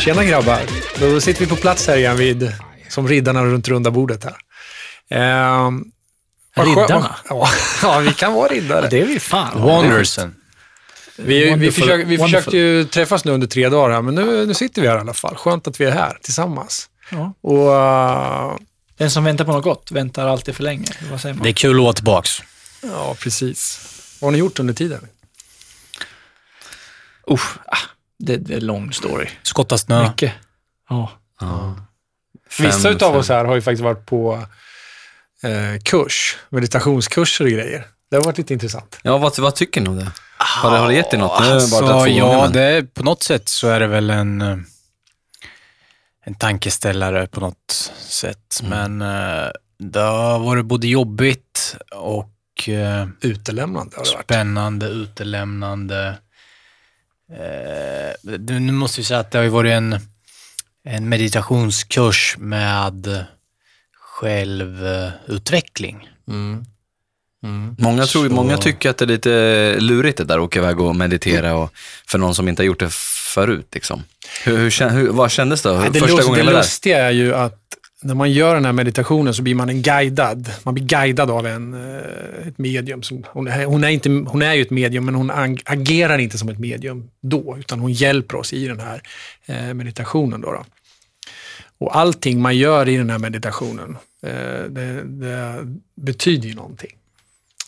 Tjena grabbar. Då sitter vi på plats här igen vid, som riddarna runt runda bordet här. Ehm, Riddarna? Ja, ja, vi kan vara riddare. Det är vi fan. Wanderson. Vi, vi, försöker, vi försökte ju träffas nu under tre dagar här, men nu, nu sitter vi här i alla fall. Skönt att vi är här tillsammans. Ja. Och eh, Den som väntar på något gott väntar alltid för länge. Vad säger man? Det är kul att vara tillbaks. ja, precis. Vad har ni gjort under tiden? Usch, ah, det, det är lång story. Skotta snö. Mycket. Ja. Vissa Fem- utav fem. oss här har ju faktiskt varit på eh, kurs, meditationskurser och grejer. Det har varit lite intressant. Ja, vad, vad tycker ni om det? Har det, har det gett er något? Alltså, bara ja, det är, på något sätt så är det väl en, eh, en tankeställare på något sätt. Men eh, det har varit både jobbigt och eh, Utelämnande har det varit. spännande, utelämnande. Eh, nu måste vi säga att det har ju varit en, en meditationskurs med självutveckling. Mm. Mm. Många, tror, Så- många tycker att det är lite lurigt det där att åka iväg och meditera och, för någon som inte har gjort det förut. Liksom. Hur, hur, hur, vad kändes det? Nej, Det, Första lust, gången det lustiga är ju att när man gör den här meditationen så blir man en guidad. Man blir guidad av en, eh, ett medium. Som, hon, är, hon, är inte, hon är ju ett medium, men hon ag- agerar inte som ett medium då, utan hon hjälper oss i den här eh, meditationen. Då, då. Och allting man gör i den här meditationen, eh, det, det betyder ju någonting.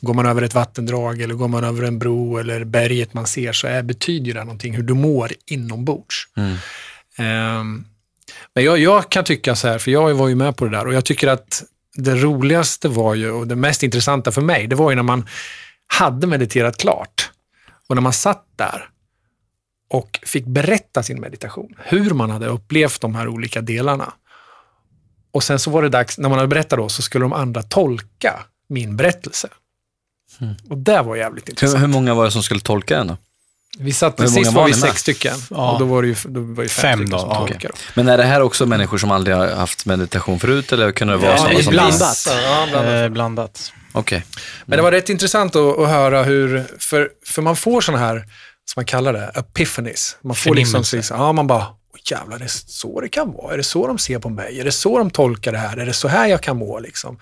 Går man över ett vattendrag eller går man över en bro eller berget man ser så är, betyder det någonting hur du mår inombords. Mm. Ehm, men jag, jag kan tycka så här, för jag var ju med på det där och jag tycker att det roligaste var ju, och det mest intressanta för mig, det var ju när man hade mediterat klart och när man satt där och fick berätta sin meditation, hur man hade upplevt de här olika delarna. Och sen så var det dags, när man hade berättat då, så skulle de andra tolka min berättelse. Och det var jävligt Hur, intressant. hur många var det som skulle tolka den då? Vi satt, sist var var vi ni med? sex stycken Ja. och då var det ju, då var det fem, Fem stycken då, som ja. tolkade. Men är det här också människor som aldrig har haft meditation förut eller kunde det vara Ja, sådana det är som blandat. Ja, blandat. Eh, blandat. Okej. Men det var rätt intressant att, att höra hur, för, för man får sådana här, som man kallar det, epiphanies. Man får liksom, liksom, ja man bara, "Åh, jävlar, det är så det kan vara. Är det så de ser på mig? Är det så de tolkar det här? Är det så här jag kan må liksom?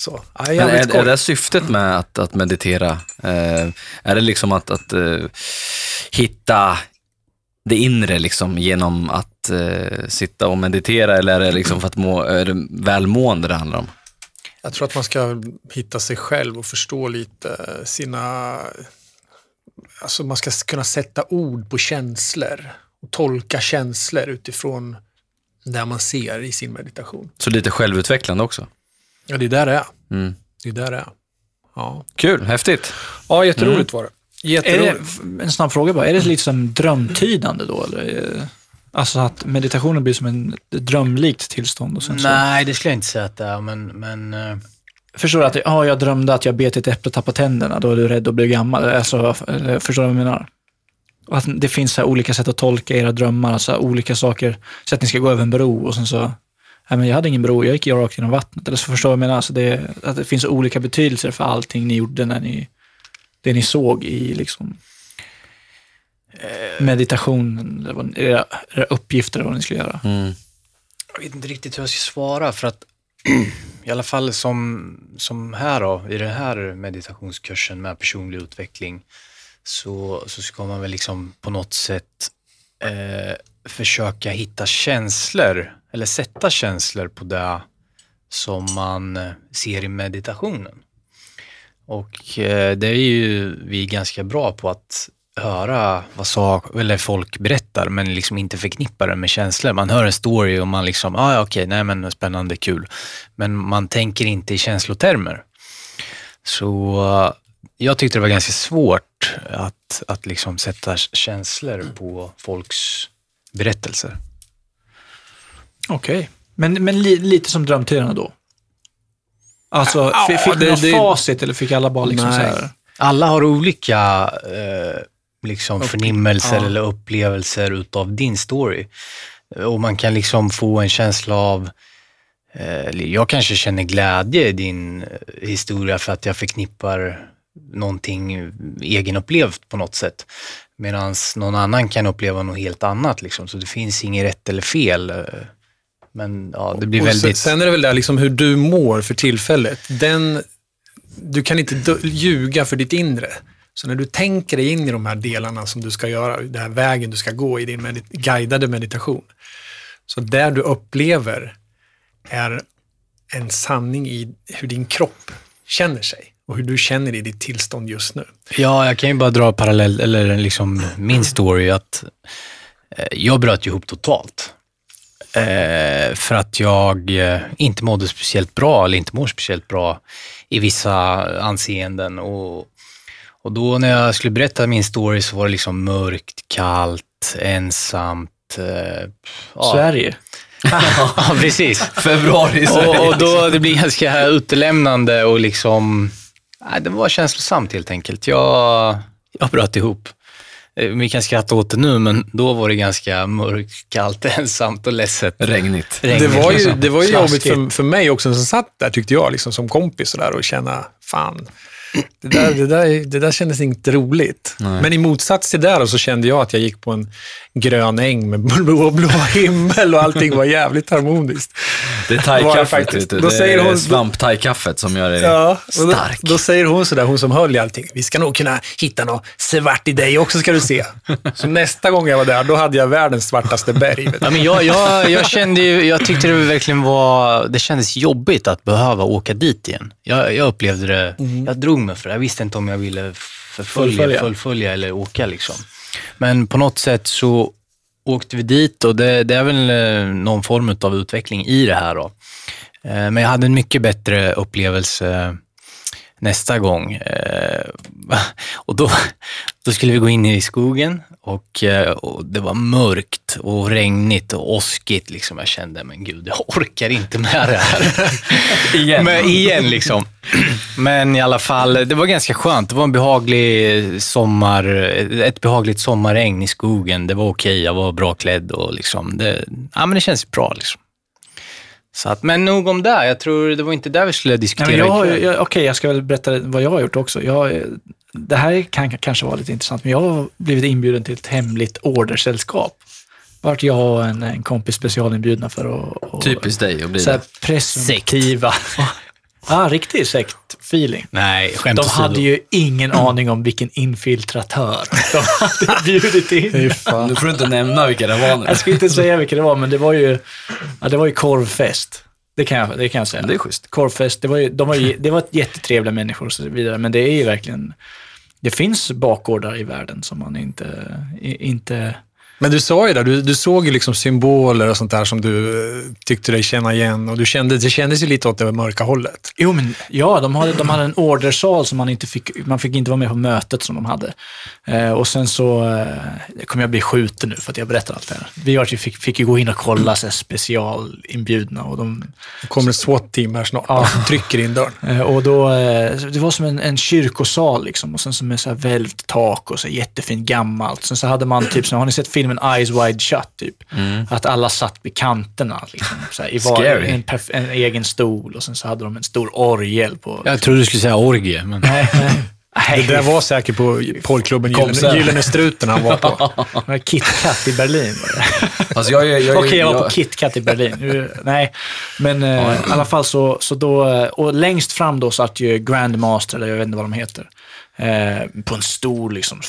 Så, ja, är, är det syftet med att, att meditera? Eh, är det liksom att, att eh, hitta det inre liksom genom att eh, sitta och meditera eller är det liksom för att må, är det välmående det handlar om? Jag tror att man ska hitta sig själv och förstå lite sina... Alltså man ska kunna sätta ord på känslor och tolka känslor utifrån det man ser i sin meditation. Så lite självutvecklande också. Ja, det är där det är. Mm. Det är där det är. Ja, Kul, häftigt. ja jätteroligt var det. Är Jätteroligt. det, en snabb fråga bara, är det lite som drömtydande då? Eller? Alltså att meditationen blir som en ett drömlikt tillstånd och sen så... Nej, det skulle jag inte säga att det är, men, men eh, Förstår du att ja, jag drömde att jag bet ett äpple och tappade tänderna, då är du rädd att bli gammal. Alltså, förstår du vad jag menar? Och Att det finns så här olika sätt att tolka era drömmar, alltså olika saker. Så att ni ska gå över en bro och sen så, men jag hade ingen bro, jag gick rakt genom vattnet. Eller så förstår jag menar? Alltså det, att det finns olika betydelser för allting ni gjorde när ni, det ni såg i liksom meditationen, eller vad- era, era uppgifter, eller vad ni skulle göra. Mm. jag vet inte riktigt hur jag ska svara för att i alla fall som, som här då, i den här meditationskursen med personlig utveckling så, så ska man väl liksom på något sätt eh, försöka hitta känslor eller sätta känslor på det som man eh, ser i meditationen. Och eh, det är ju vi ganska bra på att höra vad sak, eller folk berättar men liksom inte förknippa det med känslor. Man hör en story och man liksom, ah, ja okej, nej men spännande, kul. Men man tänker inte i känslotermer. Så eh, jag tyckte det var ganska svårt att, att liksom sätta känslor på folks berättelser. Okej. Men, men li, lite som drömtydande då? Alltså, Ja, fi- fick det- ni något det- facit eller fick alla bara liksom Nej. så här? Alla har olika eh, liksom förnimmelser ja. eller upplevelser utav din story. Och man kan liksom få en känsla av, eh, jag kanske känner glädje i din eh, historia för att jag förknippar någonting egenupplevt på något sätt. Medan någon annan kan uppleva något helt annat. Liksom. Så det finns inget rätt eller fel. Men ja, det blir väldigt... Sen, sen är det väl där liksom hur du mår för tillfället. Den, du kan inte ljuga för ditt inre. Så när du tänker dig in i de här delarna som du ska göra, den här vägen du ska gå i din medit- guidade meditation. Så där du upplever är en sanning i hur din kropp känner sig och hur du känner i ditt tillstånd just nu. Ja, jag kan ju bara dra parallell, eller liksom min story, att eh, jag bröt ihop totalt. Eh, för att jag eh, inte mådde speciellt bra, eller inte mår speciellt bra i vissa anseenden. Och, och då när jag skulle berätta min story så var det liksom mörkt, kallt, ensamt. Eh, ja. Sverige. ja, precis. Februari i Sverige. Och, och då det blir ganska utelämnande och liksom, nej, det var känslosamt helt enkelt. Jag, jag bröt ihop. Eh, Vi kan skratta åt det nu, men då var det ganska mörkt, kallt, ensamt och ledset. Regnigt. Det Regnigt, var ju, liksom. det var ju jobbigt för, för mig också som satt där, tyckte jag, liksom, som kompis och, där, och känna, fan, det där, det där, det där kändes inte roligt. Nej. Men i motsats till det så kände jag att jag gick på en grön äng med blå, blå himmel och allting var jävligt harmoniskt. Det är det thai-kaffet. Då Det säger är svamp-thai-kaffet som gör dig Ja, och då, stark. då säger hon sådär, hon som höll i allting, vi ska nog kunna hitta något svart i dig också ska du se. Så nästa gång jag var där, då hade jag världens svartaste berg. Ja, men jag, jag, jag kände ju, jag tyckte det verkligen var, det kändes jobbigt att behöva åka dit igen. Jag, jag upplevde det, jag drog mig för det. Jag visste inte om jag ville förfölja, Fullfölja. fullfölja, eller åka liksom. Men på något sätt så åkte vi dit och det, det är väl eh, någon form av utveckling i det här då. Eh, Men jag hade en mycket bättre upplevelse nästa gång. Eh, Och då, då skulle vi gå in i skogen och, eh, och det var mörkt och regnigt och åskigt. Liksom. Jag kände, men gud, jag orkar inte med det här. Igen. Men, igen liksom. Men i alla fall, det var ganska skönt. Det var en behaglig sommar, ett behagligt sommarregn i skogen. Det var okej, jag var bra klädd och liksom, det, ja, men det känns bra. Liksom. Så att, men nog om det. Jag tror det var inte där vi skulle diskutera ju- ikväll. jag, Okej, jag ska väl berätta vad jag har gjort också. Jag, det här kan kanske vara lite intressant, men jag har blivit inbjuden till ett hemligt ordersällskap. Vart jag och en, en kompis specialinbjudna för att... och- Typiskt dig att bli så här det. presumtiva... Ja, riktig sektfeeling. Nej, skämt De hade ju ingen aning om vilken infiltratör de hade bjudit in. Nu får du inte nämna vilka det var nu. Jag ska inte säga vilka det var, men det var ju, ja, det var ju korvfest. Det kan jag, det kan jag säga. Det är schysst. Korvfest, det var, ju, de var ju, det var jättetrevliga människor och så vidare, men det är ju verkligen... Det finns bakgårdar i världen som man inte... inte Men du sa ju det, du, du såg ju liksom symboler och sånt där som du eh, tyckte dig känna igen och du kände, det kändes ju lite åt det mörka hållet. jo, men ja, de hade, de hade en ordersal som man inte fick... Man fick inte vara med på mötet som de hade. Eh, och sen så eh, kommer jag bli skjuten nu för att jag berättar allt det här. Vi var, fick, fick ju gå in och kolla så här, specialinbjudna och de Det kommer ett SWAT-team här snart Ja. trycker in dörren. Eh, Och då, eh, det var som en, en kyrkosal liksom och sen som med så här välvt tak och så här jättefint gammalt. Sen så hade man typ, så har ni sett filmen Eyes Wide Shut? Typ? Att alla satt vid kanterna liksom, så här, i var, Scary. en, perf- en egen stol och sen så hade de en stor orgel på... Jag trodde du skulle säga orgie, men... Nej, nej. Det där var säkert på porrklubben Gyllene, Struten han var på. KitKat i Berlin. var det. Alltså jag, jag, jag, Okej, jag var på KitKat i Berlin. Nej, men eh, i alla fall så, så då, eh, och längst fram då satt ju Grandmaster, eller jag vet inte vad de heter, eh, på en stor liksom,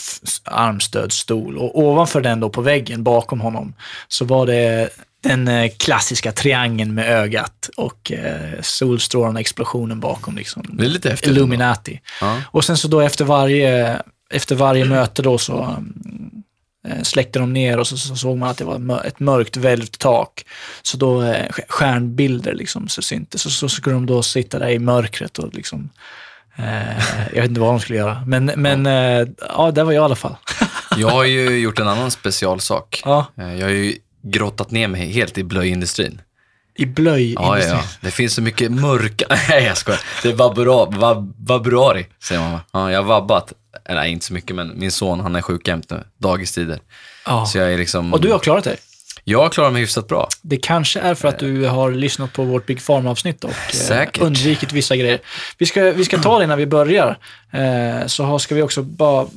armstödstol. Och ovanför den då på väggen bakom honom så var det den eh, klassiska triangeln med ögat och eh, solstrålarna, explosionen bakom. Liksom. Det är lite häftigt Illuminati. Ja. Och sen så då efter varje, efter varje möte då så eh, släckte de ner och så, så såg man att det var ett mörkt välvt tak. Så då stjärnbilder liksom så syntes. Så, så skulle de då sitta där i mörkret och liksom jag vet inte vad de skulle göra. Men, men eh, ja, där var jag i alla fall. jag har ju gjort en annan specialsak. Ja, Eh, Jag har ju grottat ner mig helt i blöjindustrin. i blöj. Ja, ja, ja. Det finns så mycket mörka... Nej, jag skojar. Det är vab, vabruari, säger man va? Ja, jag har vabbat. Eller inte så mycket, men min son han är sjuk jämt nu. Dagistider. Ja. Så jag är liksom... Och du har klarat dig. Jag klarar mig hyfsat bra. Det kanske är för att du har lyssnat på vårt Big Pharma-avsnitt och eh, Säkert. undvikit vissa grejer. Vi ska, vi ska ta det innan vi börjar. Eh, så ska vi också bara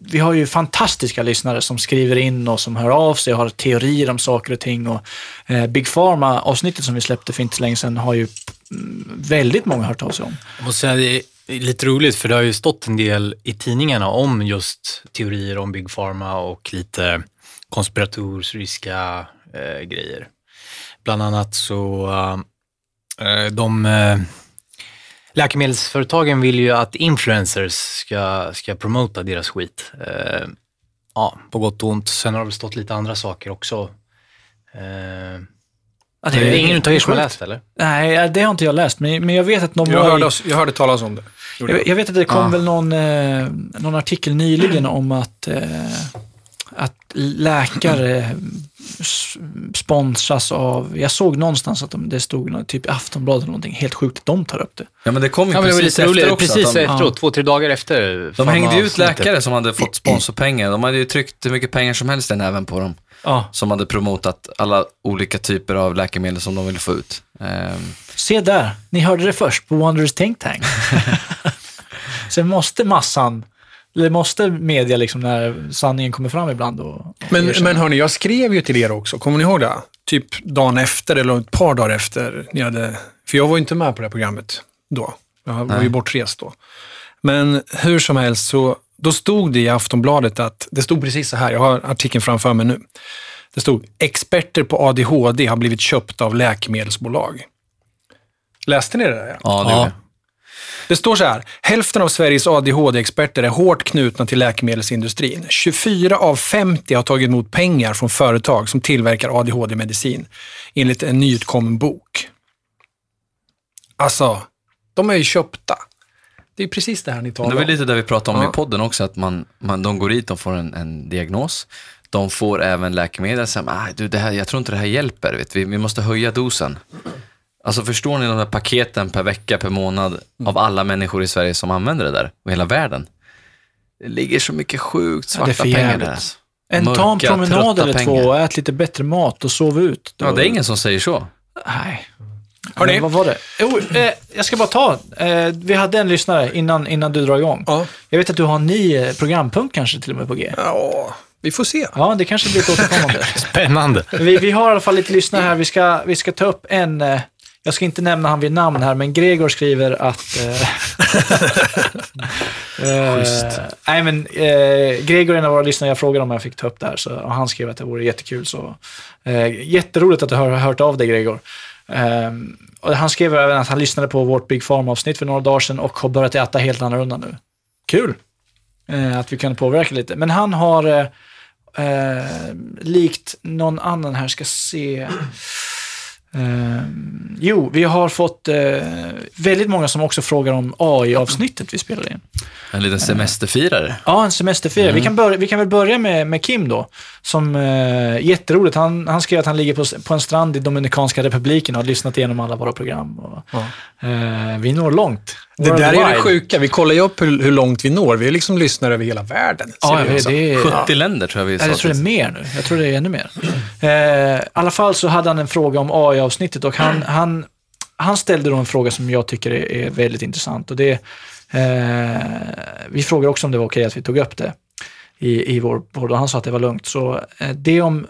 vi har ju fantastiska lyssnare som skriver in och som hör av sig och har teorier om saker och ting. Och, eh, Big Pharma-avsnittet som vi släppte för inte så länge sedan har ju mm, väldigt många hört av sig om. Jag måste säga, det är lite roligt för det har ju stått en del i tidningarna om just teorier om Big Pharma och lite konspiratoriska eh, grejer. Bland annat så eh, de eh, läkemedelsföretagen vill ju att influencers ska, ska promota deras skit. Eh, ja, på gott och ont. Sen har det väl stått lite andra saker också. Eh, Ja, det är ingen utav er som har läst eller? Nej, det har inte jag läst, men, men jag vet att de Jag hörde, jag hörde talas om det. Jag, jag vet att det kom Ja. väl någon, eh, någon artikel nyligen om att, eh, att läkare sponsras av, jag såg någonstans att de, det stod typ i Aftonbladet eller någonting, helt sjukt att de tar upp det. Ja, men det kom ju Ja, men det var precis lite efter också. Precis efteråt, ja. två, tre dagar efter. de hängde ut läkare som hade fått sponsorpengar. De hade ju tryckt hur mycket pengar som helst i näven på dem. Ja. Som hade promotat alla olika typer av läkemedel som de ville få ut. Ehm, Se där, ni hörde det först på Wonders Think Tank. Sen måste massan, eller måste media liksom när sanningen kommer fram ibland och, och Men, erkänna. men hörni, jag skrev ju till er också. Kommer ni ihåg det? Typ dagen efter eller ett par dagar efter. Ni hade, för jag var ju inte med på det här programmet då. Jag var ju Nej. bortrest då. Men hur som helst så då stod det i Aftonbladet att, det stod precis så här, jag har artikeln framför mig nu. Det stod, experter på ADHD har blivit köpta av läkemedelsbolag. Läste ni det där? ja, det Ja. Det står så här, hälften av Sveriges ADHD-experter är hårt knutna till läkemedelsindustrin. 24 av 50 har tagit emot pengar från företag som tillverkar ADHD-medicin, enligt en nyutkommen bok. Alltså, de är ju köpta. Det är precis det här ni Det talar var om. lite det vi pratade om Ja. i podden också, att man, man, de går dit, de får en, en diagnos. De får även läkemedel, så ah, du, det här, jag tror inte det här hjälper, vet vi, vi måste höja dosen. Alltså förstår ni de där paketen per vecka, per månad av alla människor i Sverige som använder det där och hela världen? Det ligger så mycket sjukt Ja, det är svarta för pengar där. En, ta en Mörka, promenad eller två pengar. och ät lite bättre mat och sov ut. Ja, det är ingen som säger så. Nej. Hörni. Eh, vad var det? Jo, eh, jag ska bara ta. Eh, vi hade en lyssnare innan, innan du drar igång. Ja. Jag vet att du har en ny eh, programpunkt kanske till och med på G. ja, vi får se. Ja, det kanske blir ett återkommande. Spännande. vi, vi har i alla fall lite lyssnare här. Vi ska, vi ska ta upp en... Eh, jag ska inte nämna han vid namn här, men Gregor skriver att... Eh, eh, nej, men eh, Gregor är en av våra lyssnare. Jag frågade om jag fick ta upp det här, så, och han skrev att det vore jättekul. Så, eh, jätteroligt att du har hört av dig, Gregor. Eh, och han skrev även att han lyssnade på vårt Big Pharma-avsnitt för några dagar sedan och har börjat äta helt annorlunda nu. Kul! Eh, att vi kan påverka lite. Men han har, eh, eh, likt någon annan här, ska se. Eh, jo, vi har fått eh, väldigt många som också frågar om AI-avsnittet vi spelade in. En liten semesterfirare. Ja, en semesterfirare. Vi, kan börja, vi kan väl börja med, med Kim då. Som eh, jätteroligt. Han, han skrev att han ligger på, på en strand i Dominikanska republiken och har lyssnat igenom alla våra program. Och, Ja. eh, vi når långt. Det där är det sjuka. Vi kollar ju upp hur, hur långt vi når. Vi är liksom lyssnare över hela världen. Ja, det, det är... 70 länder tror jag vi Ja, sa. jag tror det är mer nu. Jag tror det är ännu mer. Eh, I alla fall så hade han en fråga om AI-avsnittet och han, han, han ställde då en fråga som jag tycker är, är väldigt intressant. Och det, eh, vi frågade också om det var okej att vi tog upp det i, i vår podd och han sa att det var lugnt. Så eh, det om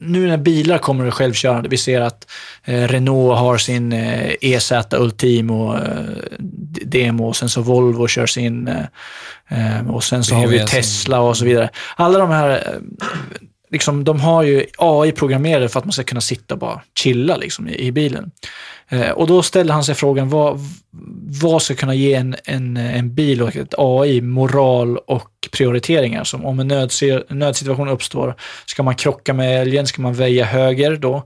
nu när bilar kommer självkörande, vi ser att eh, Renault har sin eh, EZ Ultimo eh, demo och sen så Volvo kör sin och sen så har vi Tesla och så vidare. Alla de här, liksom, de har ju AI programmerade för att man ska kunna sitta och bara chilla liksom, i, i bilen. Eh, och då ställde han sig frågan, vad, vad ska kunna ge en, en, en bil och ett AI moral och prioriteringar? Som om en nödse- nödsituation uppstår, ska man krocka med älgen? Ska man väja höger då?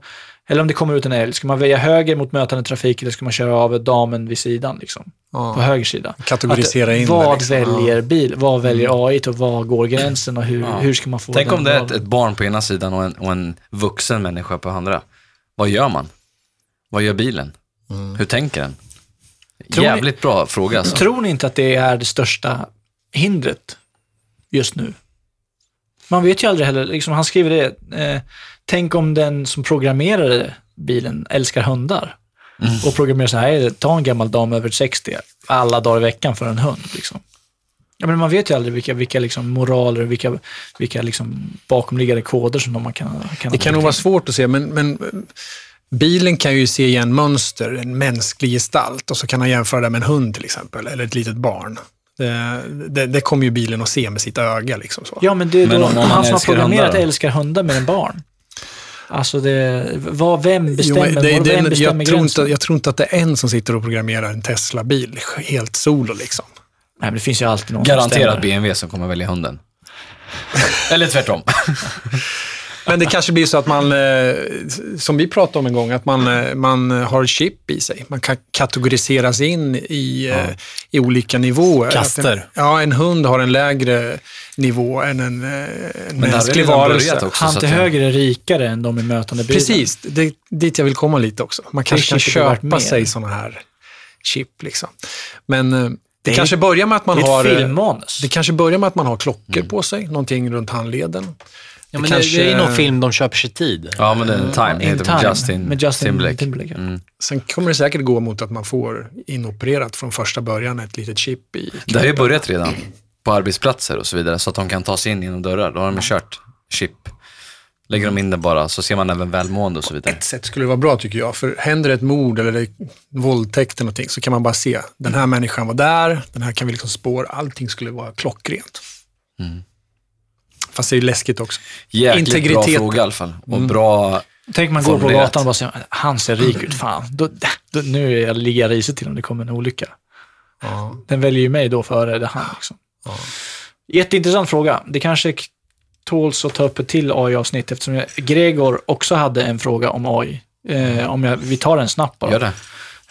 Eller om det kommer ut en älg, ska man väja höger mot mötande trafik eller ska man köra av damen vid sidan, liksom, på Ja. höger sida? Kategorisera Att, in vad det. Liksom. väljer bil? Vad väljer AI och var går gränsen och hur, Ja. hur ska man få Tänk den om det är ett, ett barn på ena sidan och en, och en vuxen människa på andra. Vad gör man? Vad gör bilen? Hur tänker den? Tror ni- Jävligt bra fråga alltså. Tror ni inte att det är det största hindret just nu? Man vet ju aldrig heller, liksom, han skriver det, eh, tänk om den som programmerade bilen älskar hundar och programmerar så här, ta en gammal dam över 60 alla dagar i veckan för en hund. Liksom. Ja, men man vet ju aldrig vilka, vilka liksom moraler, vilka, vilka liksom bakomliggande koder som man kan, kan Det kan nog vara svårt att se, men, men bilen kan ju se igen mönster, en mänsklig gestalt och så kan han jämföra det med en hund till exempel, eller ett litet barn. Det, det, det kommer ju bilen att se med sitt öga. Liksom så. Ja, men det är Men då, om- om man han som har programmerat hundar älskar hundar mer än barn. Alltså, det, vad, vem Jo, bestämmer, men det, vem det, bestämmer jag, tror inte, jag tror inte att det är en som sitter och programmerar en Tesla-bil helt solo. Liksom. Nej, men det finns ju alltid någon som Garanterat bestämmer. BMW som kommer välja hunden. Eller tvärtom. Men det kanske blir så att man, eh, som vi pratade om en gång, att man, eh, man har chip i sig. Man kan kategoriseras in i, eh, i olika nivåer. Kaster. En, ja, en hund har en lägre nivå än en, en mänsklig varelse. Han till höger är rikare än de i mötande bilen. Precis, det är dit jag vill komma lite också. Man kanske kan köpa sig sådana här chip. Liksom. Men det, Det kanske börjar med att man har... filmmanus. Det kanske börjar med att man har klockor på sig, någonting runt handleden. Ja, Det men kanske- det, det är någon film de köper sig tid. Ja, men den Time In heter Time, Justin, med Justin Timberlake. Timberlake. Mm. Sen kommer det säkert gå mot att man får inopererat från första början ett litet chip i Det har ju börjat redan på arbetsplatser och så vidare, så att de kan ta sig in genom dörrar. Då har de kört chip. Lägger de in det bara, så ser man även välmående och så vidare. Ett sätt skulle det vara bra tycker jag, för händer det ett mord eller det våldtäkt eller någonting så kan man bara se, den här människan var där, den här kan vi liksom spåra, allting skulle vara klockrent. Mm. Fast det är ju läskigt också. Jäkligt bra Integritet. fråga i alla fall. Och bra... Tänk man går på gatan och bara säger han ser rik ut, fan. Då, då, nu är jag, ligger jag risigt till om det kommer en olycka. Ja. Den väljer ju mig då före det han. Liksom. Jätteintressant fråga. Det kanske tåls att ta upp ett till AI-avsnitt eftersom jag, Gregor också hade en fråga om AI. Eh, om jag, vi tar den snabbt bara. Gör det.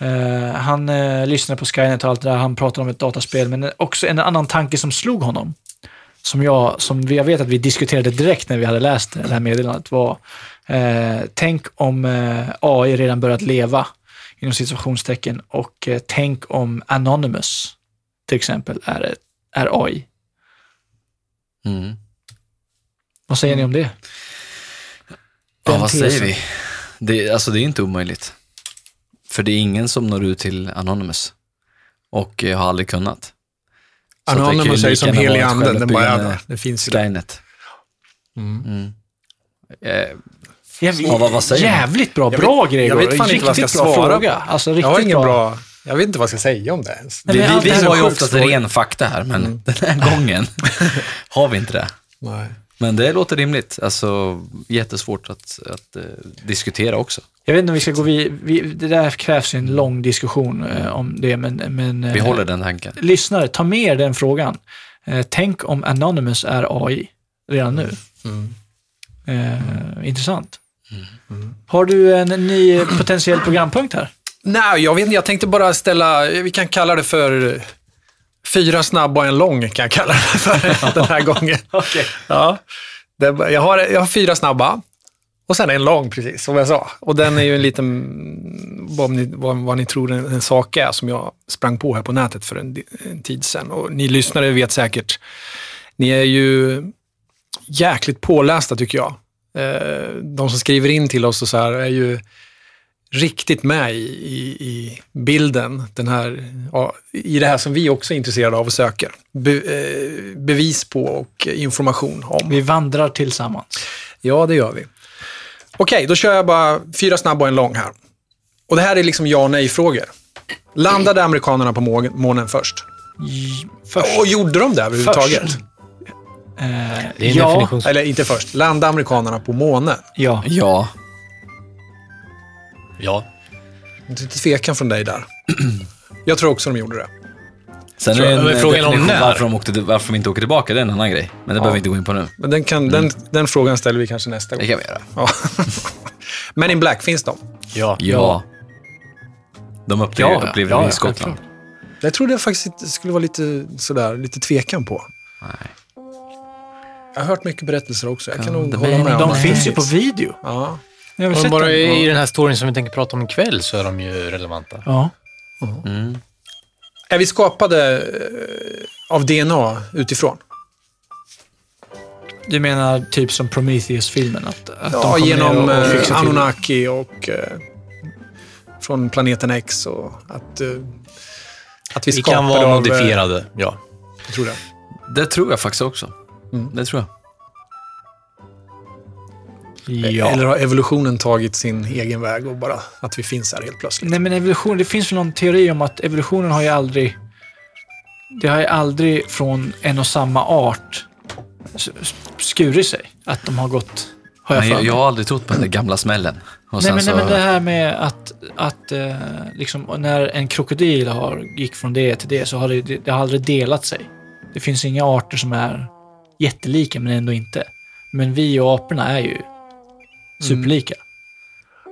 Eh, han eh, lyssnade på Skynet och allt det där, han pratade om ett dataspel, men också en annan tanke som slog honom, som jag, som jag vet att vi diskuterade direkt när vi hade läst det här meddelandet, var eh, tänk om eh, AI redan börjat leva, inom situationstecken, och eh, tänk om Anonymous, till exempel, är, är AI. Mm. Vad säger ni om det? Ja, vad tesen. säger vi? Det, alltså det är inte omöjligt. För det är ingen som når ut till Anonymous. Och eh, har aldrig kunnat. Så att det kan ju Anonymous är ju lika som helig anden, den bara där. Det finns ju där. Skynet. Mm. Mm. Eh, Jävligt, Ja, vad- vad säger jävligt bra. Jag Bra vet- Gregor. jag vet fan inte vad jag Riktigt ska bra svara fråga. Alltså, riktigt Jag har ingen bra. bra... Jag vet inte vad jag ska säga om det ens. Nej, vi vi, har ju oftast ren fakta här, men Mm. den här gången har vi inte det. Nej. Men det låter rimligt. Alltså jättesvårt att, att eh, diskutera också. Jag vet inte om vi ska gå vid, vi, Det där krävs en lång diskussion eh, om det, men... men Vi eh, håller den tanken. Lyssnare, ta med er den frågan. Eh, tänk om Anonymous är AI redan nu. Mm. Eh, intressant. Har du en ny potentiell programpunkt här? Nej, jag vet inte. Jag tänkte bara ställa, vi kan kalla det för fyra snabba och en lång, kan jag kalla det för den här gången. Okej. Ja. Jag, har, jag har fyra snabba och sen en lång, precis som jag sa. Och den är ju en liten, vad ni, vad, vad ni tror en, en sak är, som jag sprang på här på nätet för en, en tid sedan. Och ni lyssnare vet säkert, ni är ju jäkligt pålästa tycker jag. Eh, de som skriver in till oss och så här är ju riktigt med i, i, i bilden, den här, ja, i det här som vi också är intresserade av och söker. Be, eh, bevis på och information om. Vi vandrar tillsammans. Ja, det gör vi. Okej, då kör jag bara fyra snabba och en lång här. Och det här är liksom ja och nej-frågor. Landade amerikanerna på må- månen först? J- Först. Och gjorde de det överhuvudtaget? Eh, Det är en ja. Eller inte först. Landade amerikanerna på månen? ja. Ja, Ja. Lite tvekan från dig där. Jag tror också de gjorde det. sen är det en men eh, frågan om definition när? varför de, åkte, varför de inte åker tillbaka, det är en annan grej. Men det behöver vi inte gå in på nu. Men den, kan, den, den frågan ställer vi kanske nästa Det gång. kan vi göra. Ja. Men in Black, finns de? Ja. Ja. De upplevde, Ja, ja. upplevde Ja, det ja, i Skottland. Jag trodde faktiskt inte det skulle vara lite sådär, lite tvekan på. Nej. Jag har hört mycket berättelser också. Jag kan Kan nog det hålla med om De att det finns ju på video. Ja. Jag har Men bara dem. i den här storyn som vi tänker prata om ikväll så är de ju relevanta. Ja. Mm. Är vi skapade eh, av DNA utifrån? Du menar typ som Prometheus-filmen? Att, att Ja, genom och, eh, Anunnaki och eh, från planeten X och att, eh, att vi, Vi kan skapade vara av... eh, modifierade, ja. Jag tror det. Det tror jag faktiskt också. Mm. Det tror jag. Ja. Eller har evolutionen tagit sin egen väg och bara att vi finns här helt plötsligt? Nej, men evolution, det finns väl någon teori om att evolutionen har ju aldrig... Det har ju aldrig från en och samma art skurit sig. Att de har gått... Har jag Men för jag, har aldrig trott på den där gamla smällen. Och Nej men, så, nej, men det här med att, att eh, liksom, när en krokodil har, gick från det till det så har det, det, det har aldrig delat sig. Det finns inga arter som är jättelika men ändå inte. Men vi och aporna är ju superlika.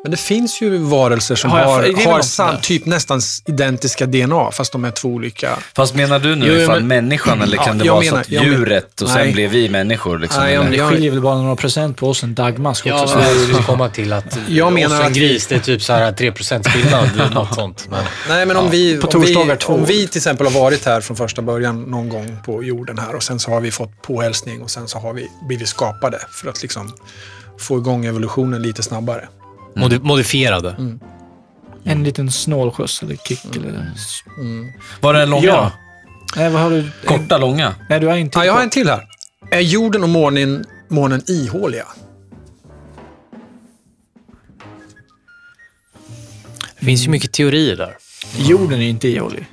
Men det finns ju varelser som Har har, har sam, typ nästan identiska DNA, fast de är två olika. Fast menar du nu Jo, ifall men- människan eller kan Ja, det vara menar- så att djuret och sen Nej. blev vi människor? Liksom, Nej, Det skiljer väl bara några procent på oss en dagmask också. Ja, så jag liksom, komma till att Jag menar en vi- gris, det är typ så här 3% skillnad, något sånt. Men, Nej, men om, vi, på om, vi, om vi till exempel har varit här från första början någon gång på jorden här och sen så har vi fått påhälsning och sen så har vi blivit skapade för att liksom få igång evolutionen lite snabbare. modi- modifierade. en liten snålskjuts eller kick eller... Var det en långa? Ja. Nej, vad har du? Korta, långa? Nej, du har inte... Ja, jag har en till här. Är jorden och månen, månen ihåliga? Det finns ju mycket teorier där. Jorden är inte ihålig.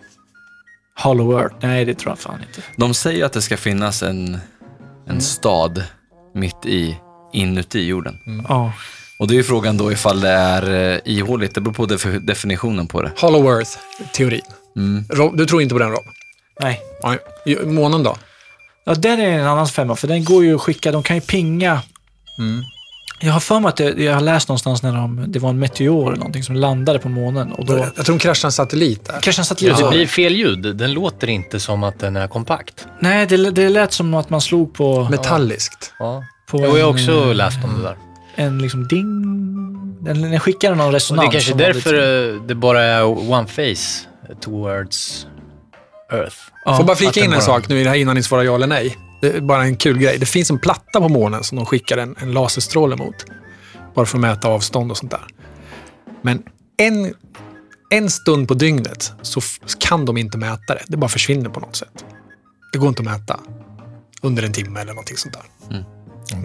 Hollow Earth? Nej, det tror jag fan inte. De säger att det ska finnas en, en stad mitt i, inuti jorden. Ja. Och det är ju frågan då ifall det är eh, ihåligt. Det beror på def- definitionen på det. Hollow Earth-teorin. Mm. Du tror inte på den Rob? Nej. Nej. Månen då? Ja, den är en annan femma, för den går ju att skicka, de kan ju pinga. Jag har för mig att jag har läst någonstans när de, det var en meteor eller någonting som landade på månen och då Jag tror de kraschade en satellit där. kanske en satellit. Det blir fel ljud. Den låter inte som att den är kompakt. Nej, det, det lät som att man slog på, Metalliskt. Ja. På Jo, jag har en, också eh, läst om det där. en liksom ding. Den, den skickade någon Och resonans. det är kanske därför eh, det bara är one face towards Earth. Ja, Får bara flika in en bara- sak nu i det här innan ni svarar ja eller nej. Det är bara en kul grej. Det finns en platta på månen som de skickar en, en laserstråle mot. Bara för att mäta avstånd och sånt där. Men en, en stund på dygnet så kan de inte mäta det. Det bara försvinner på något sätt. Det går inte att mäta under en timme eller någonting sånt där. Mm.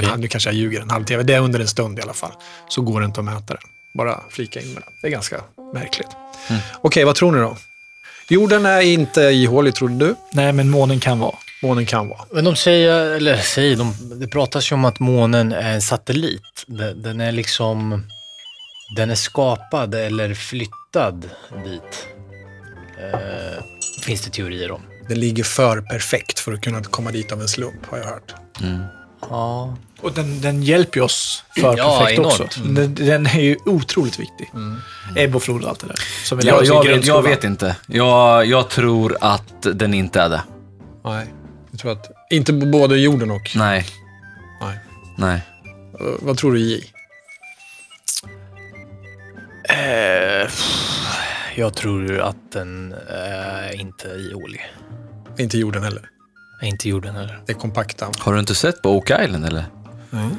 Ja, nu kanske jag ljuger, en halvtimme. Det är under en stund i alla fall. Så går det inte att mäta det. Bara flika in med det. Det är ganska märkligt. Mm. Okej, vad tror ni då? Jorden är inte ihålig, tror du? Nej, men månen kan vara. Månen kan vara. Men de säger, eller säger, de, det pratas ju om att månen är en satellit. Den, den är liksom, den är skapad eller flyttad dit. Eh, finns det teorier om. Den ligger för perfekt för att kunna komma dit av en slump, har jag hört. Mm. Ja. Och den, den hjälper ju oss för Ja, perfekt enormt. också. Den, den är ju otroligt viktig. Ebb och flod och allt det där. Som vi lär Jag, vet, jag vet inte. Jag, jag tror att den inte är det. Nej, jag tror att... Inte både jorden och... Nej. Nej. Nej. Eh, Vad tror du, J? Eh, jag tror att den är inte ihålig. Inte jorden heller. Är Inte jorden heller. Det är kompakta. Har du inte sett på Oak Island eller? Mm.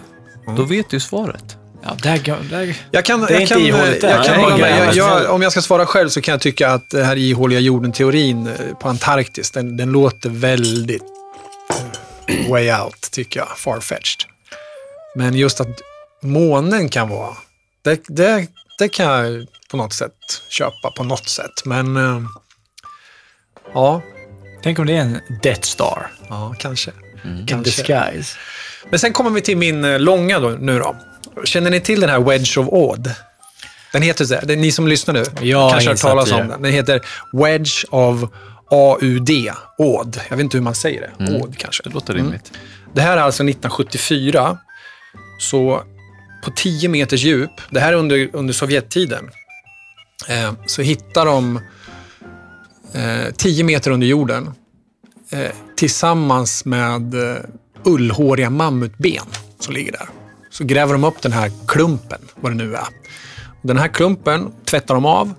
Då vet du svaret. Ja, där, där, Jag kan, Det är jag inte kan, ihåligt där. jag kan Nej. Jag, nej, jag, om jag ska svara själv så kan jag tycka att det här ihåliga jorden-teorin eh, på Antarktis, den, den låter väldigt eh, way out, tycker jag. Farfetched. Men just att månen kan vara, det, det, det kan jag på något sätt köpa på något sätt. Men eh, ja, tänk om det är en Death Star ja, kanske. in Kanske. disguise. Men sen kommer vi till min eh, långa då, nu då. Känner ni till den här Wedge of Odd? Den heter så här, ni som lyssnar nu har kanske har hört talas om den. Den heter Wedge of AUD, Odd. Jag vet inte hur man säger det. Mm. Odd kanske. Det låter rimligt. Det här är alltså 1974. Så på 10 meters djup, det här är under, under Sovjettiden, eh, så hittar de 10 meter under jorden eh, tillsammans med eh, ullhåriga mammutben som ligger där. Så gräver de upp den här klumpen, vad det nu är. Den här klumpen tvättar de av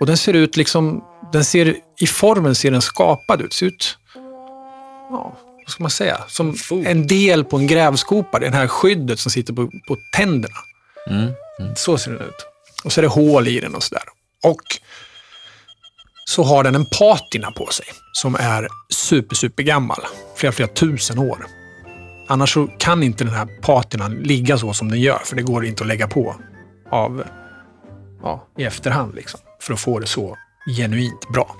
och den ser ut liksom, den ser, i formen ser den skapad ut. Ser ut, ja, vad ska man säga, som en del på en grävskopa. Det här skyddet som sitter på, på tänderna. Mm. Så ser den ut. Och så är det hål i den och sådär. Och så har den en patina på sig som är super, super gammal. Flera, flera tusen år. Annars så kan inte den här patinan ligga så som den gör, för det går inte att lägga på av, ja, i efterhand liksom, för att få det så genuint bra.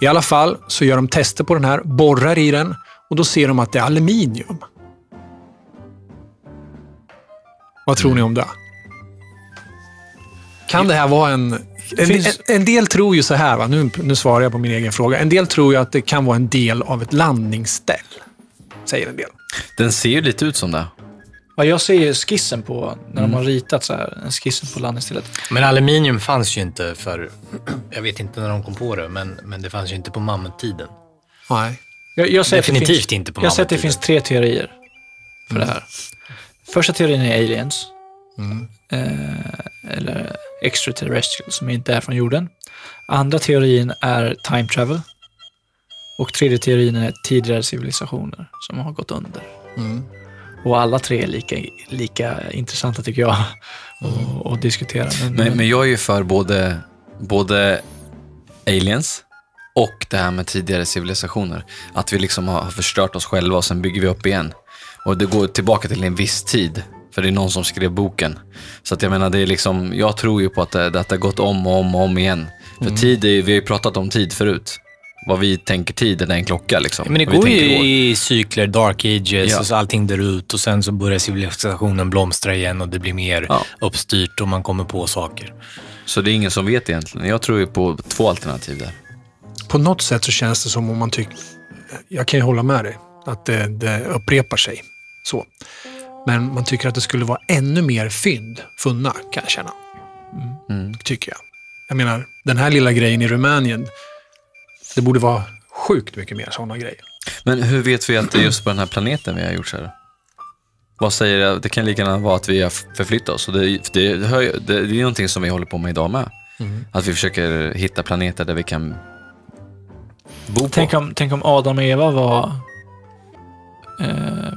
I alla fall så gör de tester på den här, borrar i den och då ser de att det är aluminium. Vad tror ni om det? Kan det här vara en... En, Finns- en, en del tror ju så här, va? Nu, nu svarar jag på min egen fråga. En del tror ju att det kan vara en del av ett landningsställ. Säger en del. Den ser ju lite ut som det. Ja, jag ser ju skissen på, när Mm. de har ritat så här, en skissen på landningsstället. Men aluminium fanns ju inte för, jag vet inte när de kom på det, men, men det fanns ju inte på mammuttiden. Nej. Jag, jag säger att det Definitivt finns, inte på Jag säger att det finns tre teorier för det här. Första teorin är aliens. Mm. Eh, eller extraterrestrial som inte är från jorden. Andra teorin är time travel. Och tredje teorin är tidigare civilisationer som har gått under. Mm. Och alla tre är lika, lika intressanta tycker jag att att diskutera. Men, Men, men jag är ju för både, både aliens och det här med tidigare civilisationer. Att vi liksom har har förstört oss själva och sen bygger vi upp igen. Och det går tillbaka till en viss tid. För det är någon som skrev boken. Så att jag menar, det är liksom, jag tror ju på att det, att det har gått om och om och om igen. För tid, är, vi har ju pratat om tid förut. Vad vi tänker tid är en klocka liksom. Men det går tänker ju i cykler, dark ages, Ja. och så allting dör ut och sen så börjar civilisationen blomstra igen och det blir mer Ja. uppstyrt och man kommer på saker. Så det är ingen som vet egentligen. Jag tror ju på två alternativ där. På något sätt så känns det som om man tycker... Jag kan ju hålla med dig. Att det, det upprepar sig. Så. Men man tycker att det skulle vara ännu mer fynd funna, kan jag känna. Mm. Tycker jag. Jag menar, den här lilla grejen i Rumänien. Det borde vara sjukt mycket mer sådana grejer. Men hur vet vi att det är just på den här planeten vi har gjort så här? Vad säger jag? Det kan lika gärna vara att vi har förflyttat oss. Det, det, det, det är någonting som vi håller på med idag med. Att vi försöker hitta planeter där vi kan bo på. tänk, om, tänk om Adam och Eva var eh,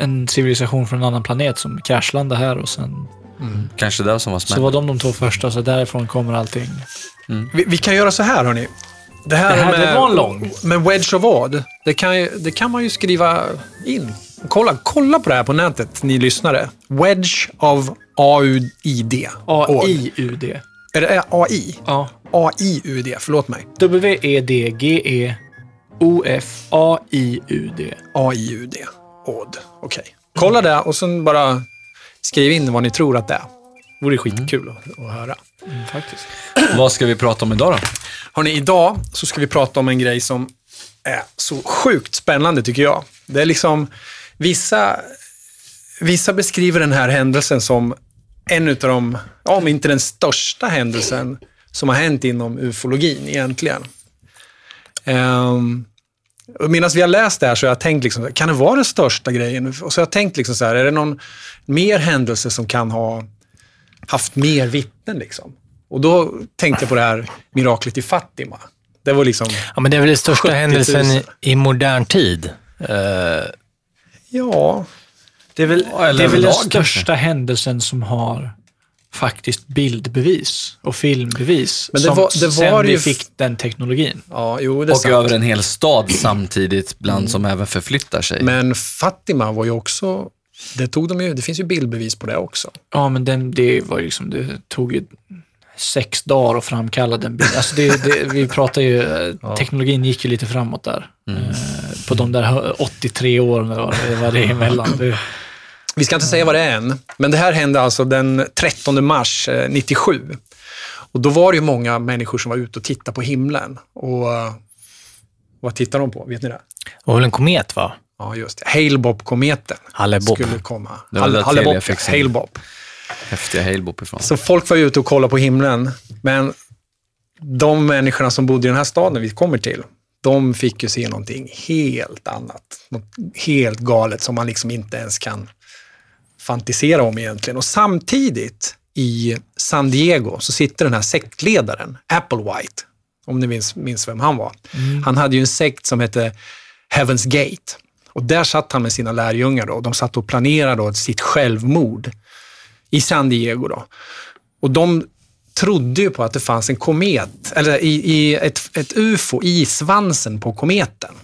en civilisation från en annan planet som kraschlandade här och sen Kanske det som var så smält. var de de två första, så därifrån kommer allting. Vi, vi kan göra så här, hörni. Det här, Det här, med, det var en lång. med Wedge of Odd, det kan, det kan man ju skriva in. Kolla, kolla på det här på nätet, ni lyssnare. Wedge of AUID. Odd. A-I-U-D. Är det AI? Ja. A-I-U-D, förlåt mig. E W-E-D-G-E-O-F-A-I-U-D. A-I-U-D. Odd. Okej. Kolla det och sen bara skriv in vad ni tror att det är. Det vore skitkul att, att höra. Mm, faktiskt. Vad ska vi prata om idag då? Hörrni, idag så ska vi prata om en grej som är så sjukt spännande tycker jag. Det är liksom, vissa, vissa beskriver den här händelsen som en av de, om inte den största händelsen som har hänt inom ufologin egentligen. Um, Medan vi har läst det här så har jag tänkt, liksom, kan det vara den största grejen? Och så har jag tänkt, liksom så här, är det någon mer händelse som kan ha haft mer vittnen? Liksom? Och då tänkte jag på det här miraklet i Fatima. Det var liksom, Ja, men det är väl den största 70 000. händelsen i, i modern tid. Eh, ja, Det är väl, Ja, det är väl den största händelsen som har faktiskt bildbevis och filmbevis. Men det som var- det sen var vi ju- fick den teknologin. ja jo det är Och sant. över en hel stad samtidigt, bland som även förflyttar sig. Men Fatima var ju också, det tog de ju, det finns ju bildbevis på det också. Ja, men den, det var liksom, det tog ju sex dagar att framkalla den bilden. Alltså det, det, vi pratar ju, eh, teknologin gick ju lite framåt där. Eh, på de där 83 åren eller vad det var det emellan. Det, Vi ska inte säga vad det är än, men det här hände alltså den 13 mars eh, 97. Och då var det ju många människor som var ute och tittade på himlen. Och eh, vad tittar de på? Vet ni det? det var väl en komet, va? Ja, just det. Hale-Bopp-kometen skulle komma. Hale-Bopp, Hale-Bopp. Häftiga Halebop ifrån. Så folk var ute och kollade på himlen, men de människorna som bodde i den här staden vi kommer till, de fick ju se någonting helt annat. Något helt galet som man liksom inte ens kan fantisera om egentligen. Och samtidigt i San Diego så sitter den här sektledaren, Applewhite, om ni minns, minns vem han var. Han hade ju en sekt som hette Heaven's Gate. Och där satt han med sina lärjungar då, och de satt och planerade då sitt självmord i San Diego. Då. Och de trodde ju på att det fanns en komet, eller i, i ett, ett ufo i svansen på kometen.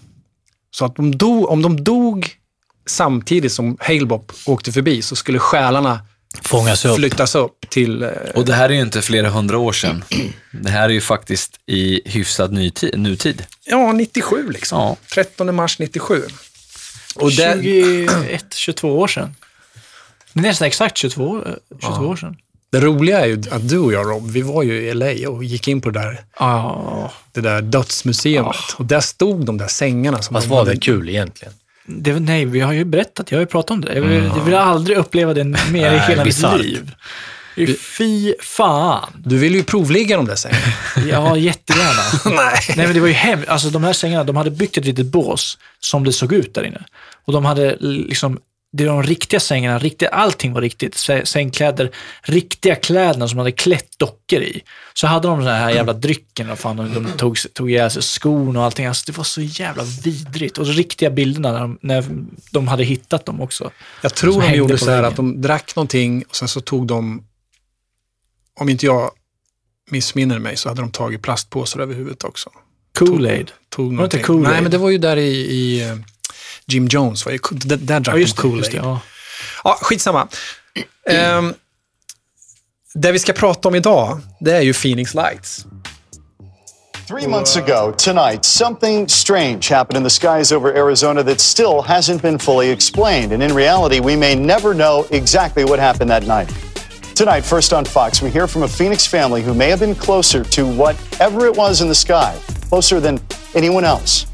Så att de dog, om de dog samtidigt som Halebop åkte förbi så skulle själarna Fångas upp. flyttas upp till... eh, Och det här är ju inte flera hundra år sedan. Det här är ju faktiskt i hyfsad nytid, nutid. Ja, 97 liksom. Ja. 13 mars 97. Och det, 21, 22 år sedan. Det är nästan exakt 22, eh, 22 år sedan. det roliga är ju att du och jag Rob, vi var ju i LA och gick in på det där, Ja, det där dödsmuseet. Och där stod de där sängarna som Fast var hade- det kul egentligen? Det, nej, vi har ju berättat, jag har ju pratat om det. Jag vill, jag vill aldrig uppleva det mer i hela mitt liv. Fy fan. Du ville ju provligga de där sängarna. Ja, jättegärna. Nej. Nej, men det var ju hemskt. Alltså de här sängarna, de hade byggt ett litet bås som det såg ut där inne. Och de hade liksom, det var de riktiga sängarna, riktiga, allting var riktigt. Sä- Sängkläder, riktiga kläderna som de hade klätt dockor i. Så hade de den här jävla drycken och fan, de, tog, tog ihjäl sig skon och allting. Alltså det var så jävla vidrigt. Och de riktiga bilderna när de, när de hade hittat dem också. Jag tror de gjorde så här att de drack någonting och sen så tog de, om inte jag missminner mig, så hade de tagit plastpåsar över huvudet också. Kool-Aid. Tog Var det inte Kool-Aid? Nej, men det var ju där i, i eh, Jim Jones, var ju, där, där drack Ja, just de det. Kool-Aid. Just det ja. Ja, skitsamma. Um, det vi ska prata om idag, det är ju Phoenix Lights. Three months ago, tonight, something strange happened in the skies over Arizona that still hasn't been fully explained. And in reality, we may never know exactly what happened that night. Tonight, first on Fox, we hear from a Phoenix family who may have been closer to whatever it was in the sky, closer than anyone else.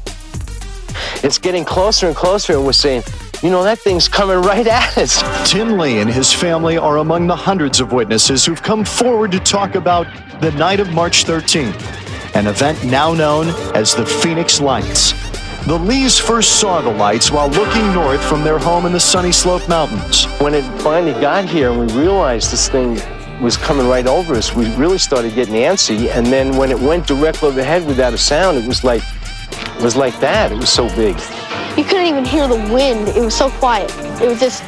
It's getting closer and closer, and we're saying, you know, that thing's coming right at us. Tim Lee and his family are among the hundreds of witnesses who've come forward to talk about the night of March 13th, an event now known as the Phoenix Lights. The Lees first saw the lights while looking north from their home in the Sunny Slope Mountains. When it finally got here and we realized this thing was coming right over us, we really started getting antsy. And then when it went direct overhead without a sound, it was like, it was like that. It was so big. You couldn't even hear the wind. It was so quiet. It was just.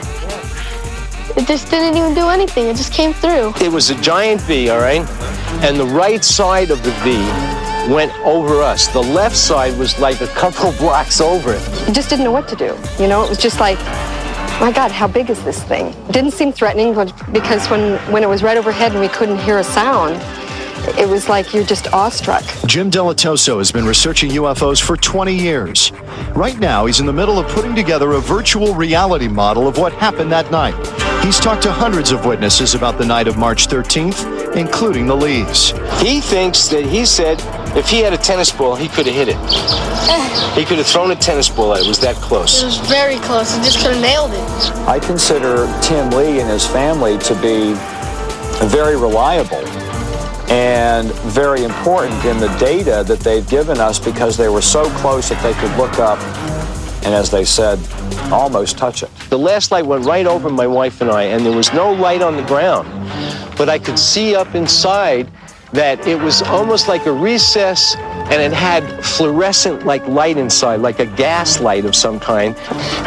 It just didn't even do anything. It just came through. It was a giant V, all right? And the right side of the V went over us. The left side was like a couple blocks over it. You just didn't know what to do. You know, it was just like, my God, how big is this thing? It didn't seem threatening because when, when it was right overhead and we couldn't hear a sound, it was like you're just awestruck. Jim Delatoso has been researching UFOs for 20 years. Right now, he's in the middle of putting together a virtual reality model of what happened that night. He's talked to hundreds of witnesses about the night of March 13th, including the Lees. He thinks that he said if he had a tennis ball, he could have hit it. He could have thrown a tennis ball at it. It was that close. It was very close. He just could have nailed it. I consider Tim Lee and his family to be very reliable and very important in the data that they've given us because they were so close that they could look up and, as they said, almost touch it. The last light went right over my wife and I, and there was no light on the ground. But I could see up inside that it was almost like a recess and it had fluorescent like light inside, like a gas light of some kind.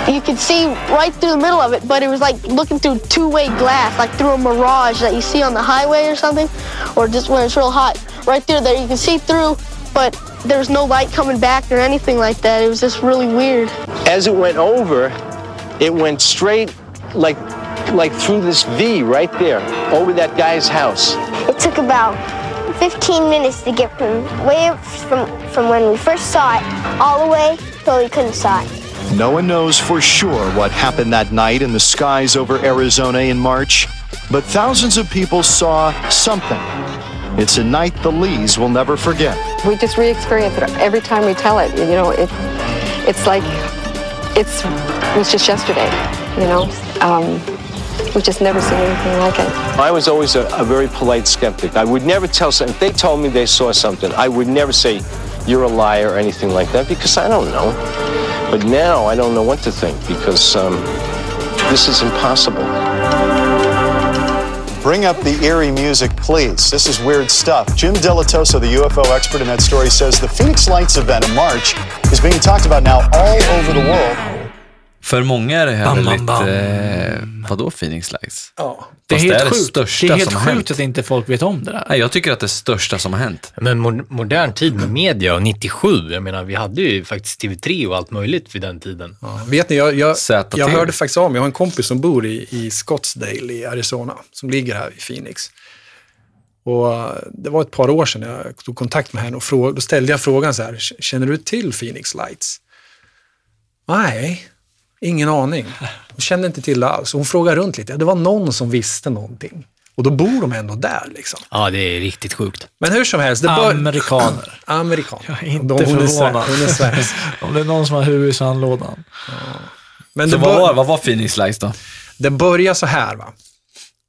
You could see right through the middle of it, but it was like looking through two-way glass, like through a mirage that you see on the highway or something, or just when it's real hot. Right through there, you can see through, but there was no light coming back or anything like that. It was just really weird. As it went over, it went straight like like through this V right there, over that guy's house. It took about 15 minutes to get from way from from when we first saw it all the way till we couldn't saw it. No one knows for sure what happened that night in the skies over Arizona in March, but thousands of people saw something. It's a night the Lees will never forget. We just re-experience it every time we tell it. You know, it, it's like, it's, it was just yesterday, you know. Um, we've just never seen anything like it. I was always a, a very polite skeptic. I would never tell some if they told me they saw something, I would never say you're a liar or anything like that because I don't know. But now I don't know what to think because um, this is impossible. Bring up the eerie music, please. This is weird stuff. Jim Delatoso, the UFO expert in that story, says the Phoenix Lights event in March is being talked about now all over the world. För många är det här Bam, bam, väldigt, bam. eh, vadå Phoenix Lights? Ja. Det är Fast helt det är det sjukt. största det är helt som sjukt att inte folk vet om det där. Nej, jag tycker att det är största som har hänt. Men mo- modern tid med media och 97, jag menar vi hade ju faktiskt TV3 och allt möjligt vid den tiden. Ja, vet ni, jag, jag, jag hörde faktiskt av mig. Jag har en kompis som bor i, i Scottsdale i Arizona, som ligger här i Phoenix. Och eh, det var ett par år sedan jag tog kontakt med henne och fråg, då ställde jag frågan så här, känner du till Phoenix Lights? Nej, ingen aning. Hon kände inte till det alls. Hon frågade runt lite. Det var någon som visste någonting. Och då bor de ändå där liksom. Ja, det är riktigt sjukt. Men hur som helst, det bör... Amerikaner. Amerikan. Jag är inte De- hon är förvånad. Hon är svensk. Om det är någon som har huvudet i sandlådan. Men Så det, vad bör, var, vad var Phoenix Lights då? det börjar så här, va?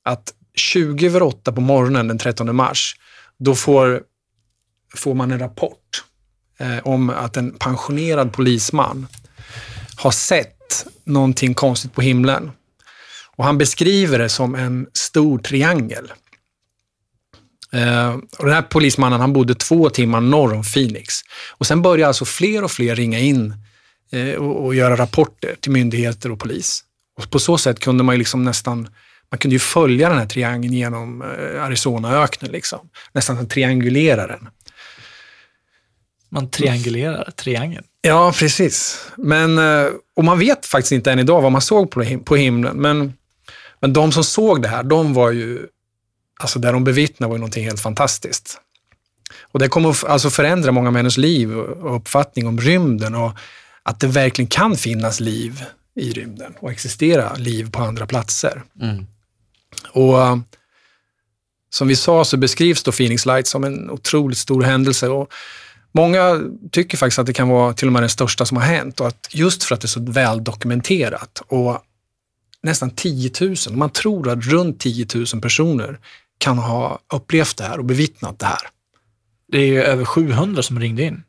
att 20 över 8 på morgonen den 13 mars, då får, får man en rapport eh, om att en pensionerad polisman har sett någonting konstigt på himlen. Och han beskriver det som en stor triangel. Eh, och den här polismannen han bodde två timmar norr om Phoenix. Och sen började alltså fler och fler ringa in eh, och, och göra rapporter till myndigheter och polis. Och på så sätt kunde man ju liksom nästan, man kunde ju följa den här triangeln genom eh, Arizonaöknen. Liksom. Nästan triangulera den. Man triangulerar triangeln. Ja, precis. Men, eh, och man vet faktiskt inte än idag vad man såg på, him- på himlen. Men, men de som såg det här, de var ju, alltså där de bevittnade var ju någonting helt fantastiskt. Och det kommer att alltså förändra många människors liv och uppfattning om rymden och att det verkligen kan finnas liv i rymden och existera liv på andra platser. Mm. Och eh, som vi sa så beskrivs då Phoenix Lights som en otroligt stor händelse. Och många tycker faktiskt att det kan vara till och med det största som har hänt. Och att just för att det är så väl dokumenterat och nästan 10 000, man tror att runt 10 000 personer kan ha upplevt det här och bevittnat det här. Det är ju över 700 som ringde in.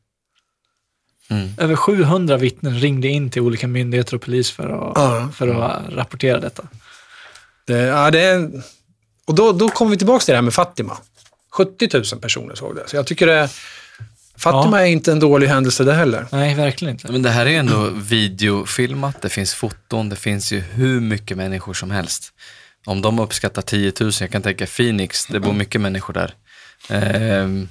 Mm. Över 700 vittnen ringde in till olika myndigheter och polis för att, Ja. för att rapportera detta. Det, ja, det är, och då, då kommer vi tillbaka till det här med Fatima. 70 000 personer såg det. Så jag tycker det, Fatima är inte en dålig händelse det heller. Nej, verkligen inte. Men det här är ju ändå videofilmat, det finns foton, det finns ju hur mycket människor som helst. Om de uppskattar 10 000, jag kan tänka Phoenix, det bor mycket människor där. Ehm,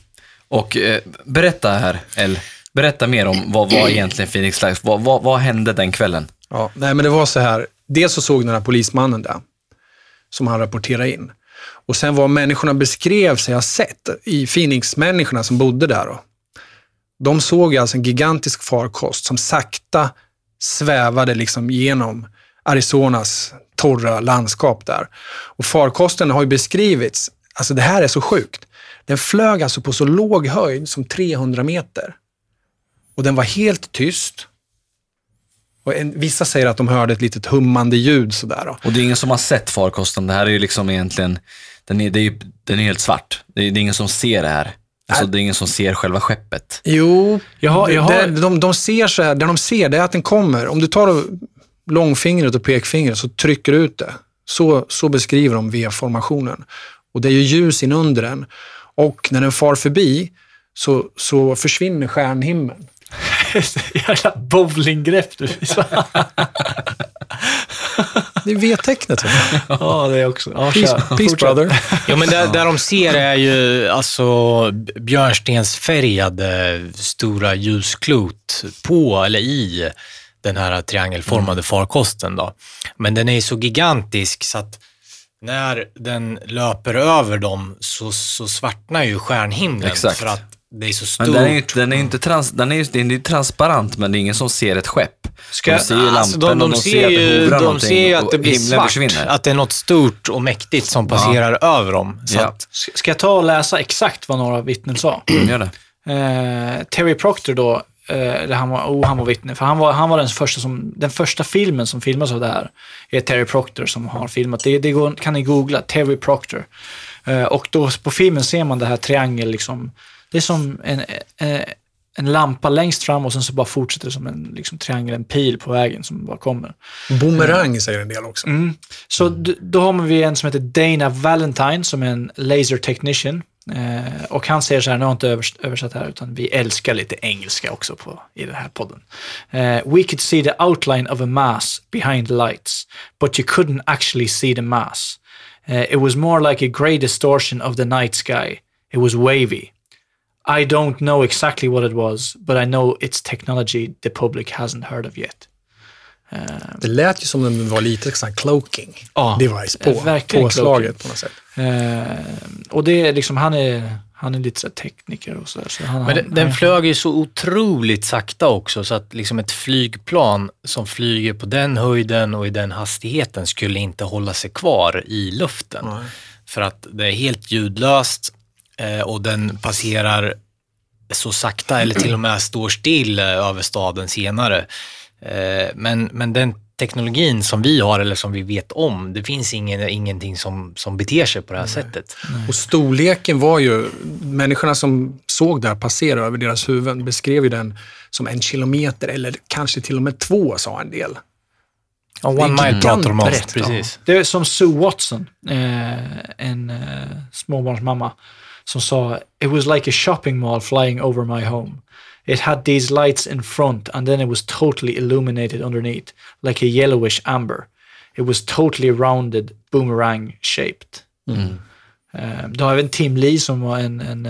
och eh, berätta här, El, berätta mer om vad var egentligen Phoenix Lights, vad, vad, vad hände den kvällen? Ja, nej, men det var så här. Dels så såg den här polismannen där, som han rapporterade in. Och sen vad människorna beskrev sig ha sett, i Phoenix-människorna som bodde där. Då, de såg alltså en gigantisk farkost som sakta svävade liksom genom Arizonas torra landskap där. Och farkosten har ju beskrivits, alltså det här är så sjukt. Den flög alltså på så låg höjd som 300 meter. Och den var helt tyst. Och en, vissa säger att de hörde ett litet hummande ljud sådär. Då. Och det är ingen som har sett farkosten, det här är ju liksom egentligen, den är, det är, den är helt svart. Det är, det är ingen som ser det här. Alltså, det är ingen som ser själva skeppet. Jo, Jag har- jag har- det, de, de ser så här, det de ser det är att den kommer. Om du tar långfingret och pekfingret så trycker du ut det. Så, så beskriver de V-formationen. Och det är ju ljus inunder den. Och när den far förbi så, så försvinner stjärnhimlen. Jävla bowlinggrepp du. Det är V-tecknet. Ja, det är också. Ja, Peace, peace brother. Ja, men där, där de ser är ju alltså björnstensfärgade stora ljusklot på eller i den här triangelformade farkosten. Då. Men den är så gigantisk så att när den löper över dem så, så svartnar ju stjärnhimlen Exakt. för att det är så stort. Men den är ju den är ju inte trans, den är ju, den är ju transparent, men det är ingen som ser ett skepp. Ska, de ser ju alltså, lampen och de ser att det ju, de ser ju att och det blir svart, försvinner. att det är något stort och mäktigt som passerar över dem. Så Ja. att, Ska jag ta och läsa exakt vad några vittnen sa? Gör det. Eh, Terry Proctor då, eh, han var, oh, han var vittne, för han var, han var den första, som, den första filmen som filmas av det här är Terry Proctor som har filmat. Det, det går, kan ni googla, Terry Proctor. Eh, och då på filmen ser man det här triangel, liksom, det är som en, eh, en lampa längst fram och sen så bara fortsätter det som en liksom, triangel, en pil på vägen som bara kommer. Boomerang säger en del också. Mm. Så d- då har vi en som heter Dana Valentine som är en laser technician. Eh, och han säger så här, nu har jag inte övers- översatt här, utan vi älskar lite engelska också på, i den här podden. Eh, We could see the outline of a mass behind the lights, but you couldn't actually see the mass. Eh, it was more like a grey distortion of the night sky. It was wavy. I don't know exactly what it was, but I know it's technology the public hasn't heard of yet. Det lät ju som om det var lite sån här cloaking Ja, device på verkligen påslaget på något sätt. Eh, och det är liksom, han är, han är lite så tekniker och så. där, så han, Men den, han, den flög ju så otroligt sakta också så att liksom ett flygplan som flyger på den höjden och i den hastigheten skulle inte hålla sig kvar i luften. För att det är helt ljudlöst och den passerar så sakta eller till och med står still eh, över staden senare. Eh, men, men den teknologin som vi har eller som vi vet om, det finns ingen, ingenting som, som beter sig på det här sättet. Och storleken var ju, människorna som såg det här passera över deras huvuden beskrev ju den som en kilometer eller kanske till och med två, sa en del. Ja, One Mile pratar de om. Precis. Det är som Sue Watson, eh, en eh, småbarnsmamma, som sa “It was like a shopping mall flying over my home. It had these lights in front and then it was totally illuminated underneath, like a yellowish amber. It was totally rounded, boomerang shaped.” Eh, då har vi en Tim Lee som var en, en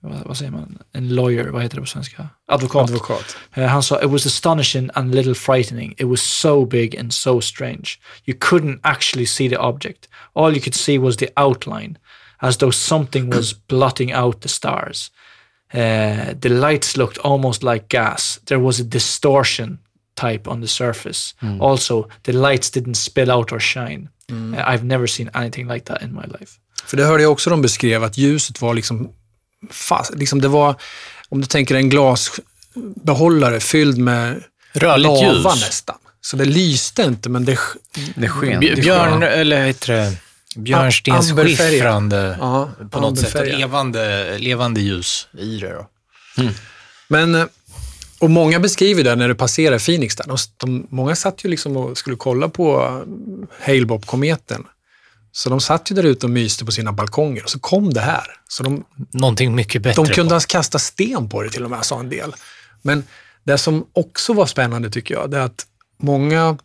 vad, vad säger man, en lawyer, vad heter det på svenska? Advokat. Advokat. Uh, han sa, it was astonishing and a little frightening. It was so big and so strange. You couldn't actually see the object. All you could see was the outline, as though something was blotting out the stars. Uh, the lights looked almost like gas. There was a distortion type on the surface. Also, the lights didn't spill out or shine. Uh, I've never seen anything like that in my life. För det hörde jag också de beskrev, att ljuset var liksom fast. Liksom det var, om du tänker en glasbehållare fylld med Rörligt lava ljus. nästan. Så det lyste inte, men det... Det sken. Bj- Björn, eller heter det? Björnstensskiffrande Ja, på något sätt. Levande, levande ljus i det då. Men, eh, och många beskriver det när du passerar Phoenix. Där. De, de, många satt ju liksom och skulle kolla på eh, Hale-Bopp-kometen. Så de satt ju där ute och myste på sina balkonger och så kom det här. Så de, Någonting mycket bättre. de kunde på. ens kasta sten på det till och med, sa en del. Men det som också var spännande tycker jag, det är att många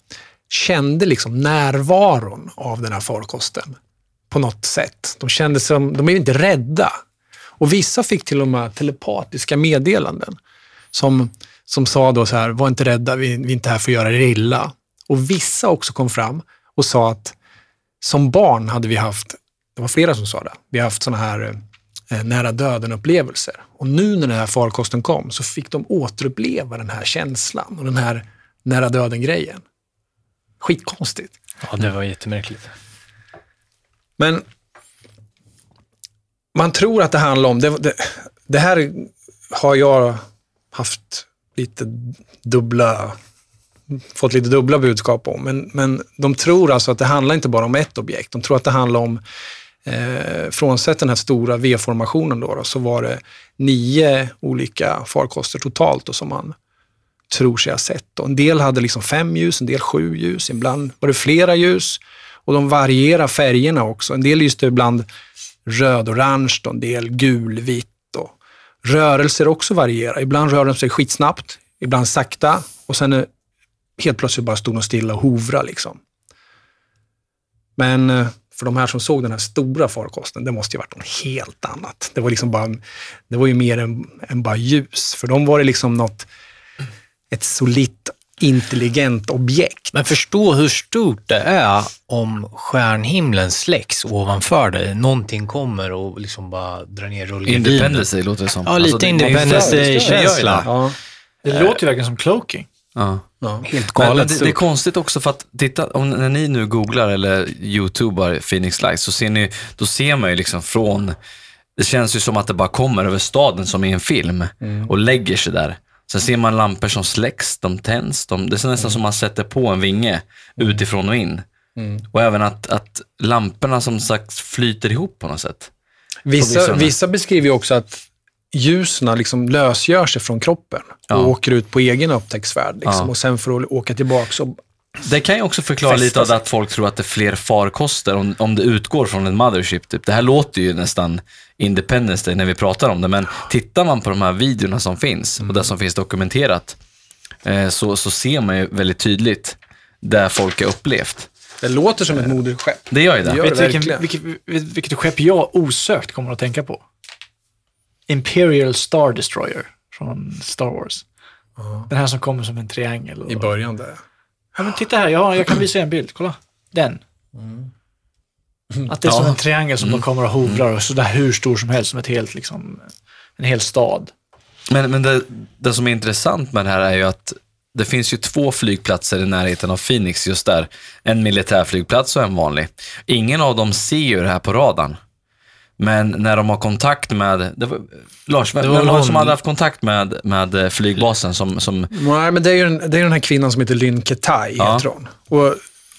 kände liksom närvaron av den här farkosten på något sätt. De kände som, de är inte rädda. Och vissa fick till och med telepatiska meddelanden som, som sa då så här, var inte rädda, vi, vi är inte här för att göra er illa. Och vissa också kom fram och sa att som barn hade vi haft, det var flera som sa det, vi har haft sådana här eh, nära döden-upplevelser. Och nu när den här farkosten kom så fick de återuppleva den här känslan och den här nära döden-grejen. Skitkonstigt. Ja, det var jättemärkligt. Men man tror att det handlar om, det, det, det här har jag haft lite dubbla, fått lite dubbla budskap om. Men, men de tror alltså att det handlar inte bara om ett objekt. De tror att det handlar om, eh, frånsett den här stora V-formationen då, då, så var det nio olika farkoster totalt då, som man tror sig ha sett. Och en del hade liksom fem ljus, en del sju ljus, ibland var det flera ljus. Och de varierar färgerna också. En del lyste ibland röd-orange, en del gul-vitt. Och rörelser också varierar. Ibland rör de sig skitsnabbt, ibland sakta och sen helt plötsligt bara stod de stilla och hovra. Liksom. Men eh, för de här som såg den här stora farkosten, det måste ju varit något helt annat. Det var, liksom bara, det var ju mer än, än bara ljus. För dem var det liksom något, ett solitt, intelligent objekt. Men förstå hur stort det är om stjärnhimlen släcks ovanför dig. Någonting kommer och liksom bara drar ner rullgardinen. Independence Day låter det som. Ja, lite Alltså, det- det är Independence för- det gör ju Day-känsla. det. Ja. Det låter ju verkligen som cloaking. Ja. Helt Men, galet men det, det är konstigt också för att titta, om, när ni nu googlar eller youtubar Phoenix Lights så ser ni, då ser man ju liksom från, det känns ju som att det bara kommer över staden som i en film och lägger sig där. Sen ser man lampor som släcks, de tänds, de, det är nästan som man sätter på en vinge utifrån och in. Och även att, att lamporna som sagt flyter ihop på något sätt. Vissa, vissa- beskriver också att ljusen liksom lösgör sig från kroppen Ja. och åker ut på egen upptäcktsfärd. Liksom. Ja. Och sen för att åka tillbaka så Det kan ju också förklara Fästa lite av det att folk tror att det är fler farkoster om, om det utgår från en mothership. Typ. Det här låter ju nästan Independence Day när vi pratar om det, men tittar man på de här videorna som finns och det som finns dokumenterat, eh, så, så ser man ju väldigt tydligt där folk har upplevt. Det låter som ett moderskepp. Det gör ju det. Det gör Vet verkligen. vilken, vilket, vilket, vilket skepp jag osökt kommer att tänka på? Imperial Star Destroyer från Star Wars. Den här som kommer som en triangel. och- I början där. Ja, men titta här, jag, har, jag kan visa er en bild. Kolla. Den. Att det är som en triangel som bara kommer och hovrar och sådär hur stor som helst, som ett helt, liksom, en hel stad. Men, men det, det som är intressant med det här är ju att det finns ju två flygplatser i närheten av Phoenix just där. En militärflygplats och en vanlig. Ingen av dem ser ju det här på radarn. Men när de har kontakt med, det var, Lars, Det vem var någon- som hade haft kontakt med, med eh, flygbasen som, som Nej, men det är ju den, det är den här kvinnan som heter Lynn Ketai, Ja. heter hon. Och,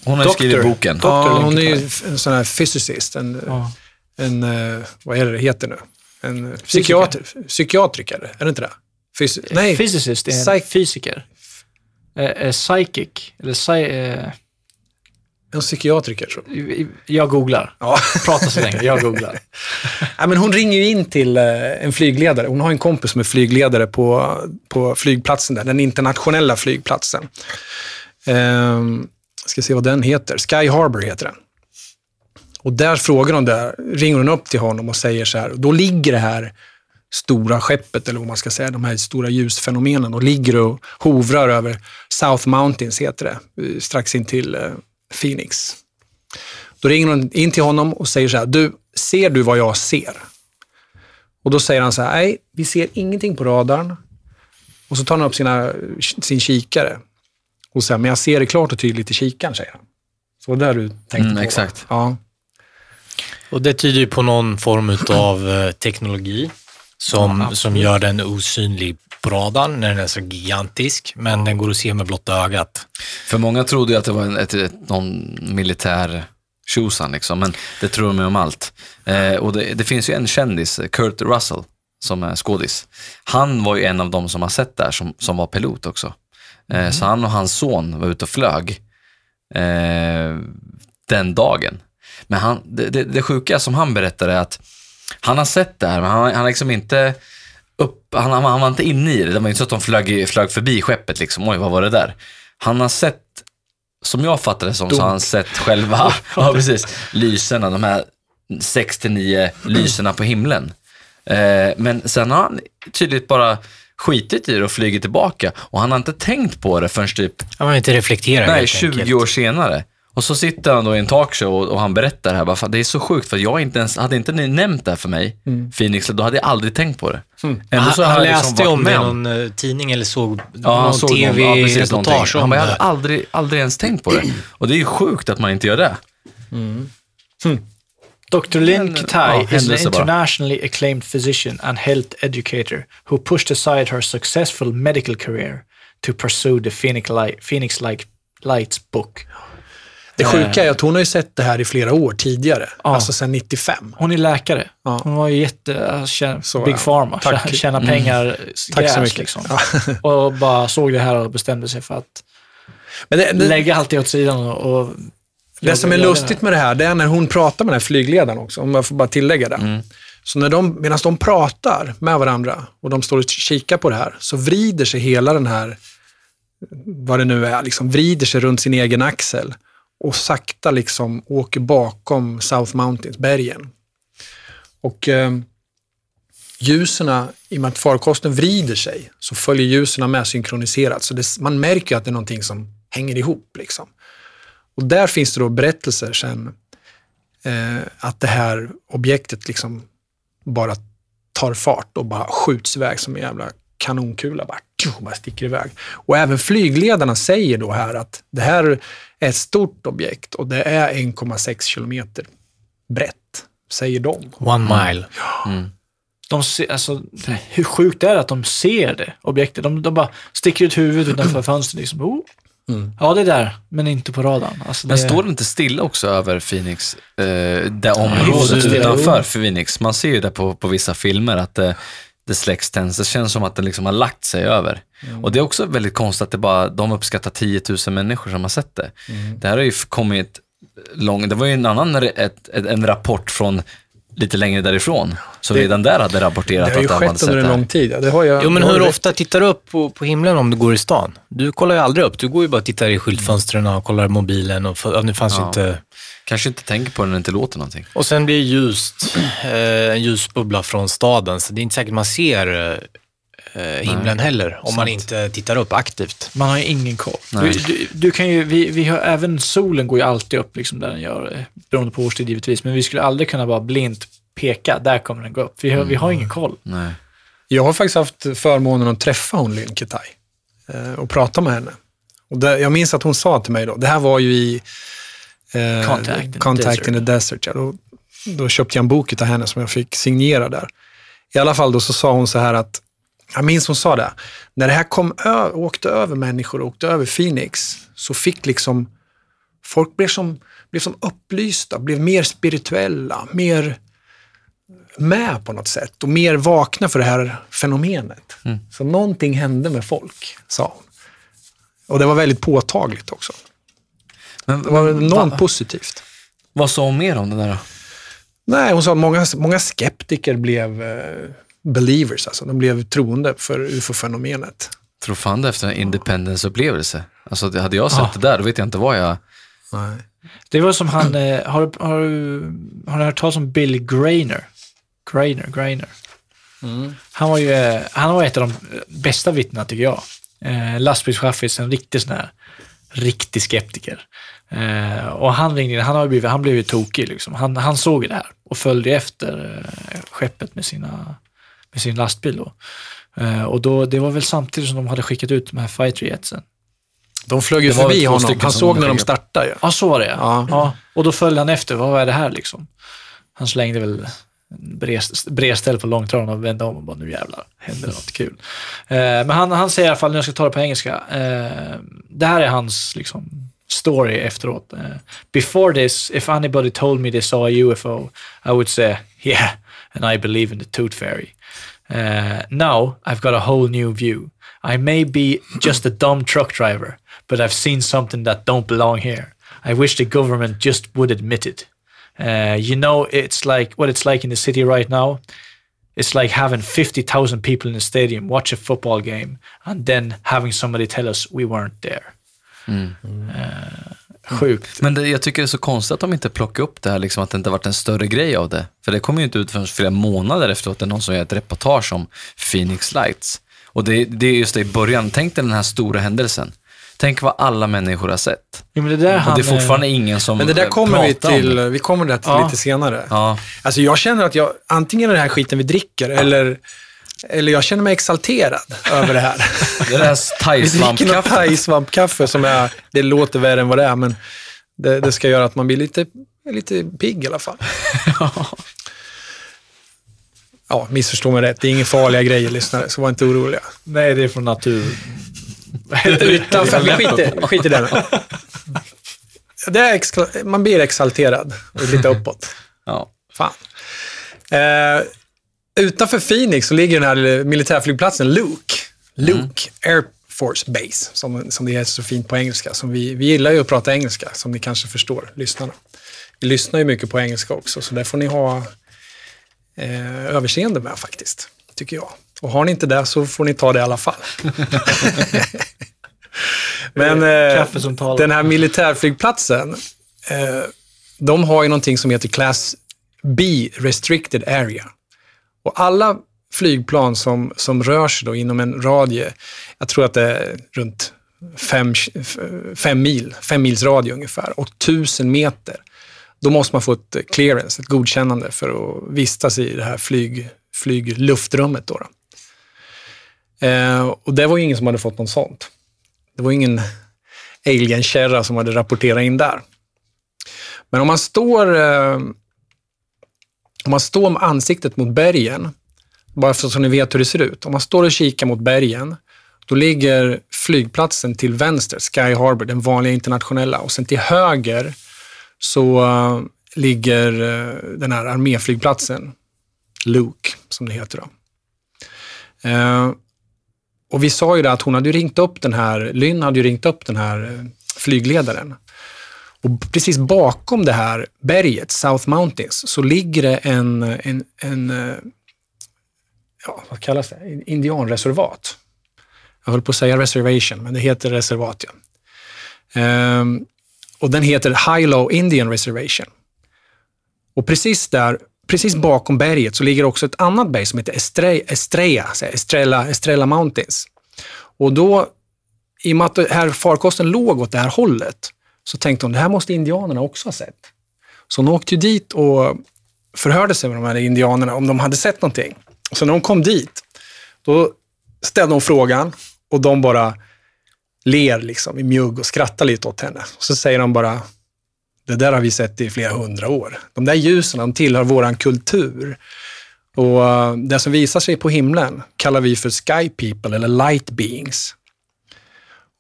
hon har ju skrivit Doktor. boken. ja, hon är ju en sån här physicist, en, Ja. en eh, vad är det det heter nu? En psykiater, psykiatriker, är det inte det? Fysi- Nej, Physicist är en Psych- fysiker. Eh, psychic, eller eh, en psykiatriker tror jag. jag googlar. Ja. Prata så länge, jag googlar. Ja, men hon ringer in till eh, en flygledare. Hon har en kompis som är flygledare på, på flygplatsen där, den internationella flygplatsen. Ehm, ska se vad den heter. Sky Harbor heter den. Och där frågar hon där, ringer hon upp till honom och säger så här, då ligger det här stora skeppet, eller vad man ska säga, de här stora ljusfenomenen, och ligger och hovrar över South Mountains, heter det, eh, strax in till eh, Phoenix. Då ringer hon in till honom och säger så här, du, ser du vad jag ser? Och då säger han så här, nej, vi ser ingenting på radarn. Och så tar han upp sina, sin kikare och säger, men jag ser det klart och tydligt i kikaren, säger han. Så det där du tänkte Mm, på? exakt. Ja. Och det tyder ju på någon form av eh, teknologi som, som gör den osynlig på radarn när den är så gigantisk, men den går att se med blotta ögat. För många trodde ju att det var en, ett, ett, någon militär tjosan liksom, men det tror de ju om allt. Eh, och det, det finns ju en kändis, Kurt Russell, som är skådis. Han var ju en av dem som har sett det här, som, som var pilot också. Eh, Så han och hans son var ute och flög eh, den dagen. Men han, det, det, det sjuka som han berättade är att han har sett det här, men han, han har liksom inte upp, han, han, var inte inne i det. Det var inte så att de flög, flög förbi skeppet liksom. Oj, vad var det där? Han har sett, som jag fattar det som, så har han sett själva, ja precis, lyserna, de här 6-9 lyserna på himlen. Eh, men sen har han tydligt bara skitit i det och flugit tillbaka och han har inte tänkt på det förrän typ Han har inte reflekterat Nej, helt 20 enkelt. år senare. Och så sitter han då i en talkshow och, och han berättar det här. Bara, det är så sjukt för jag inte ens, hade inte ni nämnt det här för mig, Phoenix, då hade jag aldrig tänkt på det. Ändå så Han, har han jag liksom läste varit om det i någon eh, tidning eller såg Ja, någon såg någon- ja, precis, någonting. tv-reportage Han om bara, jag hade aldrig, aldrig ens tänkt på det. Och det är ju sjukt att man inte gör det. Dr. Lynn Men, Ketai ja, is an internationally acclaimed physician and health educator who pushed aside her successful medical career to pursue the Phoenix, Light, Phoenix Light, Lights book. Det sjuka är att hon har ju sett det här i flera år tidigare, Ja. alltså sedan 95. Hon är läkare. Ja. Hon var ju jätte, tjän, Så, big pharma, Tack. Mm. tjäna pengar, Tack gräs, så mycket. Liksom. Och bara såg det här och bestämde sig för att Men det, det, lägga allt det åt sidan och... och Det som är lustigt med det här, det är när hon pratar med den här flygledaren också, om jag får bara tillägga det. Så när de, medan de pratar med varandra och de står och kikar på det här, så vrider sig hela den här, vad det nu är, liksom vrider sig runt sin egen axel och sakta liksom åker bakom South Mountains, bergen. Och eh, ljusen, i och med att farkosten vrider sig, så följer ljusen med synkroniserat. Så det, man märker ju att det är någonting som hänger ihop. Liksom. Och där finns det då berättelser sen eh, att det här objektet liksom bara tar fart och bara skjuts iväg som en jävla kanonkula. Bara, tju, bara sticker iväg. Och även flygledarna säger då här att det här är ett stort objekt och det är 1,6 kilometer brett, säger de. One mile. De ser, alltså, hur sjukt är det att de ser det objektet? De, de bara sticker ut huvudet utanför fönstret. Liksom. Oh. Ja, det är där, men inte på radarn. Alltså, det, Men står det inte stilla också över Phoenix, eh, det området utanför. Phoenix? Man ser ju det på, på vissa filmer att det, The Slex Tens. Det känns som att den liksom har lagt sig över. Mm. Och det är också väldigt konstigt att det bara, de uppskattar 10 000 människor som har sett det. Mm. Det här har ju kommit långt, det var ju en annan ett, ett, en rapport från lite längre därifrån, som Det- redan där hade rapporterat Det har ju att de hade skett sett under en det här. lång tid. Ja, det har jag, Jo, men det har hur du ofta tittar du upp på, på himlen om du går i stan? Du kollar ju aldrig upp. Du går ju bara och tittar i skyltfönstren och kollar mobilen. Och, ja, nu fanns ju Ja. inte... Kanske inte tänker på det när det inte låter någonting. Och sen blir det ljust, eh, en ljusbubbla från staden, så det är inte säkert man ser eh, himlen heller om man sant. inte tittar upp aktivt. Man har ju ingen koll. Du, Nej. du, du kan ju, vi, vi har, även solen går ju alltid upp liksom där den gör, eh, beroende på årstid givetvis, men vi skulle aldrig kunna bara blint peka, där kommer den gå upp. Vi har, vi har ingen koll. Nej. Jag har faktiskt haft förmånen att träffa hon Lynn Ketai eh, och prata med henne. Och det, jag minns att hon sa till mig då, det här var ju i eh, Contact in the Contact Desert. in the Desert. Ja, då, då köpte jag en bok av henne som jag fick signera där. I alla fall då så sa hon så här att, jag minns hon sa det, när det här kom ö, åkte över människor och åkte över Phoenix så fick liksom, folk blev som, blev som upplysta, blev mer spirituella, mer med på något sätt och mer vakna för det här fenomenet. Så någonting hände med folk, sa hon. Och det var väldigt påtagligt också. Men, Det var va- positivt. Vad sa hon mer om det där då? Nej, hon sa att många, många skeptiker blev eh, believers, alltså. De blev troende för ufo-fenomenet. Tror fan det efter en independence-upplevelse. Alltså, hade jag sett Ja. det där, då vet jag inte vad jag... Nej. Det var som han, eh, har, du- har, du- har ni hört talas om Bill Grainer? Grainer, Grainer. Han var ju, eh, han var ett av de eh, bästa vittnena tycker jag. Eh, lastbilschaffis, en riktig sån här, riktig skeptiker. Eh, och han ringde in, han, har ju blivit, han blev ju tokig liksom. Han, han såg ju det här och följde efter eh, skeppet med, sina, med sin lastbil då. Eh, och då, det var väl samtidigt som de hade skickat ut de här fighter jetsen. De flög ju förbi honom. stycken Han såg när de startade. Ja. Ja, så var det Ja. ja. Och då följde han efter. Vad är det här liksom? Han slängde väl bredställ på långtradaren och vände om och bara nu jävlar händer något kul. Eh, men han, han säger i alla fall, nu jag ska ta det på engelska, eh, det här är hans liksom, story efteråt. Eh, Before this, if anybody told me they saw a UFO, I would say yeah, and I believe in the tooth fairy. Uh, now I've got a whole new view. I may be just a dumb truck driver, but I've seen something that don't belong here. I wish the government just would admit it. Uh, you know, it's like what it's like in the city right now. It's like having 50,000 people in a stadium watch a football game and then having somebody tell us we weren't there. Uh, sjukt. Men det, jag tycker det är så konstigt att de inte plockar upp det här, liksom, att det inte varit en större grej av det. För det kommer ju inte ut förrän flera månader efteråt, det är någon som gör ett reportage om Phoenix Lights. Och det, det är just det i början, tänk dig den här stora händelsen. Tänk vad alla människor har sett. Jo, men det där Och det är fortfarande eh, ingen som Men det där eh, kommer vi till, vi kommer där till Ja. lite senare. Ja, Alltså jag känner att jag, antingen är det här skiten vi dricker eller, eller jag känner mig exalterad över det här. det är det här Vi dricker något thai-svampkaffe. som är, det låter värre än vad det är, men det, det ska göra att man blir lite, lite pigg i alla fall. Ja, missförstå mig rätt. Det är inga farliga grejer, lyssnare, så var inte oroliga. Nej, det är från natur. Utanför, vi skiter, skiter i det nu. Det är exkla- man blir exalterad och lite uppåt. Ja. Fan. Eh, utanför Phoenix så ligger den här militärflygplatsen Luke. Luke Air Force Base, som, som det heter så fint på engelska. Som vi, vi gillar ju att prata engelska, som ni kanske förstår, lyssnarna. Vi lyssnar ju mycket på engelska också, så där får ni ha eh, överseende med faktiskt, tycker jag. Och har ni inte det så får ni ta det i alla fall. Men eh, den här militärflygplatsen, eh, de har ju någonting som heter Class B Restricted Area. Och alla flygplan som, som rör sig då inom en radie, jag tror att det är runt fem, fem mil, fem mils radie ungefär, och tusen meter, då måste man få ett clearance, ett godkännande för att vistas i det här flyg, flygluftrummet. Då då. Eh, och det var ju ingen som hade fått något sånt. Det var ingen alien-kärra som hade rapporterat in där. Men om man står, eh, om man står med ansiktet mot bergen, bara för så ni vet hur det ser ut. Om man står och kikar mot bergen, då ligger flygplatsen till vänster, Sky Harbor, den vanliga internationella. Och sen till höger så eh, ligger eh, den här arméflygplatsen, Luke, som det heter. Då. Eh, och vi sa ju det att hon hade ringt upp den här, Lynn hade ju ringt upp den här flygledaren. Och precis bakom det här berget, South Mountains, så ligger det en, en, en eh, ja, vad kallas det? Indianreservat. Jag höll på att säga reservation, men det heter reservat. Ja. Ehm, och den heter Hilo Indian Reservation. Och precis där, precis bakom berget så ligger också ett annat berg som heter Estrella, Estrella, Estrella, Estrella Mountains. Och då, i och med att här farkosten låg åt det här hållet, så tänkte hon, det här måste indianerna också ha sett. Så hon åkte ju dit och förhörde sig med de här indianerna om de hade sett någonting. Så när hon kom dit, då ställde hon frågan och de bara ler liksom i mjugg och skrattar lite åt henne. Och så säger de bara, det där har vi sett i flera hundra år. De där ljusen, de tillhör vår kultur. Och eh, det som visar sig på himlen kallar vi för sky people eller light beings.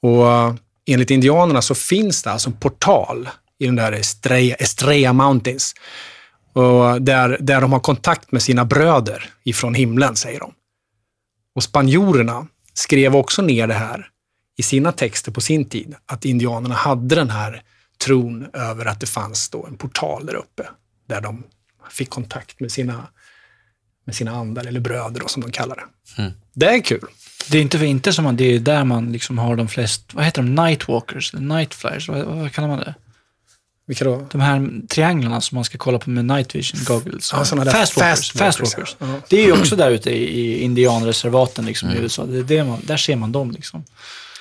Och eh, enligt indianerna så finns det alltså en portal i den där Estrella, Estrella Mountains. Och där, där de har kontakt med sina bröder ifrån himlen, säger de. Och spanjorerna skrev också ner det här i sina texter på sin tid, att indianerna hade den här tron över att det fanns då en portal där uppe, där de fick kontakt med sina, med sina andar, eller bröder då, som de kallar det. Mm. Det är kul. Det är inte för inte som man, det är där man liksom har de flest, vad heter de, nightwalkers, nightflyers, vad, vad kallar man det? Vilka då? De här trianglarna som man ska kolla på med night vision goggles. Ja, såna där fast walkers. fast Fast ja. Det är ju också där ute i, indianreservaten liksom, Mm. i USA. Det är det man, där ser man dem. Liksom.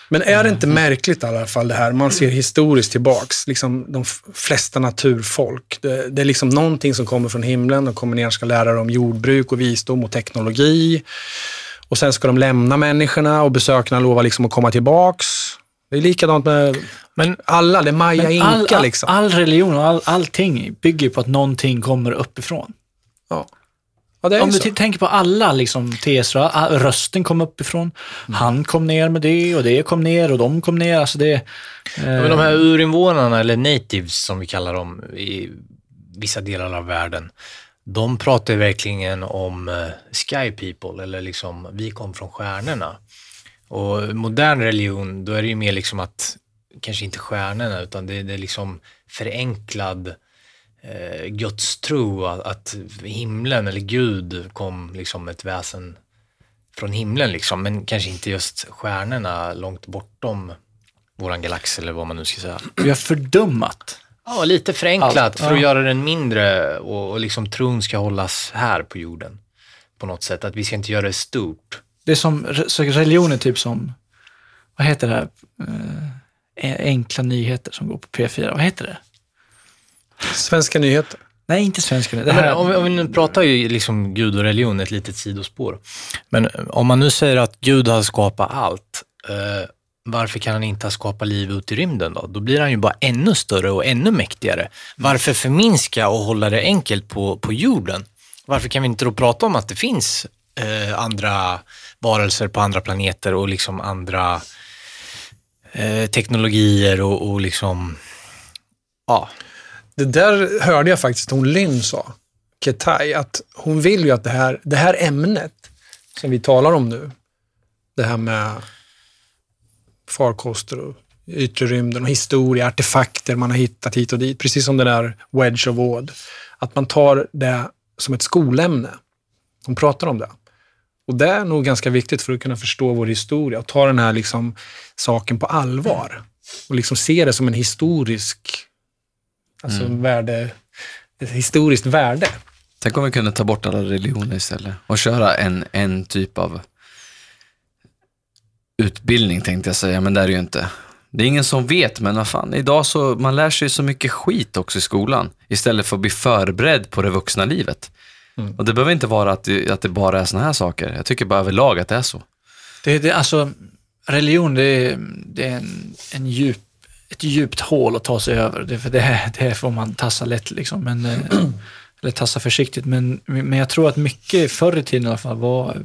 Men är det inte märkligt i alla fall det här? Man ser historiskt tillbaks, liksom de flesta naturfolk. Det, det är liksom någonting som kommer från himlen. De kommer ner och ska lära dem jordbruk och visdom och teknologi. Och sen ska de lämna människorna och besökarna lovar liksom att komma tillbaks. Det är likadant med Men alla, det är Maya Men Inka all, all, liksom. all religion och all, allting bygger på att någonting kommer uppifrån. ja. ja, det är Om du så. tänker på alla liksom, teser, ah, rösten kom uppifrån, Mm. han kom ner med det och det kom ner och de kom ner. Alltså det, eh, Ja, men de här urinvånarna, eller natives som vi kallar dem i vissa delar av världen, de pratar ju verkligen om eh, sky people, eller liksom vi kom från stjärnorna. Och modern religion, då är det ju mer liksom att, kanske inte stjärnorna, utan det, det är liksom förenklad eh, gudstro, att, att himlen eller Gud kom liksom ett väsen från himlen liksom, men kanske inte just stjärnorna långt bortom våran galax eller vad man nu ska säga. vi har fördummat. Ja, lite förenklat Allt, för ja. att göra den mindre och, och liksom tron ska hållas här på jorden. På något sätt, att vi ska inte göra det stort. Det är som, så religion är typ som, vad heter det här, eh, enkla nyheter som går på P4, vad heter det? Svenska nyheter. Nej, inte svenska. Det Men här, om, vi- om vi nu pratar ju liksom Gud och religion, ett litet sidospår. Men om man nu säger att Gud har skapat allt, eh, varför kan han inte ha skapat liv ut i rymden då? Då blir han ju bara ännu större och ännu mäktigare. Varför förminska och hålla det enkelt på, på jorden? Varför kan vi inte då prata om att det finns eh, andra varelser på andra planeter och liksom andra eh, teknologier och, och liksom, ja, Det där hörde jag faktiskt hon Lynn sa, Ketai, att hon vill ju att det här, det här ämnet som vi talar om nu, det här med farkoster och yttre rymden och historia, artefakter man har hittat hit och dit, precis som det där Wedge of Wood, att man tar det som ett skolämne. De pratar om det. Och det är nog ganska viktigt för att kunna förstå vår historia och ta den här liksom saken på allvar och liksom se det som en historisk Alltså värde, ett historiskt värde. Tänk om vi kunde ta bort alla religioner istället och köra en, en typ av utbildning tänkte jag säga, men det är det ju inte. Det är ingen som vet, men vad fan, idag så, man lär sig så mycket skit också i skolan istället för att bli förberedd på det vuxna livet. Och det behöver inte vara att det, att det bara är såna här saker. Jag tycker bara överlag att det är så. det, det, alltså, religion, det är, det är en, en djup, ett djupt hål att ta sig över. Det, för det, det får man tassa lätt, liksom. men, eh, eller tassa försiktigt. Men, men jag tror att mycket förr i tiden i alla fall var,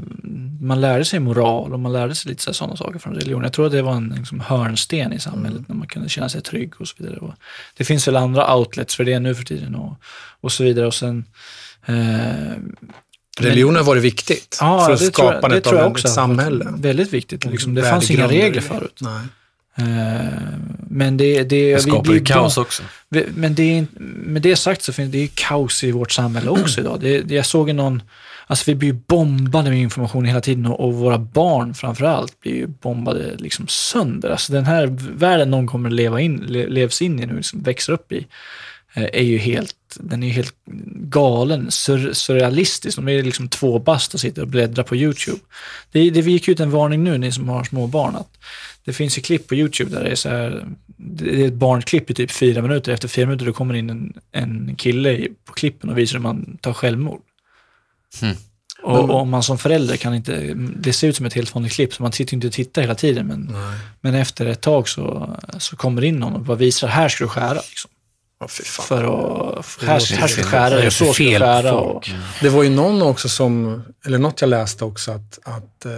man lärde sig moral och man lärde sig lite sådana saker från religion. Jag tror att det var en liksom, hörnsten i samhället när man kunde känna sig trygg och så vidare. Och det finns väl andra outlets för det nu för tiden och, och så vidare. Och sen, eh, Religion har varit viktigt Ja, för det tror jag- det skapandet av ett samhälle. Väldigt viktigt. Liksom. Det fanns inga regler förut. Nej. Eh, Men det, det, Det skapar ju kaos bom- också. Men det med det sagt så finns det ju kaos i vårt samhälle också idag. Det, jag såg någon, alltså vi blir ju bombade med information hela tiden och, och våra barn framför allt blir ju bombade liksom sönder. Alltså den här världen någon kommer att leva in, le, levs in i nu, liksom växer upp i, är ju helt, den är ju helt galen, sur, surrealistisk. De är liksom två bast och sitter och bläddrar på YouTube. Det, det gick ut en varning nu, ni som har små barn, att det finns ju klipp på YouTube där det är så här, det är ett barnklipp i typ fyra minuter. Efter fyra minuter då kommer in en, en kille på klippen och visar hur man tar självmord. Hmm. Och, och om man som förälder kan inte, det ser ut som ett helt vanligt klipp, så man sitter inte och tittar hela tiden, men, men efter ett tag så, så kommer det in någon och bara visar, här ska du skära. Liksom. Ja, fy fan. För att, här, här ska du skära Vad är dig det och? Det var ju någon också som, eller något jag läste också, att, att eh,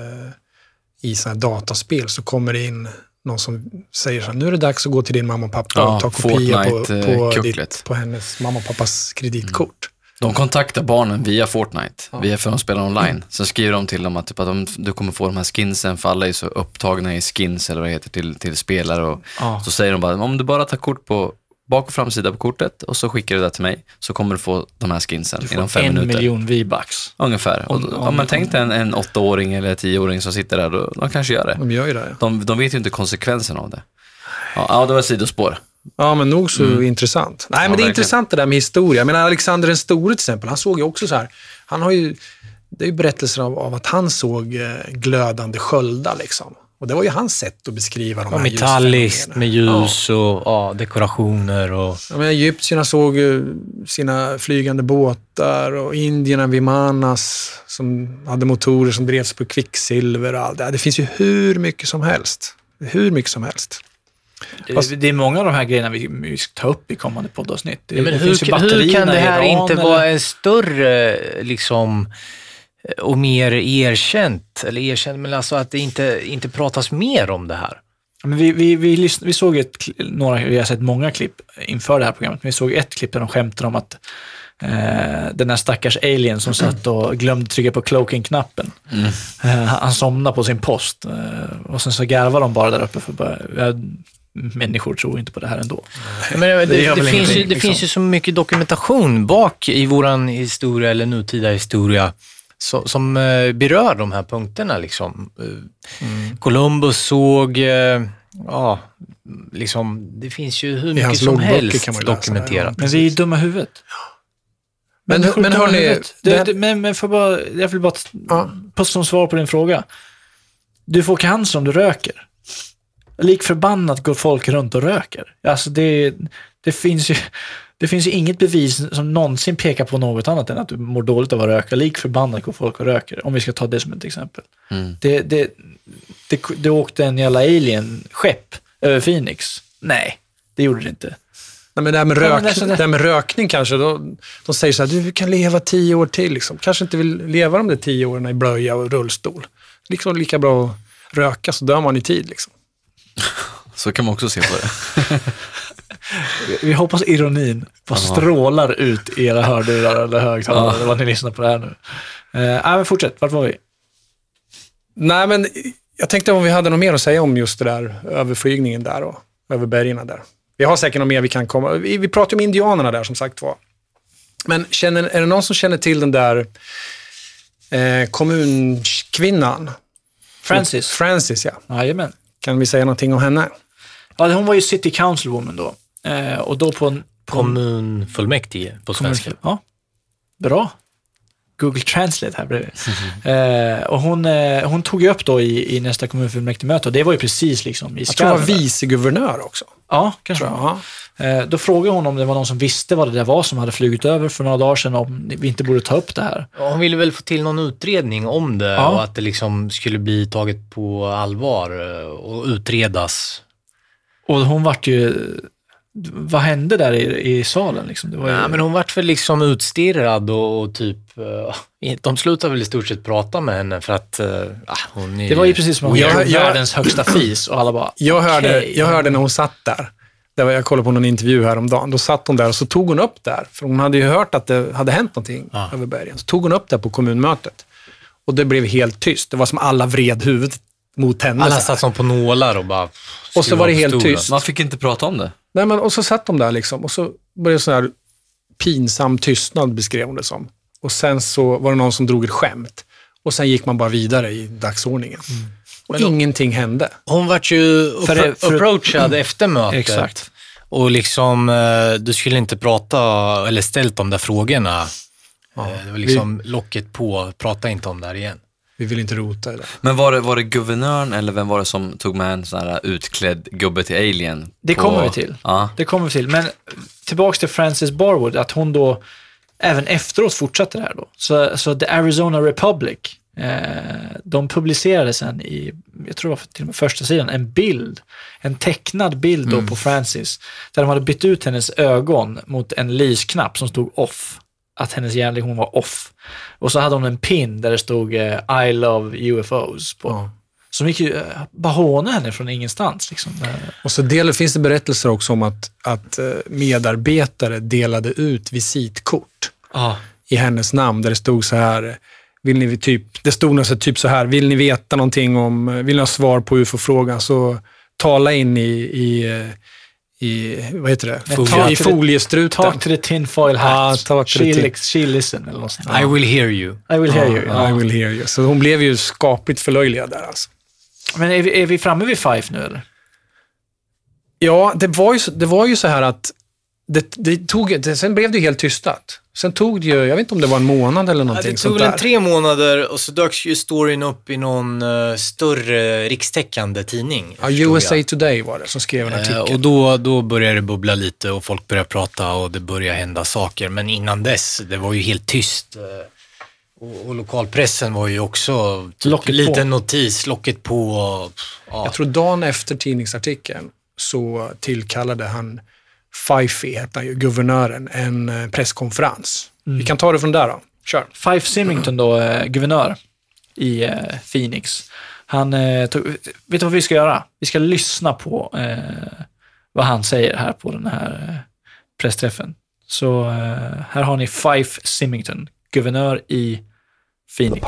i sådana här dataspel så kommer det in någon som säger så här, nu är det dags att gå till din mamma och pappa Ja, och ta kopia på, på, eh, ditt, på hennes mamma och pappas kreditkort. De kontaktar barnen via Fortnite, via för att de spelar online. Sen skriver de till dem att, typ, att de, du kommer få de här skinsen, för alla är så upptagna i skins eller vad det heter till, till spelare. Och, Ja. Så säger de bara, om du bara tar kort på bak och framsida på kortet och så skickar du det till mig, så kommer du få de här skinsen du inom får fem en minuter. miljon V-bucks. Ungefär. Och, Om- om, om- man tänk dig en, en åttaåring eller tioåring som sitter där, då, de kanske gör det. De gör ju det. Ja, De, de vet ju inte konsekvensen av det. Ja, ja det var sidospår. ja men nog så intressant. Nej, men det är verkligen. intressant det där med historia. Jag menar, Alexander den store till exempel, han såg ju också så här, han har ju, det är ju berättelser av, av att han såg eh, glödande sköldar liksom. Och det var ju hans sätt att beskriva de Ja, här metalliskt med ljus och ja, dekorationer och... Ja, men egyptierna såg ju sina flygande båtar och indierna Vimanas som hade motorer som drevs på kvicksilver och allt det. Det finns ju hur mycket som helst. Hur mycket som helst. Det, det är många av de här grejerna vi, vi ska ta upp i kommande poddavsnitt. Det, Ja, men det hur, finns ju kan- hur kan det här Iran inte eller- vara en större, liksom, och mer erkänt? Eller erkänt, men alltså att det inte, inte pratas mer om det här. Men vi, vi, vi, lyssn- vi såg ett, några, vi har sett många klipp inför det här programmet, men vi såg ett klipp där de skämtade om att eh, den här stackars alien som satt och glömde trycka på cloaking-knappen. Eh, han somnade på sin post eh, och sen så garvade de bara där uppe för bara, människor tror inte på det här ändå. Men det, det, Det det, finns, ju, det liksom. finns ju så mycket dokumentation bak i våran historia eller nutida historia så, som eh, berör de här punkterna. Liksom. Eh, Columbus såg, eh, ja, liksom, det finns ju hur mycket som helst kan man ju dokumenterat. Men vi är dumma i huvudet. Men, men är dumma i hörni, det det, men, men för bara, jag vill bara, Ja. på, som svar på din fråga. Du får cancer om du röker. Lik förbannat går folk runt och röker. Alltså det, det, finns ju, det finns ju inget bevis som någonsin pekar på något annat än att du mår dåligt av att röka. Lik förbannat går folk och röker, om vi ska ta det som ett exempel. Mm. Det, det, det, det åkte en jävla alien-skepp över Phoenix. Nej, det gjorde det inte. Nej, men det här med, Ja, rök, alltså det- det här med rökning kanske, då, de säger så här, du kan leva tio år till. Liksom. Kanske inte vill leva de där tio åren i blöja och rullstol. Liksom lika bra att röka så dör man i tid. Liksom. Så kan man också se på det. Vi hoppas ironin bara strålar ut i era hörlurar eller högtalare, eller vad ni lyssnar på det här nu. Eh, nej, men fortsätt. Vart var vi? Nej, men jag tänkte om vi hade något mer att säga om just det där överflygningen där och över bergen där. Vi har säkert något mer vi kan komma... Vi, vi pratar om indianerna där som sagt var. Men känner, är det någon som känner till den där eh, kommunkvinnan? Francis. Francis, ja. Jajamän. Kan vi säga någonting om henne? Ja, hon var ju city councilwoman då. Eh, och då på en... På Kommunfullmäktige på svenska. ja. Bra. Google Translate här bredvid. eh, och hon, eh, hon tog ju upp då i, i nästa kommunfullmäktigemöte och det var ju precis liksom i Jag tror hon var skarven. viceguvernör också. Ja, kanske. Tror jag. Ja. Eh, då frågade hon om det var någon som visste vad det där var som hade flugit över för några dagar sedan om vi inte borde ta upp det här. Ja, Hon ville väl få till någon utredning om det Ja. och att det liksom skulle bli taget på allvar eh, och utredas. Och hon vart ju... Vad hände där i, i salen liksom? Det var ju, Ja, men hon vart väl liksom utstirrad och, och typ, eh, de slutade väl i stort sett prata med henne för att ah, hon är det var ju precis som hon Jag- jag- världens högsta fis och alla bara Jag hörde, okej. jag hörde när hon satt där Det var, jag kollade på någon intervju häromdagen. Då satt hon där och så tog hon upp där. För hon hade ju hört att det hade hänt någonting Ja. över bergen. Så tog hon upp det på kommunmötet. Och det blev helt tyst. Det var som alla vred huvudet mot henne. Alla satt som på nålar och bara... Och så var det helt tyst. Man fick inte prata om det. Nej, men, och så satt de där liksom och så började sån här pinsam tystnad beskrev hon det som. Och sen så var det någon som drog ett skämt. Och sen gick man bara vidare i dagsordningen. Och ingenting hände. Hon vart ju För för- approachad efter mötet. Exakt. Och liksom, eh, du skulle inte prata eller ställt de där frågorna. Eh, det var liksom locket på, prata inte om det här igen. Vi vill inte rota i det. Men var det, var det guvernören eller vem var det som tog med en sån här utklädd gubbe till Alien? Det på- kommer vi till. Ja. Det kommer vi till. Men tillbaks till Frances Barwood, att hon då även efteråt fortsatte det här då. Så, så The Arizona Republic, eh, de publicerade sen i, jag tror det var till och med första sidan, en bild, en tecknad bild då på Frances, där de hade bytt ut hennes ögon mot en lysknapp som stod off. Att hennes hjärnlegation var off. Och så hade hon en pin där det stod eh, I love UFOs på. Ja. Som gick ju, eh, bara håna henne från ingenstans. Liksom. Och så del, finns det berättelser också om att, att eh, medarbetare delade ut visitkort Ja. i hennes namn där det stod så här, vill ni typ, det stod något så typ så här, vill ni veta någonting om, vill ni ha svar på UFO-frågan så tala in i, i, i vad heter det, Folie, ta i foliestruten. Talk to the tinfoil hat. Ja, talk to the she, tin- li- she listen eller något sånt. I will hear you. I will hear you. Ja. I will hear you. Så hon blev ju skapligt förlöjligad där alltså. Men är vi, är vi framme vid Five nu eller? Ja, det var ju, det var ju så här att det, det tog, det, sen blev det ju helt tystat. Sen tog det ju, jag vet inte om det var en månad eller Ja, någonting det tog väl tre månader och så dök ju storyn upp i någon eh, större rikstäckande tidning. Ja, USA jag. Today var det som skrev en Eh, artikel. Och då, då började det bubbla lite och folk började prata och det började hända saker. Men innan dess, det var ju helt tyst. Eh, Och, och lokalpressen var ju också typ liten notis, locket på. och, Ja. Jag tror dagen efter tidningsartikeln så tillkallade han Fife, heter ju, guvernören, en eh, presskonferens. Vi kan ta det från där då. Kör. Five Symington då, eh, guvernör i eh, Phoenix. Han tog, vet du vad vi ska göra? Vi ska lyssna på eh, vad han säger här på den här pressträffen. Så eh, här har ni Fife Symington, guvernör i Phoenix.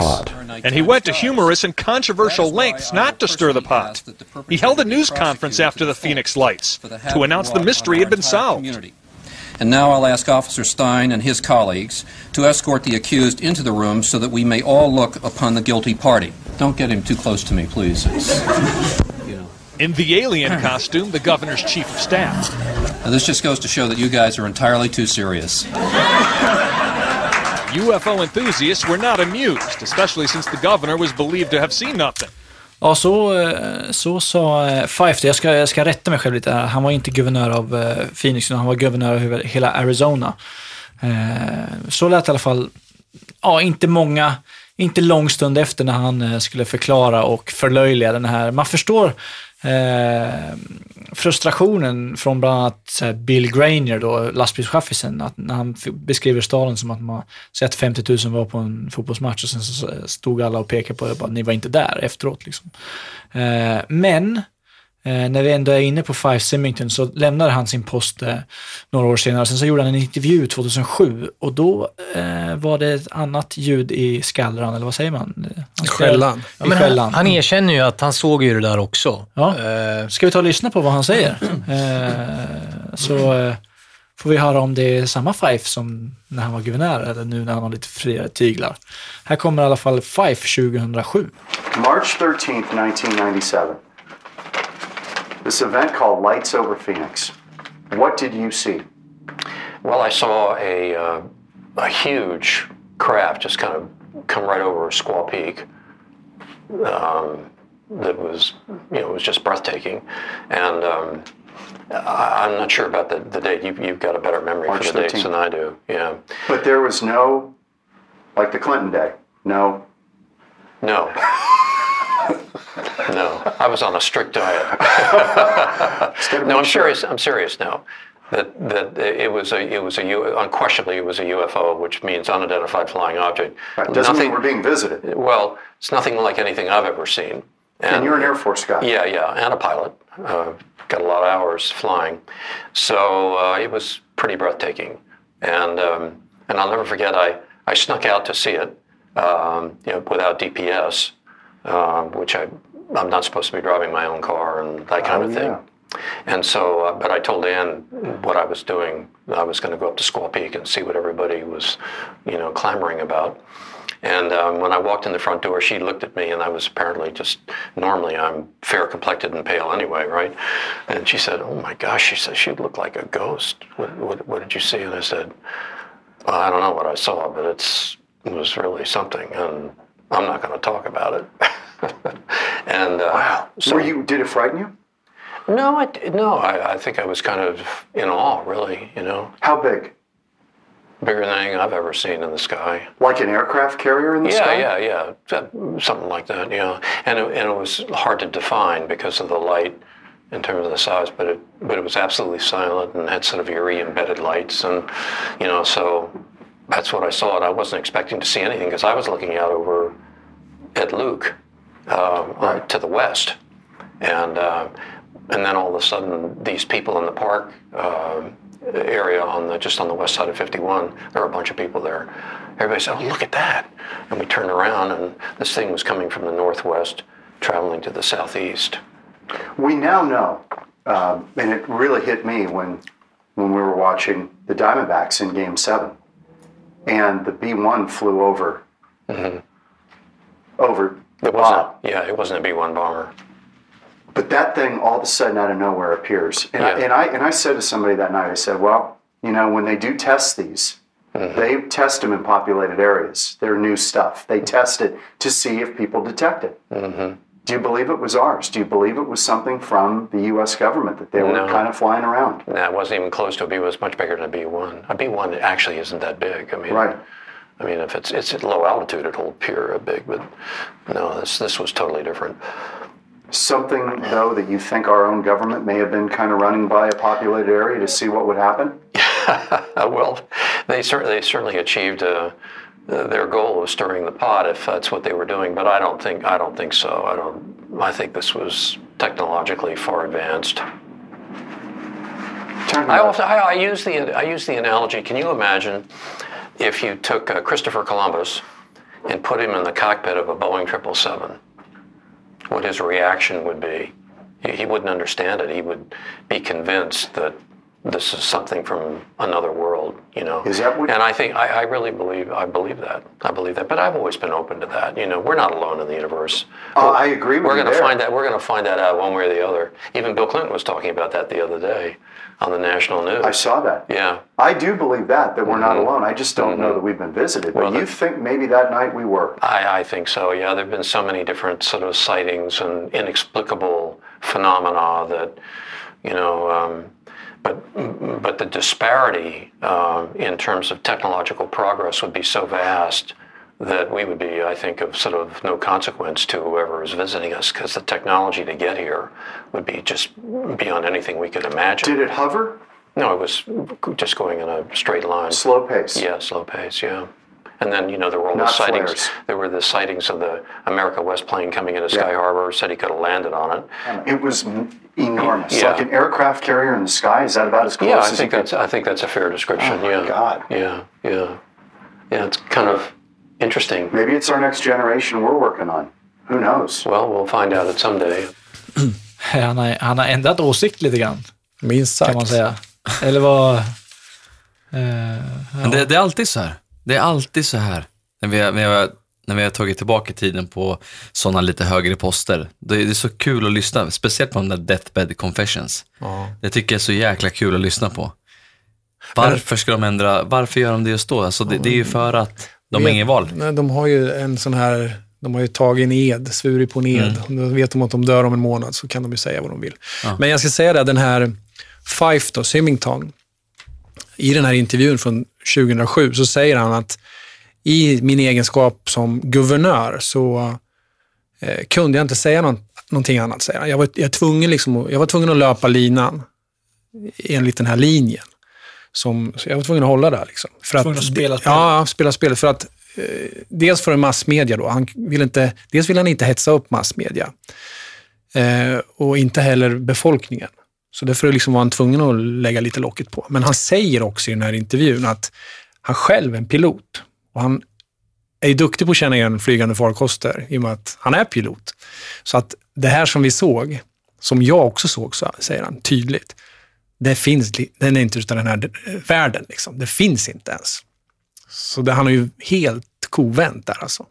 And he went to humorous and controversial lengths not to stir the pot. He held a news conference after the Phoenix lights to announce the mystery had been solved. And now I'll ask Officer Stein and his colleagues to escort the accused into the room so that we may all look upon the guilty party. Don't get him too close to me, please. In the alien costume, the governor's chief of staff. Now, this just goes to show that you guys are entirely too serious. UFO enthusiasts were not amused, especially since the governor was believed to have seen nothing. Ja, så, eh, så sa eh, Fife, jag ska, jag ska rätta mig själv lite här. Han var inte guvernör av eh, Phoenix, utan han var guvernör över hela Arizona. Så lät det i alla fall, ja, inte många, inte lång stund efter när han skulle förklara och förlöjliga den här. Man förstår eh, frustrationen från bland annat Bill Grainer, då, lastbilschaffisen, att när han beskriver staden som att man sett 50 000 var på en fotbollsmatch och sen så stod alla och pekade på det, bara, ni var inte där efteråt. Liksom. Eh, men eh, när vi ändå är inne på Five Symington så lämnade han sin post eh, några år senare. Sen så gjorde han en intervju 2007 och då eh, var det ett annat ljud i skallran, eller vad säger man? Han Skällan. Ja, han, han erkänner ju att han såg ju det där också. Ja. Eh, Ska vi ta och lyssna på vad han säger? Eh, så eh, får vi höra om det är samma Fife som när han var guvernör eller nu när han har lite friare tyglar. Här kommer i alla fall Fife 2007. March 13th, 1997. This event called Lights Over Phoenix. What did you see? Well, I saw a, uh, a huge craft just kind of come right over Squaw Peak. Um, that was, you know, it was just breathtaking. And um, I, I'm not sure about the, the date. You've, you've got a better memory March for the dates than I do. Yeah. But there was no, like the Clinton day, no. No. no. I was on a strict diet. no, I'm serious. I'm serious now. That that it was a it was a U, unquestionably it was a UFO, which means unidentified flying object. Right, doesn't mean we're being visited. Well, it's nothing like anything I've ever seen. And you're an Air Force guy. Yeah, yeah, and a pilot. Uh, got a lot of hours flying, so uh, it was pretty breathtaking. And um, and I'll never forget. I I snuck out to see it, um, you know, without DPS, um, which I I'm not supposed to be driving my own car and that kind Oh, of thing. yeah. And so, uh, but I told Ann what I was doing. I was going to go up to Squaw Peak and see what everybody was, you know, clamoring about. And um, when I walked in the front door, she looked at me, and I was apparently just normally I'm fair complected and pale anyway, right? And she said, "Oh my gosh," she said, "she looked like a ghost. What, what, what did you see?" And I said, well, "I don't know what I saw, but it's it was really something, and I'm not going to talk about it." and uh, wow, so Were you? Did it frighten you? no, I, no, I, I think I was kind of in awe, really. You know, How big? bigger than anything I've ever seen in the sky. Like an aircraft carrier in the yeah, sky? yeah, yeah, So- something like that. Yeah, and it, and it was hard to define because of the light in terms of the size, but it but it was absolutely silent and had sort of eerie embedded lights, and you know, so that's what I saw, and I wasn't expecting to see anything because I was looking out over at Luke uh, to the west, and uh, and then all of a sudden these people in the park um area on the just on the west side of 51, there were a bunch of people there. Everybody said, "Oh, look at that!" And we turned around, and this thing was coming from the northwest, traveling to the southeast. We now know, um, and it really hit me when when we were watching the Diamondbacks in Game Seven, and the B one flew over mm-hmm. over the It wasn't, yeah, it wasn't a B-1 bomber. But that thing all of a sudden out of nowhere appears, and, I, Yeah. and I and I said to somebody that night, I said, "Well, you know, when they do test these, mm-hmm. they test them in populated areas. They're new stuff. They mm-hmm. test it to see if people detect it. Do you believe it was ours? Do you believe it was something from the U.S. government that they were kind of flying around? That wasn't even close to a B. It was much bigger than a B-1. A B-1 actually isn't that big. I mean, Right. I mean, if it's it's at low altitude, it'll appear a big, but no, this this was totally different. Something though that you think our own government may have been kind of running by a populated area to see what would happen? Uh, well, they certainly they certainly achieved uh, their goal of stirring the pot, if that's what they were doing. But I don't think I don't think so. I don't. I think this was technologically far advanced. I also I, I use the I use the analogy. Can you imagine if you took uh, Christopher Columbus and put him in the cockpit of a Boeing 777? What his reaction would be? He, he wouldn't understand it. He would be convinced that this is something from another world. You know. Is that what- And I think I, I really believe I believe that. I believe that. But I've always been open to that. You know, we're not alone in the universe. Oh, I agree with We're you going to find that. We're going to find that out one way or the other. Even Bill Clinton was talking about that the other day on the national news. I saw that. Yeah. I do believe that that we're not alone. I just don't know that we've been visited. But Mm-hmm. Well, you think maybe that night we were? I, I think so. Yeah, there have been so many different sort of sightings and inexplicable phenomena that, you know, um, but but the disparity uh, in terms of technological progress would be so vast that we would be, I think, of sort of no consequence to whoever is visiting us because the technology to get here would be just beyond anything we could imagine. Did it hover? No, it was just going in a straight line. Slow pace. Yeah, slow pace. Yeah. And then you know there were all Not the sightings. flares. There were the sightings of the America West plane coming into Sky Yeah. Harbor. Said he could have landed on it. It was enormous. Yeah. Like an aircraft carrier in the sky. Is that about as close yeah, I as think you that's I think that's a fair description. Oh, my yeah. God. Yeah, yeah, yeah. It's kind of interesting. Maybe it's our next generation we're working on. Who knows? Well, we'll find out it someday. Han, är, han har ändrat åsikt lite grann, Minst kan sagt. man säga. Eller vad... Eh, Men det, det är alltid så här. Det är alltid så här. När vi, när vi, när vi har tagit tillbaka tiden på sådana lite högre poster. Det är, det är så kul att lyssna, speciellt på de där Deathbed Confessions. Ja. Det tycker jag är så jäkla kul att lyssna på. Varför ska de ändra, varför gör de det just då? Alltså det, det är ju för att de har ingen val. Nej, de har ju en sån här, de har ju tagit en ed, svurit på en ed. Mm. Då vet de att de dör om en månad så kan de ju säga vad de vill. Ja. Men jag ska säga det, den här Fife då, Symington, i den här intervjun från 2007 så säger han att i min egenskap som guvernör så eh, kunde jag inte säga någon, någonting annat, säger han. Jag var, jag, tvungen liksom, att- jag var tvungen att löpa linan enligt den här linjen. Som, så jag var tvungen att hålla där. Liksom. För Tvungen att spela spelet. Ja, spela spelet. För att eh, dels för massmedia då. Han vill inte, dels vill han inte hetsa upp massmedia eh, och inte heller befolkningen. Så därför liksom var han tvungen att lägga lite locket på. Men han säger också i den här intervjun att han själv är en pilot och han är ju duktig på att känna igen flygande farkoster i och med att han är pilot. Så att det här som vi såg, som jag också såg, så säger han tydligt, det finns, den är inte utav den här världen. Liksom. Det finns inte ens. Så det, han har ju helt kovänt där alltså.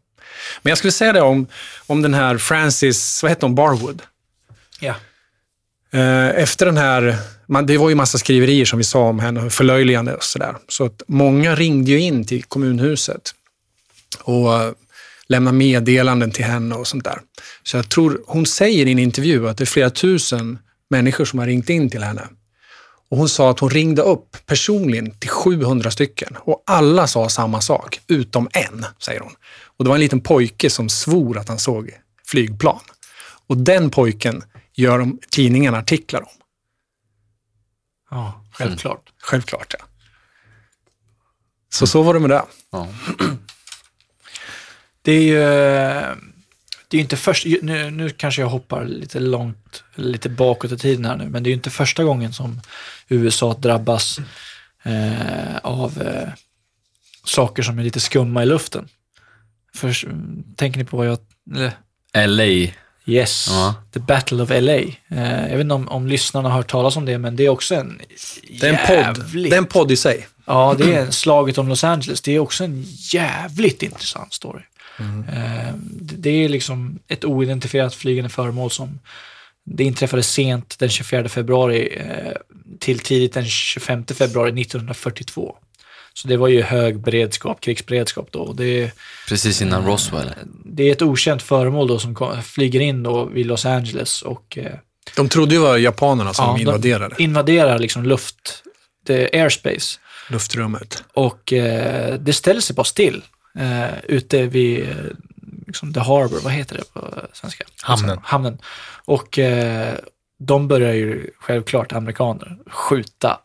Men jag skulle säga det om, om den här Francis, vad heter hon, Barwood? Ja. Eh, efter den här, det var ju massa skriverier som vi sa om henne, förlöjligande och sådär. Så att många ringde ju in till kommunhuset och eh, lämnade meddelanden till henne och sånt där. Så jag tror, hon säger i en intervju att det är flera tusen människor som har ringt in till henne. Och hon sa att hon ringde upp personligen till 700 stycken och alla sa samma sak, utom en, säger hon. Och det var en liten pojke som svor att han såg flygplan. Och den pojken gör de tidningarna artiklar om. Ja, självklart. Självklart, ja. Så så var det med det. Ja. Det är ju det är inte först, nu, nu kanske jag hoppar lite långt, lite bakåt i tiden här nu, men det är ju inte första gången som USA drabbas eh, av eh, saker som är lite skumma i luften. För, tänker ni på vad jag... Eller, LA. Yes, Ja. The Battle of LA. Eh, jag vet inte om, om lyssnarna har hört talas om det, men det är också en Det är en podd. jävligt- Det är en podd i sig. Ja, det är slaget om Los Angeles. Det är också en jävligt intressant story. Eh, det- Det är liksom ett oidentifierat flygande föremål som det inträffade sent den 24 februari eh, till tidigt den 25 februari 1942. Så det var ju hög beredskap, krigsberedskap då. Och Det, Precis innan Roswell. det är ett okänt föremål då som kom, flyger in då vid Los Angeles och eh, De trodde ju det var japanerna som Ja, de- invaderade invaderar liksom luft, det airspace. luftrummet. Och eh, det ställer sig bara still eh, ute vid eh, liksom the harbor, vad heter det på svenska? Hamnen. Hamnen. Och eh, de börjar ju självklart, amerikaner, skjuta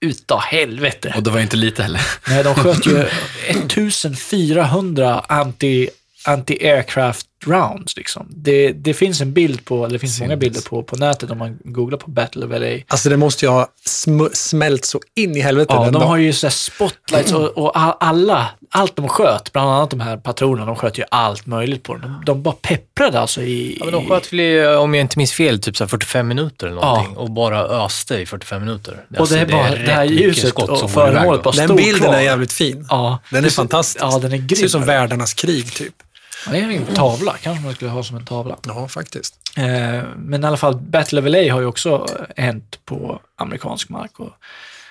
utav helvete. Och det var inte lite heller. Nej, de sköt ju 1400 anti, anti-aircraft rounds. Liksom. Det, det finns en bild på, eller det finns många bilder på, på nätet om man googlar på Battle of LA. Alltså det måste ju ha sm- smält så in i helvete Ja, den de dagen. har ju så här spotlights och, och alla, allt de sköt, bland annat de här patronerna, de sköt ju allt möjligt på dem. De, de bara pepprade alltså i... Ja, men de sköt väl, om jag inte minns fel, typ så här 45 minuter eller någonting och bara öste i 45 minuter. Och det är bara det här rätt mycket ljuset skott och som går iväg föremålet bara Den stod bilden kvar. är jävligt fin. Ja, Den är det fantastisk. Ja, den är Det ser ut som grym. världarnas krig, typ. Det är en tavla, kanske man skulle ha som en tavla. Ja, faktiskt. Eh, men i alla fall, Battle of LA har ju också hänt på amerikansk mark. Och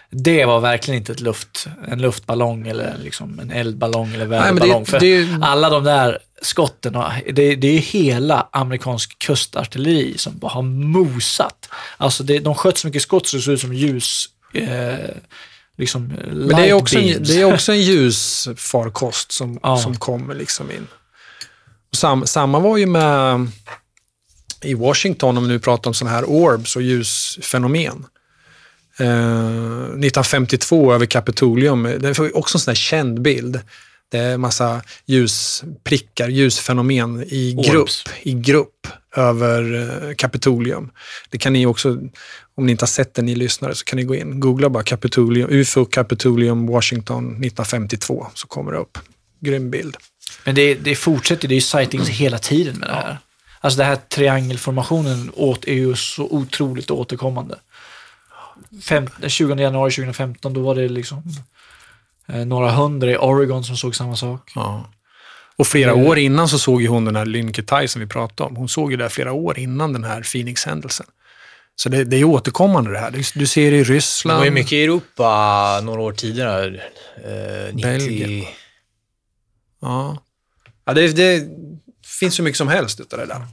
det var verkligen inte ett luft, en luftballong eller liksom en eldballong eller väderballong. För det alla de där skotten, och det, det är ju hela amerikansk kustartilleri som bara har mosat. Alltså det, de sköt så mycket skott så det såg ut som ljus. Eh, liksom Men det är också en, det är också en ljusfarkost som, Ja. som kommer liksom in. Och sam, samma var ju med i Washington, om vi nu pratar om sådana här orbs och ljusfenomen. Eh, 1952 över Kapitolium, det var också en sån här känd bild. Det är massa ljusprickar, ljusfenomen i Orbs. grupp, i grupp över eh, Kapitolium. Det kan ni också, om ni inte har sett det ni lyssnare, så kan ni gå in. Googla bara Kapitolium, UFO Kapitolium Washington 1952 så kommer det upp. Grym bild. Men det, det fortsätter, det är ju sightings hela tiden med det här. Alltså den här triangelformationen åt, är ju så otroligt återkommande. Fem, den 20 januari 2015, då var det liksom eh, några hundra i Oregon som såg samma sak. Ja. Och flera Mm. år innan så såg ju hon den här Lynke Tai som vi pratade om. Hon såg ju det flera år innan den här Phoenix-händelsen. Så det, det är återkommande det här. Du, du ser det i Det Ryssland. var ju mycket i Europa några år tidigare. Eh, 90... Belgien. Ja, ja det, det finns ju mycket som helst utav det där.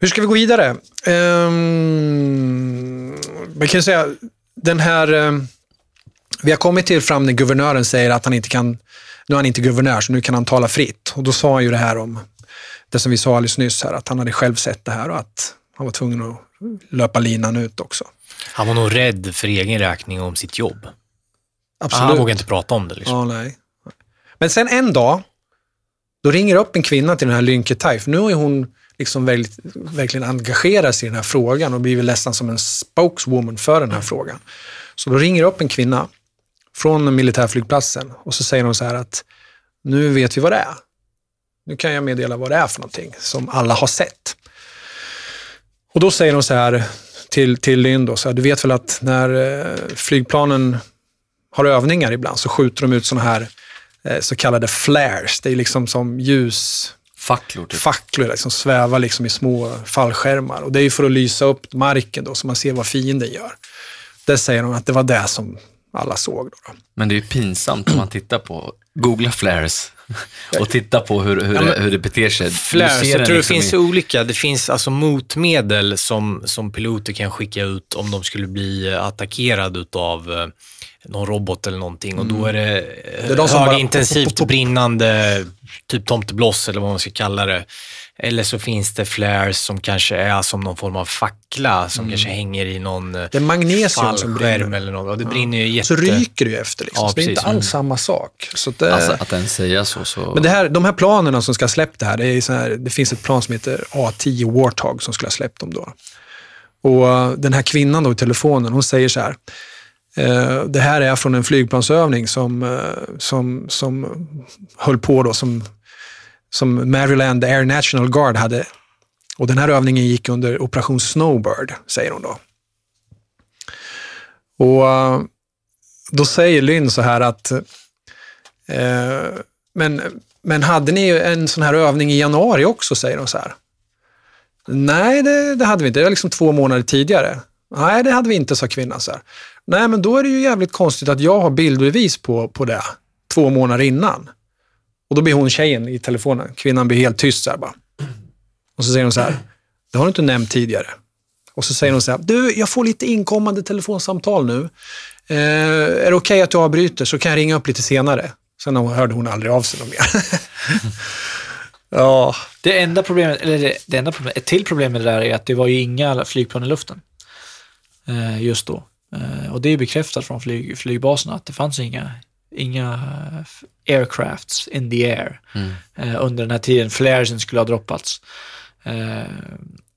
Hur ska vi gå vidare? Um, man kan säga, den här... ehm, vi har kommit till fram när guvernören säger att han inte kan... Nu är han inte guvernör, så nu kan han tala fritt. Och då sa han ju det här om det som vi sa alldeles nyss här, att han hade själv sett det här och att han var tvungen att löpa linan ut också. Han var nog rädd för egen räkning om sitt jobb. Absolut. Han vågade inte prata om det. Liksom. Ja, nej. Men sen en dag, då ringer upp en kvinna till den här Lynke Taif. för nu har ju hon liksom väldigt, verkligen engagerat sig i den här frågan och blivit nästan som en spokeswoman för den här frågan. Så då ringer upp en kvinna från militärflygplatsen och så säger hon så här att nu vet vi vad det är. Nu kan jag meddela vad det är för någonting som alla har sett. Och då säger hon så här till, till Lynn, då, så här, du vet väl att när eh, flygplanen har övningar ibland så skjuter de ut sådana här så kallade flares. Det är liksom som ljus... Facklor. Typ. Facklor liksom, svävar liksom i små fallskärmar. Och det är ju för att lysa upp marken då, så man ser vad fienden gör. Det säger de att det var det som alla såg. Då, då. Men det är ju pinsamt om man tittar på, googla flares och titta på hur, hur, Ja, men- det, hur det beter sig. Flares, jag tror det liksom finns i- olika. Det finns alltså motmedel som, som piloter kan skicka ut om de skulle bli attackerade av eh, någon robot eller någonting. Och då är det, eh, Det är de som bara- högintensivt brinnande, typ tomtebloss eller vad man ska kalla det. Eller så finns det flares som kanske är som någon form av fackla som kanske hänger i någon eh, Det är magnesium som brinner. eller något. Och det brinner ju jätte... Så ryker det ju efter. Liksom. Ja, så det är inte precis. Mm. alls samma sak. Så att det, Alltså, att ens säga så. så... Men det här, de här planerna som ska ha släppt det här, det, är så här, det finns ett plan som heter A10 Warthog som skulle ha släppt dem då. Och eh, den här kvinnan då i telefonen, hon säger så här, eh, Eh, det här är från en flygplansövning som, eh, som, som höll på då, som, som Maryland Air National Guard hade. Och den här övningen gick under Operation Snowbird, säger hon då. Och eh, då säger Lynn så här att eh, men, men hade ni en sån här övning i januari också, säger hon så här. Nej, det, det hade vi inte. Det var liksom två månader tidigare. Nej, det hade vi inte, sa kvinnan. Så här. Nej, men då är det ju jävligt konstigt att jag har bildbevis på, på det två månader innan. Och då blir hon tjejen i telefonen. Kvinnan blir helt tyst så här bara. Och så säger hon så här. Det har du inte nämnt tidigare. Och så säger hon så här. Du, jag får lite inkommande telefonsamtal nu. Eh, är det okej att du avbryter så kan jag ringa upp lite senare. Sen hörde hon aldrig av sig någon mer. ja, Det enda problemet, eller det, det enda problemet, ett till problem med det där är att det var ju inga flygplan i luften eh, just då. Eh, och det är bekräftat från flyg, flygbaserna att det fanns inga, inga eh, aircrafts in the air Mm. eh, under den här tiden flaresen skulle ha droppats.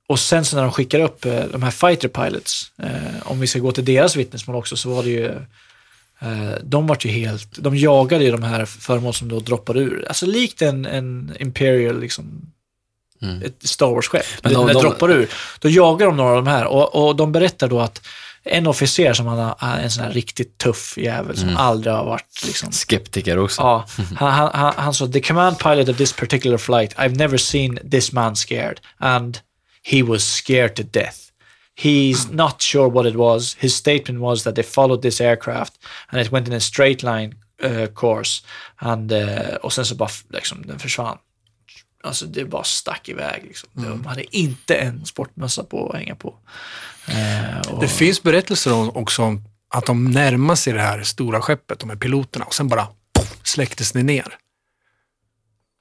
Och sen så när de skickar upp de här fighter pilots, om vi ska gå till deras vittnesmål också, så var det ju de var ju helt, de jagade ju de här föremål som då droppade ur. Alltså likt en, en Imperial, liksom, Mm. ett Star Wars-skepp. När de- droppar ur, då jagar de några av de här och, och de berättar då att en officer som han har, en sån här riktigt tuff jävel som Mm. aldrig har varit liksom, Skeptiker också. Ja, han, han, han, han sa, the command pilot of this particular flight, I've never seen this man scared. And he was scared to death. He's not sure what it was. His statement was that they followed this aircraft and it went in a straight line uh, course. And, uh, och sen så bara, liksom, den försvann. Alltså det bara stack iväg. Liksom. De hade inte en sportmössa på att hänga på. Eh, och, Det finns berättelser om, också om att de närmar sig det här stora skeppet, de här piloterna, och sen bara poff, släcktes det ner.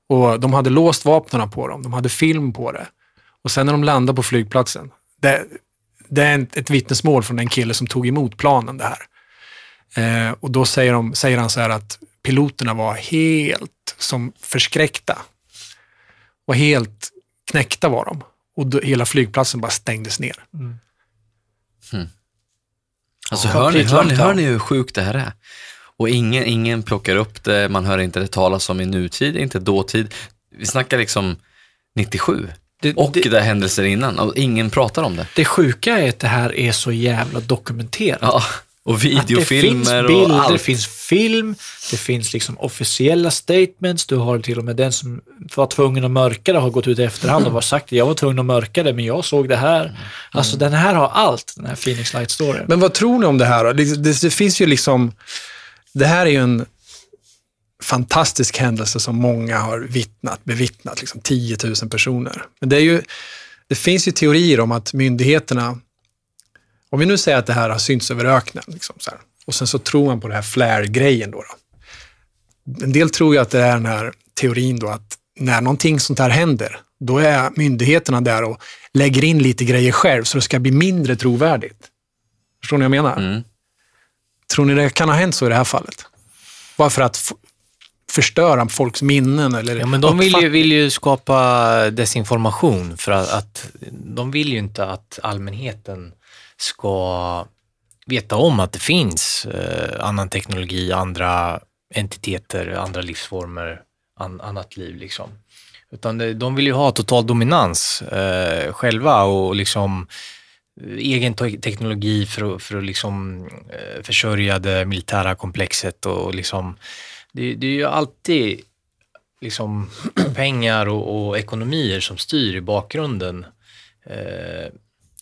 Och de hade låst vapnen på dem, de hade film på det. Och sen när de landade på flygplatsen, det, det är ett, vittnesmål från en kille som tog emot planen det här. Eh, och då säger, de, säger han så här att piloterna var helt som förskräckta. Och helt knäckta var de. Och då, hela flygplatsen bara stängdes ner. Alltså Ja, hör, ni, hör, ni, hör ni hur sjukt det här är? Och ingen, ingen plockar upp det, man hör inte det talas om i nutid, inte dåtid. Vi snackar liksom 97. Det- och det- det, händelser innan och ingen pratar om det. det sjuka är att det här är så jävla dokumenterat. Ja, och Att videofilmer och bilder, det allt. finns film, det finns liksom officiella statements. Du har till och med den som var tvungen att mörka det har gått ut i efterhand och var sagt jag var tvungen att mörka det men jag såg det här. Alltså den här har allt, den här Phoenix Light storyn. Men vad tror ni om det här då? Det, det, det finns ju liksom, det här är ju en fantastisk händelse som många har vittnat, bevittnat, liksom 10 000 personer. Men det, är ju, det finns ju teorier om att myndigheterna, om vi nu säger att det här har synts över öknen, liksom så här, och sen så tror man på det här flare-grejen då, då. En del tror ju att det är den här teorin då att när någonting sånt här händer, då är myndigheterna där och lägger in lite grejer själv så det ska bli mindre trovärdigt. Förstår ni vad jag menar? Mm. Tror ni det kan ha hänt så i det här fallet? Bara för att förstöra folks minnen eller Ja, men de vill ju, vill ju skapa desinformation för att, att de vill ju inte att allmänheten ska veta om att det finns eh, annan teknologi, andra entiteter, andra livsformer, an, annat liv liksom. Utan det, de vill ju ha total dominans eh, själva och liksom eh, egen te- teknologi för att, för att liksom, eh, försörja det militära komplexet och liksom, det, det är ju alltid liksom pengar och, och ekonomier som styr i bakgrunden. Eh,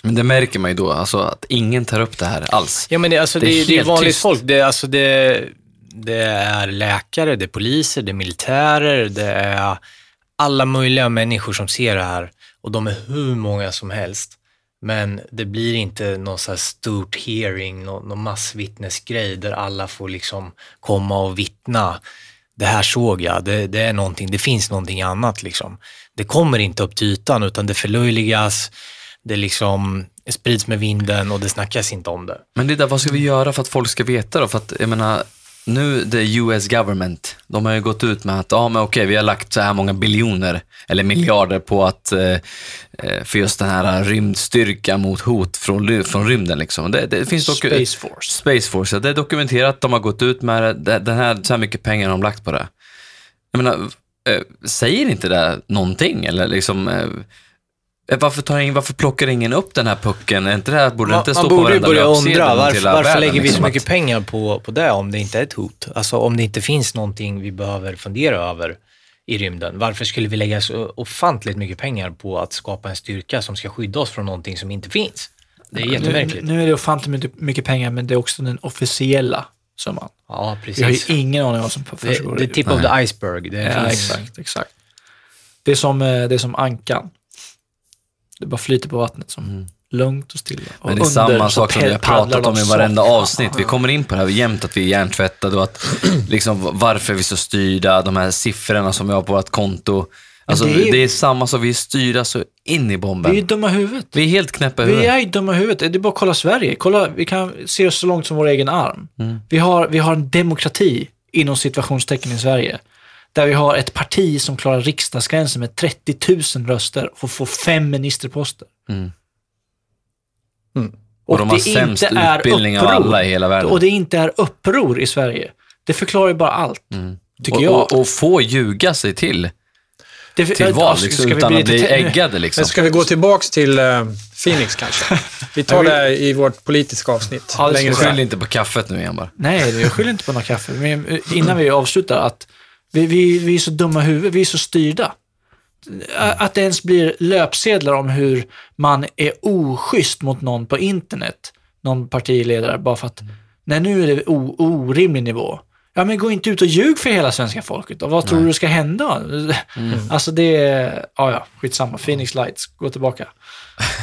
men det märker man ju då, alltså att ingen tar upp det här alls. Ja, men det, alltså, Det det, är det är vanligt tyst. folk. Det, är alltså, det, det är läkare, det är poliser, det är militärer, det är alla möjliga människor som ser det här och de är hur många som helst. Men det blir inte någon så här stort hearing, någon, någon massvittnesgrej där alla får liksom komma och vittna. Det här såg jag, det, det är någonting, det finns någonting annat liksom. Det kommer inte upp till ytan utan det förlöjligas, det liksom sprids med vinden och det snackas inte om det. Men det där, vad ska vi göra för att folk ska veta då? För att jag menar, nu the US government, de har ju gått ut med att, ja men okej, vi har lagt så här många biljoner eller miljarder på att, eh, eh, för just den här rymdstyrkan mot hot från, från rymden liksom. Det, det finns dock, Space Force. Space Force, ja, det är dokumenterat, de har gått ut med det, det, den här, så här mycket pengar har de lagt på det. Jag menar, eh, säger inte det någonting eller liksom, eh, varför, tar ingen, varför plockar ingen upp den här pucken? Är inte det här, borde det inte stå man på borde ju varenda börja undra varför, varför världen, lägger vi så liksom, mycket att- pengar på, på det om det inte är ett hot? Alltså om det inte finns någonting vi behöver fundera över i rymden. Varför skulle vi lägga så ofantligt mycket pengar på att skapa en styrka som ska skydda oss från någonting som inte finns? Det är Nu, jättemärkligt. nu är det ofantligt mycket, mycket pengar, men det är också den officiella summan. Ja, Vi har precis. ju ingen aning om vad som Det, försiggår. det är tip of the iceberg. Det Ja, finns, exakt, exakt. Det är som, eh, det är som ankan. Det bara flyter på vattnet som lugnt och stilla. Och Men det är under samma sak som vi har pratat om i varenda avsnitt. Vi kommer in på det här jämt, att vi är hjärntvättade och att liksom, varför är vi så styrda, de här siffrorna som vi har på vårt konto. Alltså, det det, är- är... samma som vi är styrda så in i bomben. Vi är dumma huvudet. Vi är helt knäppa i Vi huvudet. är ju dumma huvudet. Det är bara att kolla Sverige. Kolla, vi kan se oss så långt som vår egen arm. Mm. Vi, har, vi har en demokrati inom situationstecken i Sverige. Där vi har ett parti som klarar riksdagsgränsen med 30 000 röster och får fem ministerposter. Mm. Och de har det sämst inte är utbildning av uppror. alla i hela världen. Och det inte är uppror i Sverige. Det förklarar ju bara allt, tycker och, jag. Och, och få ljuga sig till, det, till val, ska- liksom, ska vi utan bli att bli äggade. Liksom. Men ska vi gå tillbaks till eh, Phoenix kanske? Vi tar det i vårt politiska avsnitt. Ja. Skyll inte på kaffet nu igen bara. Nej, jag skyller inte på någon kaffe. Men eh, innan vi avslutar, att vi, vi, vi är så dumma i huvudet, vi är så styrda. Att det ens blir löpsedlar om hur man är oschysst mot någon på internet, någon partiledare, bara för att nej, nu är det o, orimlig nivå. Ja, men gå inte ut och ljug för hela svenska folket. Och vad tror du ska hända? Alltså det är, ja ja, skitsamma. Phoenix Lights, gå tillbaka.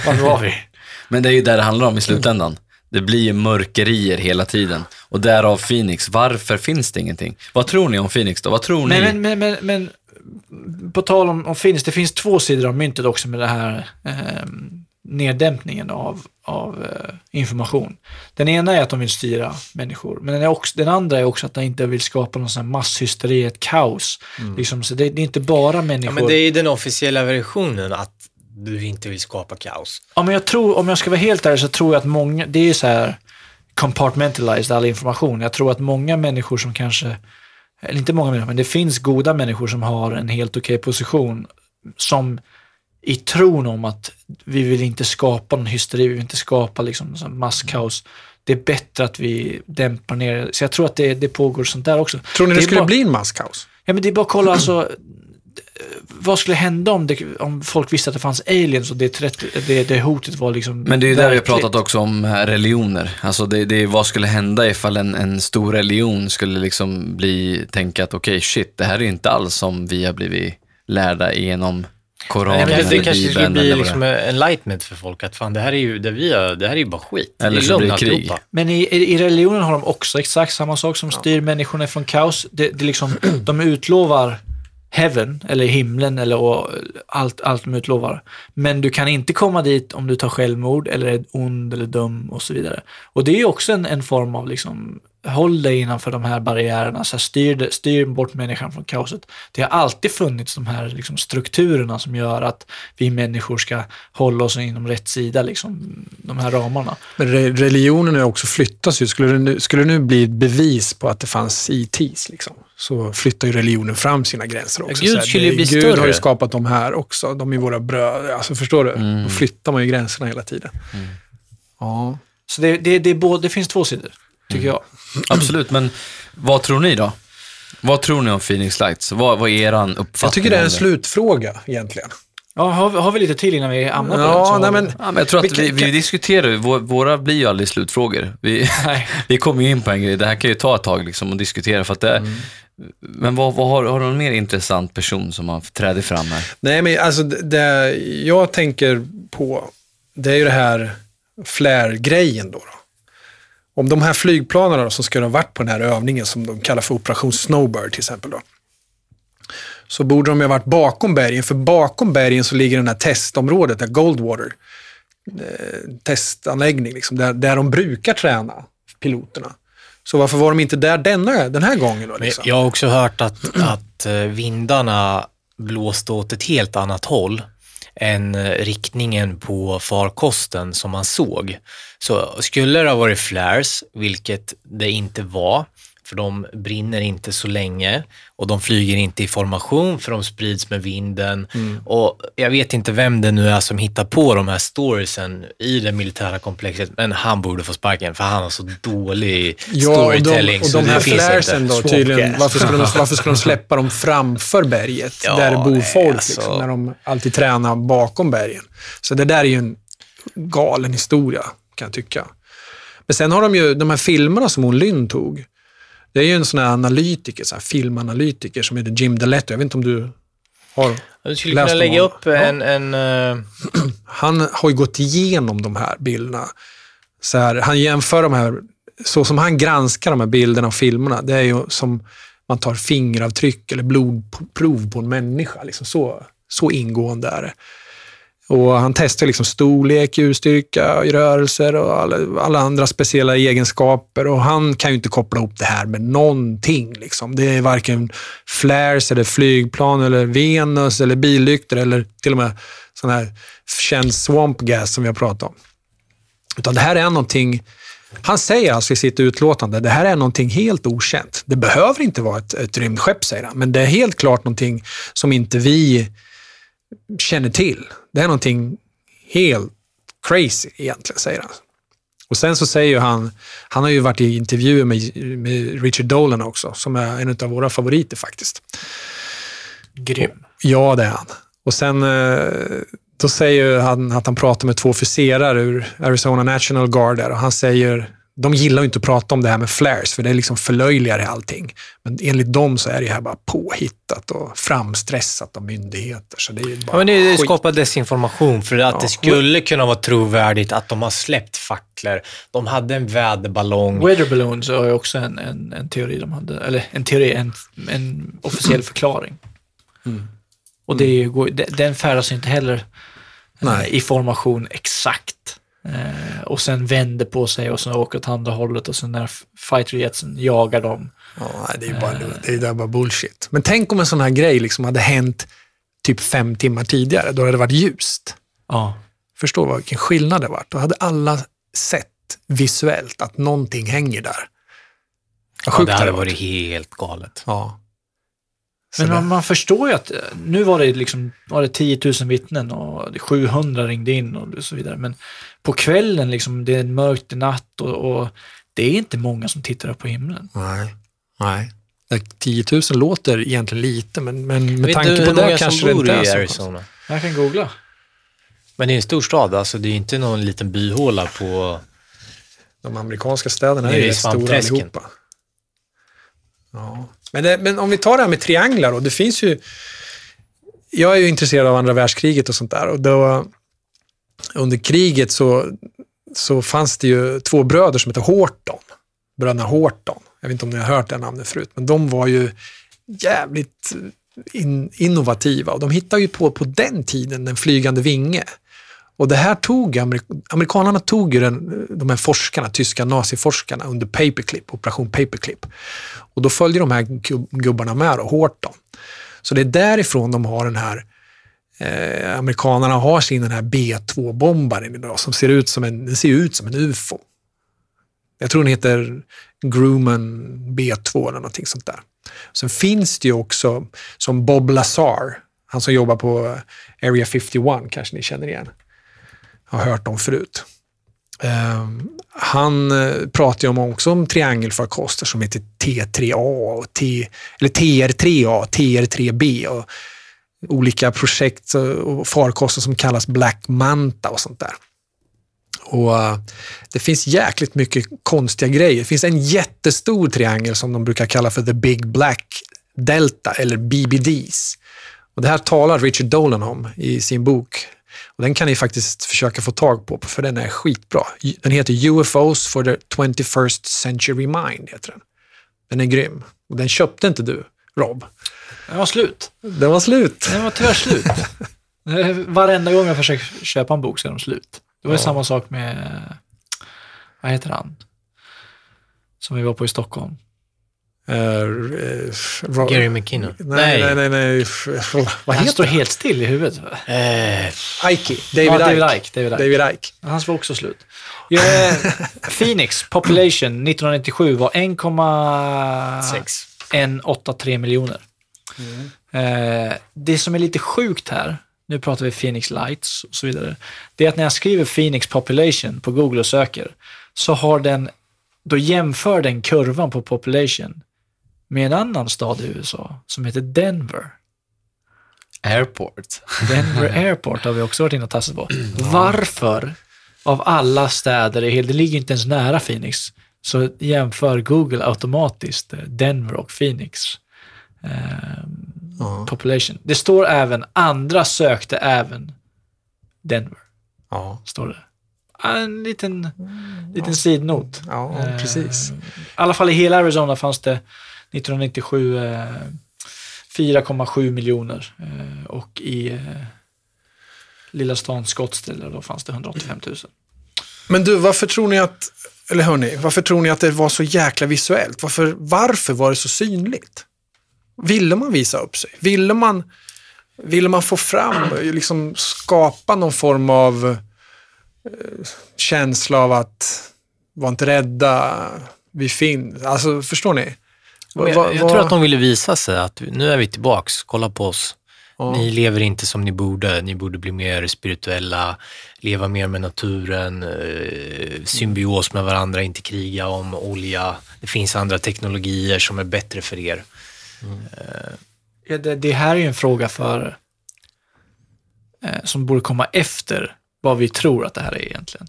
Var var vi? Men det är ju där det handlar om i slutändan. Det blir ju mörkerier hela tiden. Och därav Phoenix. Varför finns det ingenting? Vad tror ni om Phoenix då? Vad tror ni? Men, men, men, men, men på tal om, om Phoenix, det finns två sidor av myntet också med det här eh, neddämpningen av, av eh, information. Den ena är att de vill styra människor, men den, är också, den andra är också att de inte vill skapa någon sån här masshysteri, ett kaos. Liksom, så det, det är inte bara Ja, människor. men det är ju den officiella versionen att du inte vill skapa kaos. Ja, men jag tror, om jag ska vara helt ärlig så tror jag att många, det är så här compartmentalized all information. Jag tror att många människor som kanske, eller inte många människor, men det finns goda människor som har en helt okej position som i tron om att vi vill inte skapa någon hysteri, vi vill inte skapa liksom masskaos. Det är bättre att vi dämpar ner det. Så jag tror att det, det pågår sånt där också. Tror ni det, är skulle bara- bli en masskaos? Ja, men det är bara att kolla alltså, vad skulle hända om, det, om folk visste att det fanns aliens och det, 30, det, det hotet var liksom Men det är ju där vi har pratat också om eh, religioner. Alltså det, det är vad skulle hända ifall en, en stor religion skulle liksom bli, tänka att okej shit, det här är inte alls som vi har blivit lärda genom Koranen Nej, men det, det kanske skulle bli liksom enlightenment för folk, att fan det här är ju, det vi gör, det här är ju bara skit. Eller så blir det krig. alltihopa. Men i, i religionen har de också exakt samma sak som styr människorna från kaos. Det, det liksom, de utlovar heaven, eller himlen, eller allt, allt de utlovar. Men du kan inte komma dit om du tar självmord, eller är ond eller dum och så vidare. Och det är ju också en, en form av liksom håll dig innanför de här barriärerna, så här, styr, styr bort människan från kaoset. Det har alltid funnits de här liksom, strukturerna som gör att vi människor ska hålla oss inom rätt sida, liksom, de här ramarna. Men re religionen har också flyttats ju. Skulle det, nu, skulle det nu bli ett bevis på att det fanns ITs, liksom, så flyttar ju religionen fram sina gränser också. Gud Så här, skulle ju det- bli Gud större. har ju skapat de här också. De är våra bröder. Alltså, förstår du? Mm. Då flyttar man ju gränserna hela tiden. Ja. Så det, det, det, är både, det finns två sidor, tycker jag. Absolut, men vad tror ni då? Vad tror ni om Phoenix Lights? Vad, vad är eran uppfattning? Jag tycker det är en slutfråga egentligen. Ja, har, vi- har vi lite till innan vi hamnar på Ja, den? nej, men- Ja, men jag tror att Vilken- vi, vi diskuterar ju, vå- våra blir ju aldrig slutfrågor. Vi, Nej. vi kommer ju in på en grej, det här kan ju ta ett tag liksom att diskutera för att det Mm. Men vad, vad har, har du någon mer intressant person som har trätt fram här? Nej, men alltså det, det jag tänker på, det är ju det här flärgrejen då, då. Om de här flygplanen då, som skulle ha varit på den här övningen som de kallar för Operation Snowbird till exempel då. Så borde de ju ha varit bakom bergen, för bakom bergen så ligger det här testområdet, där Goldwater, eh, testanläggning, liksom, där, där de brukar träna piloterna. Så varför var de inte där denna, den här gången då? Liksom? Jag har också hört att, att eh, vindarna blåste åt ett helt annat håll än eh, riktningen på farkosten som man såg. Så skulle det ha varit flares, vilket det inte var, för de brinner inte så länge och de flyger inte i formation för de sprids med vinden. Och jag vet inte vem det nu är som hittar på de här storiesen i det militära komplexet, men han borde få sparken för han har så dålig Ja, och storytelling. de, och så de här flaresen då tydligen, varför skulle, de, varför skulle de släppa dem framför berget, Ja, där det bor folk, alltså. liksom, när de alltid tränar bakom bergen? Så det där är ju en galen historia, kan jag tycka. Men sen har de ju de här filmerna som hon Lynn tog. Det är ju en sån här analytiker, sån här filmanalytiker som heter Jim Deletto. Jag vet inte om du har Du skulle läst kunna lägga honom? upp en, en eh, han har ju gått igenom de här bilderna. Så här, han jämför de här, så som han granskar de här bilderna och filmerna, det är ju som man tar fingeravtryck eller blodprov på en människa. Liksom så, så ingående är det. Och han testar liksom storlek, ljusstyrka, rörelser och alla, alla andra speciella egenskaper. Och han kan ju inte koppla ihop det här med någonting. Liksom. Det är varken flares, eller flygplan, eller Venus, eller billyktor eller till och med sån här känd swamp gas som vi har pratat om. Utan det här är någonting, han säger alltså i sitt utlåtande, det här är någonting helt okänt. Det behöver inte vara ett, ett rymdskepp, säger han, men det är helt klart någonting som inte vi känner till. Det är någonting helt crazy egentligen, säger han. Och sen så säger han, han har ju varit i intervjuer med, med Richard Dolan också, som är en av våra favoriter faktiskt. Grym. Ja, det är han. Och sen eh, då säger han att han pratar med två officerare ur Arizona National Guard där, och han säger de gillar ju inte att prata om det här med flares, för det är liksom förlöjligar allting. Men enligt dem så är det här bara påhittat och framstressat av myndigheter. Så det är ju bara Ja, men det, skit. skapar desinformation för att Ja. det skulle kunna vara trovärdigt att de har släppt facklor. De hade en väderballong. Weather balloons har ju också en, en, en teori de hade, eller en teori, en, en officiell förklaring. Och det är, ju- den färdas ju inte heller Nej. i formation exakt. Eh, och sen vänder på sig och sen åker åt andra hållet och sen när fighterjetsen jagar dem. Ja, det är ju bara, det är bara bullshit. Men tänk om en sån här grej liksom hade hänt typ fem timmar tidigare. Då hade det varit ljust. Ja. Förstår vad vilken skillnad det varit. Då hade alla sett visuellt att någonting hänger där. Vad Ja, det hade varit. varit helt galet. Ja. Så Men man, man förstår ju att eh, nu var det liksom var det 10 000 vittnen och 700 ringde in och så vidare. Men på kvällen, liksom, det är mörkt, är natt och, och det är inte många som tittar upp på himlen. Nej. Nej. Det- 10 000 låter egentligen lite, men, men med tanke du på det kanske det inte är i så. Arizona? Jag kan googla. Men det är en stor stad, alltså det är inte någon liten byhåla på... De amerikanska städerna är ju i rätt stora allihopa. Ja. Men, det, men om vi tar det här med trianglar då. Det finns ju... Jag är ju intresserad av andra världskriget och sånt där. Och då, under kriget så, så fanns det ju två bröder som hette Horton. Bröderna Horton. Jag vet inte om ni har hört det namnet förut, men de var ju jävligt eh, in, innovativa. Och de hittade ju på, på den tiden den flygande vinge. Och det här tog, amerik- amerikanerna tog ju den, eh, de här forskarna, tyska naziforskarna under paperclip, operation paperclip. Och då följde de här gubbarna med och Horton. Så det är därifrån de har den här, eh, amerikanerna har sin den här B2-bombaren idag som ser ut som en, den ser ut som en UFO. Jag tror den heter Grumman B2 eller någonting sånt där. Sen finns det ju också som Bob Lazar, han som jobbar på Area 51 kanske ni känner igen. Har hört om förut. Ehm, eh, han pratar ju också om triangelfarkoster som heter T3A, och T, eller TR3A, TR3B och olika projekt och- farkoster som kallas Black Manta och sånt där. Och eh, Det finns jäkligt mycket konstiga grejer. Det finns en jättestor triangel som de brukar kalla för The Big Black Delta, eller BBDs. Och det här talar Richard Dolan om i sin bok. Och Den kan ni faktiskt försöka få tag på, för den är skitbra. Den heter UFOs for the 21st Century Mind. Heter den. den är grym. Och den köpte inte du, Rob. Den var slut. Den var slut. Den var tyvärr slut. Eh, Varenda gång jag försöker köpa en bok så är de slut. Det var ju Ja. samma sak med, vad heter han? Som vi var på i Stockholm. Uh, uh, Gary McKinnon. Nej, nej, nej. nej. Vad han står helt still i huvudet. Eh, Ike. David, ja, David Ike. Ike. David Ike. David Ike. Hans var också slut. Ja, Phoenix population 1997 var 1,183 miljoner. Eh, det som är lite sjukt här, nu pratar vi Phoenix Lights och så vidare, det är att när jag skriver Phoenix population på Google och söker, så har den, då jämför den kurvan på population med en annan stad i USA som heter Denver. Airport. Denver Airport har vi också varit inne och tassat på. Varför, av alla städer, i hela- det ligger inte ens nära Phoenix, så jämför Google automatiskt eh, Denver och Phoenix eh, population. Det står även, andra sökte även Denver, Ja, står det. En liten, liten sidnot. ja Eh, precis. I alla fall i hela Arizona fanns det 1997 eh, 4,7 miljoner eh, och i eh, lilla stan Scottsdale då fanns det 185 000. Men du, varför tror ni att, eller hörni, varför tror ni att det var så jäkla visuellt? Varför, varför var det så synligt? Ville man visa upp sig? Ville man, ville man få fram, liksom skapa någon form av eh, känsla av att var inte rädda, vi finns. Alltså, förstår ni? jag, Va- jag va- tror att de ville visa sig att nu är vi tillbaks, kolla på oss. Ja. Ni lever inte som ni borde, ni borde bli mer spirituella, leva mer med naturen, eh, symbios med varandra, inte kriga om olja. Det finns andra teknologier som är bättre för er. Eh, ja, det, det här är ju en fråga för eh, som borde komma efter vad vi tror att det här är egentligen.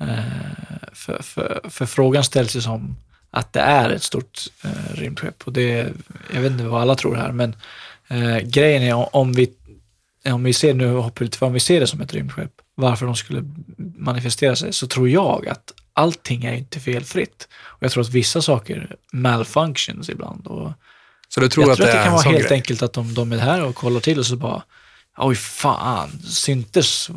Eh, för, för, för frågan ställs ju som att det är ett stort eh, rymdskepp och det, jag vet inte vad alla tror här, men eh, grejen är om vi, om vi ser nu, för, om vi ser det som ett rymdskepp, varför de skulle manifestera sig, så tror jag att allting är inte felfritt. Och jag tror att vissa saker malfunctions ibland. Och, så du tror jag att tror det att det är kan vara helt grej? enkelt att de, de är här och kollar till och så bara, oj fan, syntes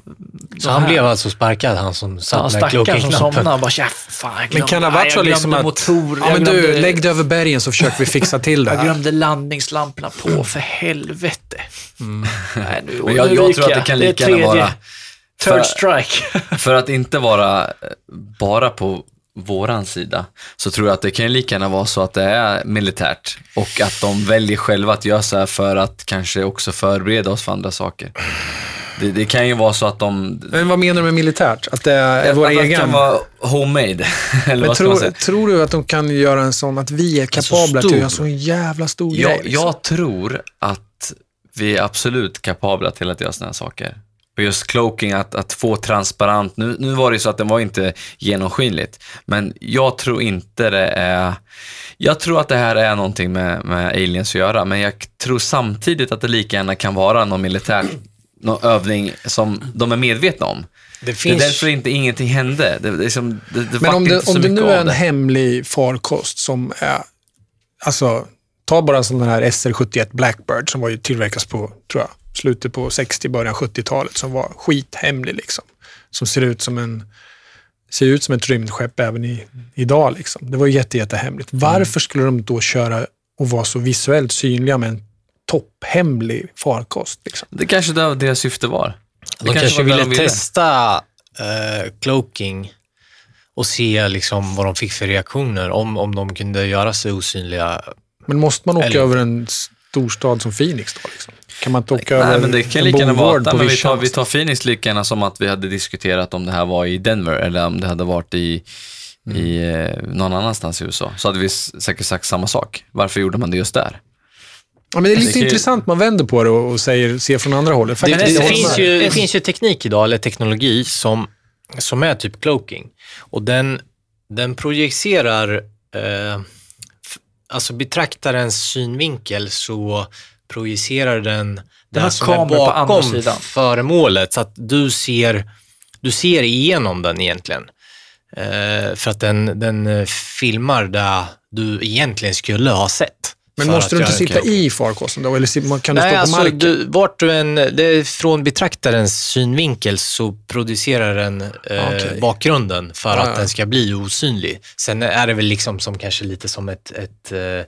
Så han blev alltså sparkad, han som Ja, satt med stackaren som somnade och bara, ja, fan, jag Men glömde, kan det ha varit så jag liksom att, motor, ja jag men du, glömde- lägg dig över bergen så försöker vi fixa till det Jag här. glömde landningslamporna på, för helvete. Nej, nu, Men jag, nu jag tror att det kan lika gärna vara... Third För, strike. för att inte vara eh, bara på våran sida, så tror jag att det kan lika gärna vara så att det är militärt och att de väljer själva att göra så här för att kanske också förbereda oss för andra saker. Det, det kan ju vara så att de... Men vad menar du med militärt? Att det är vår att det egen? kan vara homemade, eller Men vad tror, säga? tror du att de kan göra en sån, att vi är kapabla till att göra en sån jävla stor Jag, grej? liksom? jag tror att vi är absolut kapabla till att göra sådana här saker. Och just cloaking, att, att få transparent. Nu, nu var det ju så att den var inte genomskinligt, men jag tror inte det är... Jag tror att det här är någonting med, med aliens att göra, men jag tror samtidigt att det lika gärna kan vara någon militär någon övning som de är medvetna om. Det Det är finns... därför inte ingenting hände. Det, det, som, det, det Men om det, om det nu är en hemlig farkost som är, alltså, ta bara som den här SR-71 Blackbird som var ju tillverkas på, tror jag, slutet på 60, början 70-talet som var skithemlig. Liksom. Som ser ut som en ser ut som ett rymdskepp även i, idag. Liksom. Det var ju jätte, jättehemligt. Varför skulle de då köra och vara så visuellt synliga med en topphemlig farkost? Liksom? Det kanske det var deras syfte var. Det De kanske, var det ville testa eh, cloaking och se liksom vad de fick för reaktioner, om, om de kunde göra sig osynliga. Men måste man åka Eller- över en storstad som Phoenix då? Liksom? Kan man inte åka Nej, över men det kan lika gärna vara, vi, tar, vi tar Phoenix lika gärna som att vi hade diskuterat om det här var i Denver eller om det hade varit i, i eh, någon annanstans i USA. Så hade vi säkert sagt samma sak. Varför gjorde man det just där? Ja, men det är lite Det kan ju- intressant, man vänder på det och säger, ser från andra hållet. Det, det, jag finns ju, det finns ju teknik idag, eller teknologi, som, som är typ cloaking. Och den, den projicerar, eh, alltså betraktarens synvinkel så projicerar den det har som är bakom föremålet. Så att du ser, du ser igenom den egentligen. Eh, för att den, den eh, filmar det du egentligen skulle ha sett. Men måste du inte sitta i farkosten då? Eller kan du Nej, stå på alltså, marken? du, vart du än, det från betraktarens synvinkel så producerar den eh, Okej. bakgrunden för Ja, att ja. den ska bli osynlig. Sen är det väl liksom som kanske lite som ett, ett eh,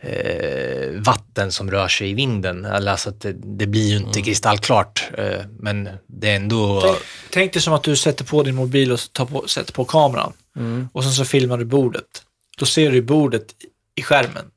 eh, vatten som rör sig i vinden. Alltså att det, det blir ju inte Mm. kristallklart, eh, men det är ändå... Tänk, tänk dig som att du sätter på din mobil och tar på, sätter på kameran. Mm. Och sen så filmar du bordet. Då ser du bordet i skärmen.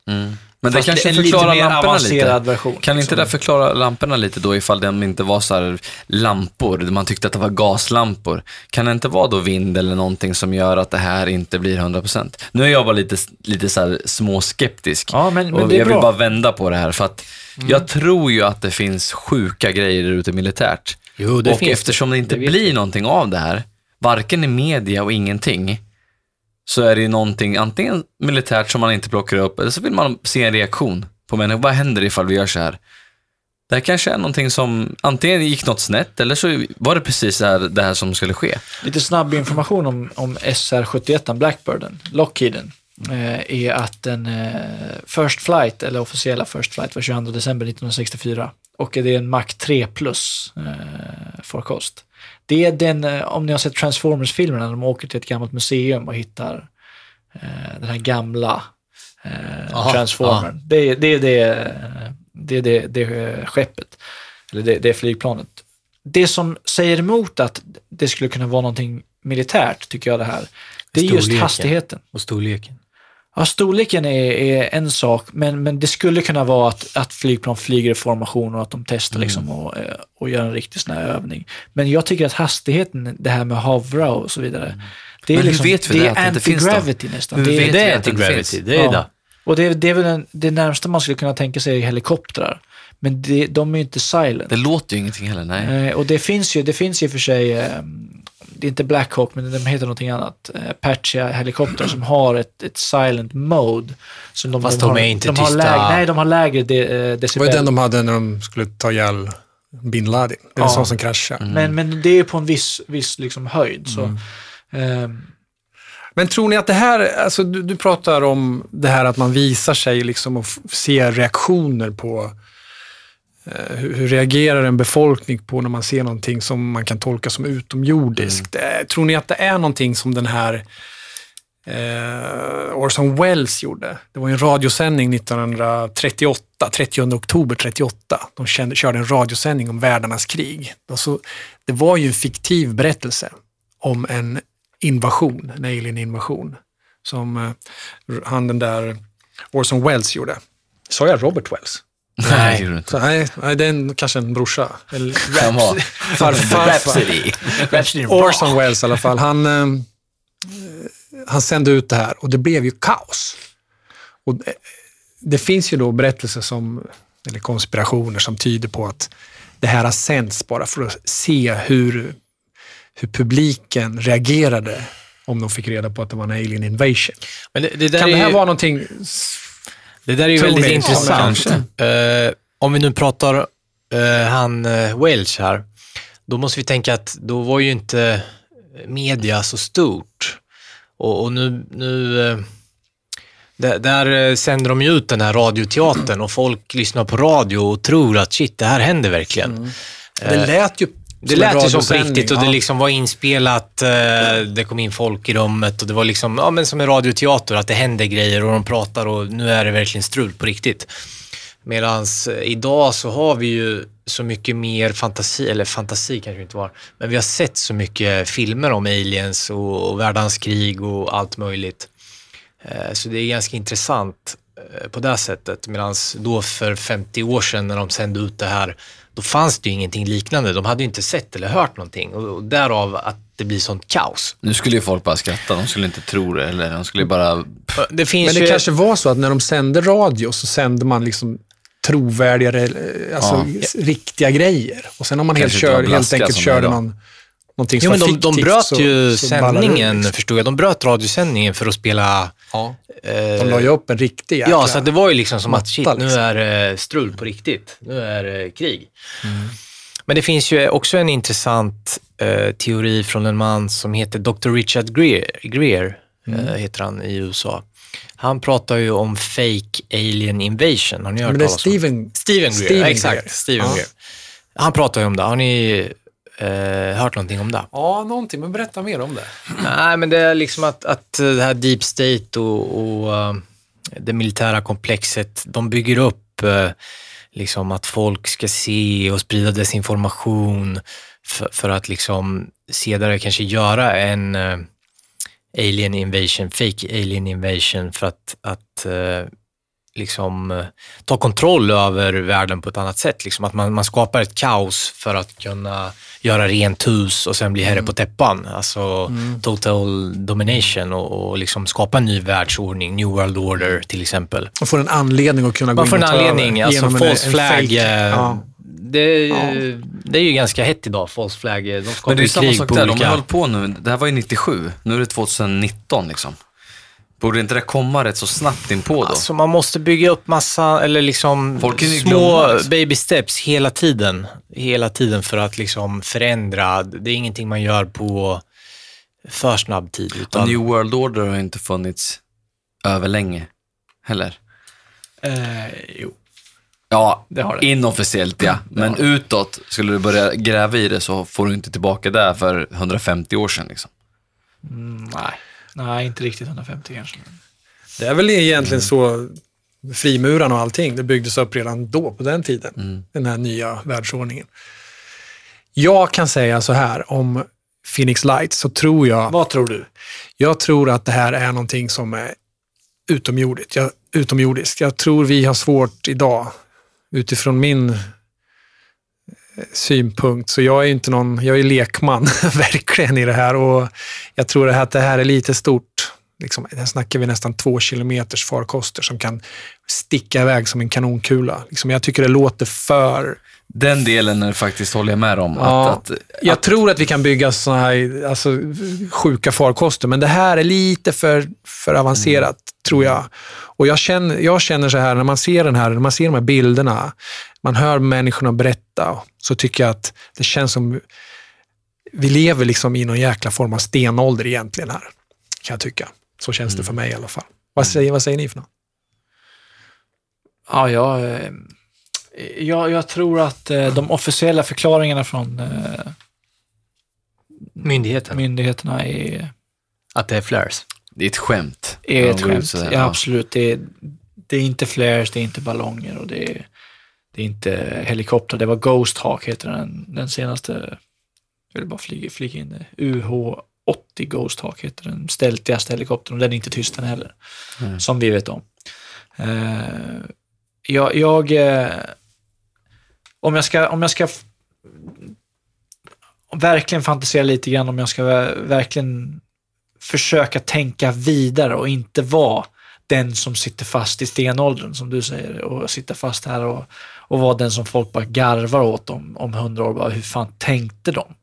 Men det Fast kanske en lite förklarar mer lamporna avancerad lite. version. Kan inte Så- det förklara lamporna lite då ifall de inte var så här lampor, man tyckte att det var gaslampor. Kan det inte vara då vind eller någonting som gör att det här inte blir 100%? Nu är jag bara lite, lite så småskeptisk Ja, men, men och det är jag vill bara vända på det här för att Mm. jag tror ju att det finns sjuka grejer där ute militärt. Jo, det och eftersom det inte Det blir någonting av det här, varken i media och ingenting, så är det ju någonting antingen militärt som man inte plockar upp, eller så vill man se en reaktion på människor. Vad händer ifall vi gör så här? Det här kanske är någonting som, antingen gick något snett, eller så var det precis det här, det här som skulle ske. Lite snabb information om, om SR-71, Blackbirden, Lockheeden, eh, är att den eh, First Flight, eller officiella First Flight, var 22 december 1964. Och det är en Mach 3 plus eh, farkost. Det är den, eh, om ni har sett Transformers-filmerna, när de åker till ett gammalt museum och hittar eh, den här gamla eh, Aha, Transformern. Det, är- det är det, det, är det, det skeppet, eller det, det flygplanet. Det som säger emot att det skulle kunna vara någonting militärt, tycker jag det här, det är just hastigheten. Och storleken. Ja, storleken är, är en sak, men, men det skulle kunna vara att, att flygplan flyger i formation och att de testar Mm. liksom och, eh, och gör en riktig sån här övning. Men jag tycker att hastigheten, det här med att hovra och så vidare, det är, Men liksom, vet vi det det, är att det inte finns då? anti-gravity nästan. Hur Det är, Det är anti-gravity, det är Ja. det. och det, är- det är väl en, det närmsta man skulle kunna tänka sig är helikoptrar. Men det, de är ju inte silent. Det låter ju ingenting heller, nej. Eh, och det finns ju, det finns ju för sig, eh, det är inte Black Hawk, men de heter någonting annat. Eh, Apache helikoptrar som har ett, ett silent mode. Som de, Fast de, de har, är inte de har tysta. lägre, Nej, de har lägre de, eh, Det var ju decibel. den de hade när de skulle ta ihjäl bin Laden. Det är Ja. en sån som kraschade. men, men det är på en viss, viss liksom höjd. Så, Mm. eh, Men tror ni att det här, alltså du, du pratar om det här att man visar sig liksom och ser reaktioner på hur, hur reagerar en befolkning på när man ser någonting som man kan tolka som utomjordiskt. Eh, tror ni att det är någonting som den här eh, Orson Welles gjorde? Det var en radiosändning 1938, 30 oktober 38. De kände, körde en radiosändning om världarnas krig. Alltså, det var ju en fiktiv berättelse om en invasion, en alien-invasion, som eh, han den där Orson Welles gjorde. Sa jag Robert Wells? Nej. Så, nej, nej, det är en, kanske en brorsa. Eller farfar. Rhapsody. Orson Welles i alla fall. Han, eh, han sände ut det här och det blev ju kaos. Och det, det finns ju då berättelser som, eller konspirationer som tyder på att det här har sänts bara för att se hur, hur publiken reagerade om de fick reda på att det var en alien invasion. Men det, det där kan det här ju, vara någonting... Det där är ju Tror väldigt intressant. Eh, om vi nu pratar eh, han uh, Welch här, då måste vi tänka att då var ju inte media så stort. Och, och nu, nu, Där, där sänder de ju ut den här radioteatern och folk lyssnar på radio och tror att shit, det här händer verkligen. Det lät ju Det lät ju som på riktigt och det ja. liksom var inspelat, eh, det kom in folk i rummet och det var liksom, ja men som en radioteater, att det händer grejer och de pratar och nu är det verkligen strul på riktigt. Medan idag så har vi ju så mycket mer fantasi, eller fantasi kanske det inte var, men vi har sett så mycket filmer om aliens och, och världens krig och allt möjligt. Eh, Så det är ganska intressant eh, på det sättet. Medan då för 50 år sedan när de sände ut det här, då fanns det ju ingenting liknande. De hade ju inte sett eller hört någonting och och därav att det blir sånt kaos. Nu skulle ju folk bara skratta, de skulle inte tro det. Eller de skulle bara... Det finns Men det ju... kanske var så att när de sände radio så sände man liksom trovärdigare, eh, alltså riktiga grejer. Och sen om man helt, kör, helt enkelt körde någon, någonting som Jo, men de, de fiktivt bröt så- ju så sändningen, liksom. förstod jag. De bröt radiosändningen för att spela... Ja. eh, De la ju upp en riktig jäkla... Ja, så det var ju liksom som att shit, matta, nu liksom. är det strul på riktigt. Nu är det krig. Mm. Men det finns ju också en intressant eh, teori från en man som heter Dr. Richard Greer, Greer Mm. eh, heter han i USA. Han pratar ju om fake alien invasion. Har ni hört Men det är talas om Steven... Steven Greer, Steven exakt. Steven Ja. Greer. Han pratar ju om det. Har ni eh, hört någonting om det? Ja, någonting. Men berätta mer om det. Nej, men det är liksom att, att det här deep state och, och eh, det militära komplexet, de bygger upp eh, liksom att folk ska se och sprida desinformation för, för att liksom senare kanske göra en eh, alien invasion, fake alien invasion för att, att eh, liksom eh, ta kontroll över världen på ett annat sätt. Liksom att man, man skapar ett kaos för att kunna göra rent hus och sen bli herre på täppan. Alltså total domination och, och liksom skapa en ny världsordning, new world order till exempel. Man får en anledning att kunna gå Man in får en och ta anledning, över alltså genom en- false en flag. fake. eh, Ja. Det, är ju- det är ju ganska hett idag, false flag. De skapar Men det är ju ju samma krig sak på där, de har olika... hållit på nu. Det här var ju 97, nu är det 2019 liksom. Borde inte det komma rätt så snabbt in på då? Alltså man måste bygga upp massa, eller liksom Folk små liksom. baby steps hela tiden. Hela tiden för att liksom förändra. Det är ingenting man gör på för snabb tid. Och Utan, New World Order har inte funnits överlänge heller. Eh, jo. Ja, Det har det. inofficiellt ja. Men utåt, skulle du börja gräva i det så får du inte tillbaka det för 150 år sedan. Liksom. Mm, nej. Nej, inte riktigt 150 kanske. Det är väl egentligen så frimurarna och allting, det byggdes upp redan då, på den tiden. Den här nya världsordningen. Jag kan säga så här om Phoenix Lights, så tror jag... Vad tror du? Jag tror att det här är någonting som är utomjordigt. Jag, utomjordiskt. Jag tror vi har svårt idag, utifrån min synpunkt, så jag är inte någon, jag är lekman verkligen i det här och jag tror att det här är lite stort. Liksom, här snackar vi nästan två kilometers farkoster som kan sticka iväg som en kanonkula. Liksom, jag tycker det låter för den delen är faktiskt håller jag med om. Ja, Att, att, jag tror att vi kan bygga såna här alltså, sjuka farkoster, men det här är lite för, för avancerat, tror jag. Och jag känner, jag känner så här, när man ser den här, när man ser de här bilderna, man hör människorna berätta, så tycker jag att det känns som vi lever liksom i någon jäkla form av stenålder egentligen här, kan jag tycka. Så känns det för mig i alla fall. Vad säger, vad säger ni för något? Ja, jag, eh, jag, jag tror att eh, de officiella förklaringarna från eh, Myndigheten. myndigheterna är, Att det är flares. det är ett skämt. är ett skämt. Ja, absolut. Det är, det är inte flares, det är inte ballonger och det är, det är inte helikoptrar. Det var Ghost Hawk heter den, den senaste. Jag vill bara flyga, flyga in det. UH-80 Ghost Hawk heter den stältigaste helikoptern och den är inte tyst den heller. Mm. Som vi vet om. Eh, jag, jag eh, om jag ska, om jag ska verkligen fantisera lite grann, om jag ska ver- verkligen försöka tänka vidare och inte vara den som sitter fast i stenåldern, som du säger, och sitta fast här och, och vara den som folk bara garvar åt om, om hundra år. Bara, hur fan tänkte de?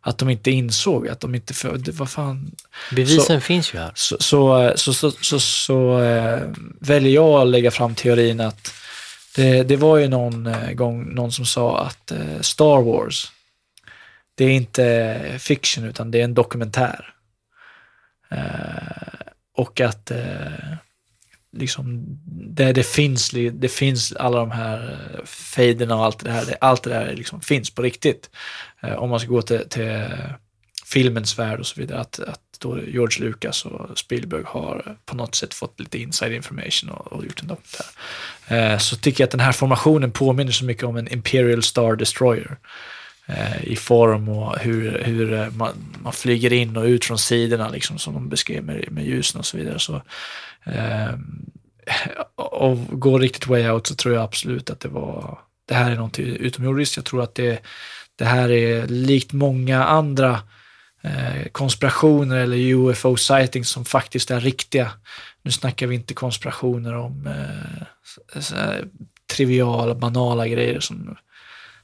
Att de inte insåg, att de inte... För, vad fan, Bevisen finns ju här. så, så, så, så, så, så eh, väljer jag att lägga fram teorin att det, det var ju någon eh, gång någon som sa att eh, Star Wars, det är inte fiction utan det är en dokumentär. Eh, och att eh, liksom, det, det finns, det finns alla de här eh, fejderna och allt det här. Det, allt det där liksom finns på riktigt. Eh, om man ska gå till, till filmens värld och så vidare. Att, att då George Lucas och Spielberg har på något sätt fått lite inside information och, och gjort en dokumentär. Eh, så tycker jag att den här formationen påminner så mycket om en Imperial Star Destroyer eh, i form och hur, hur eh, man, man flyger in och ut från sidorna liksom, som de beskrev med, med ljusen och så vidare. Så, eh, och går riktigt way out så tror jag absolut att det var det här är någonting utomjordiskt. Jag tror att det, det här är likt många andra konspirationer eller UFO-sightings som faktiskt är riktiga. Nu snackar vi inte konspirationer om eh, triviala, banala grejer som,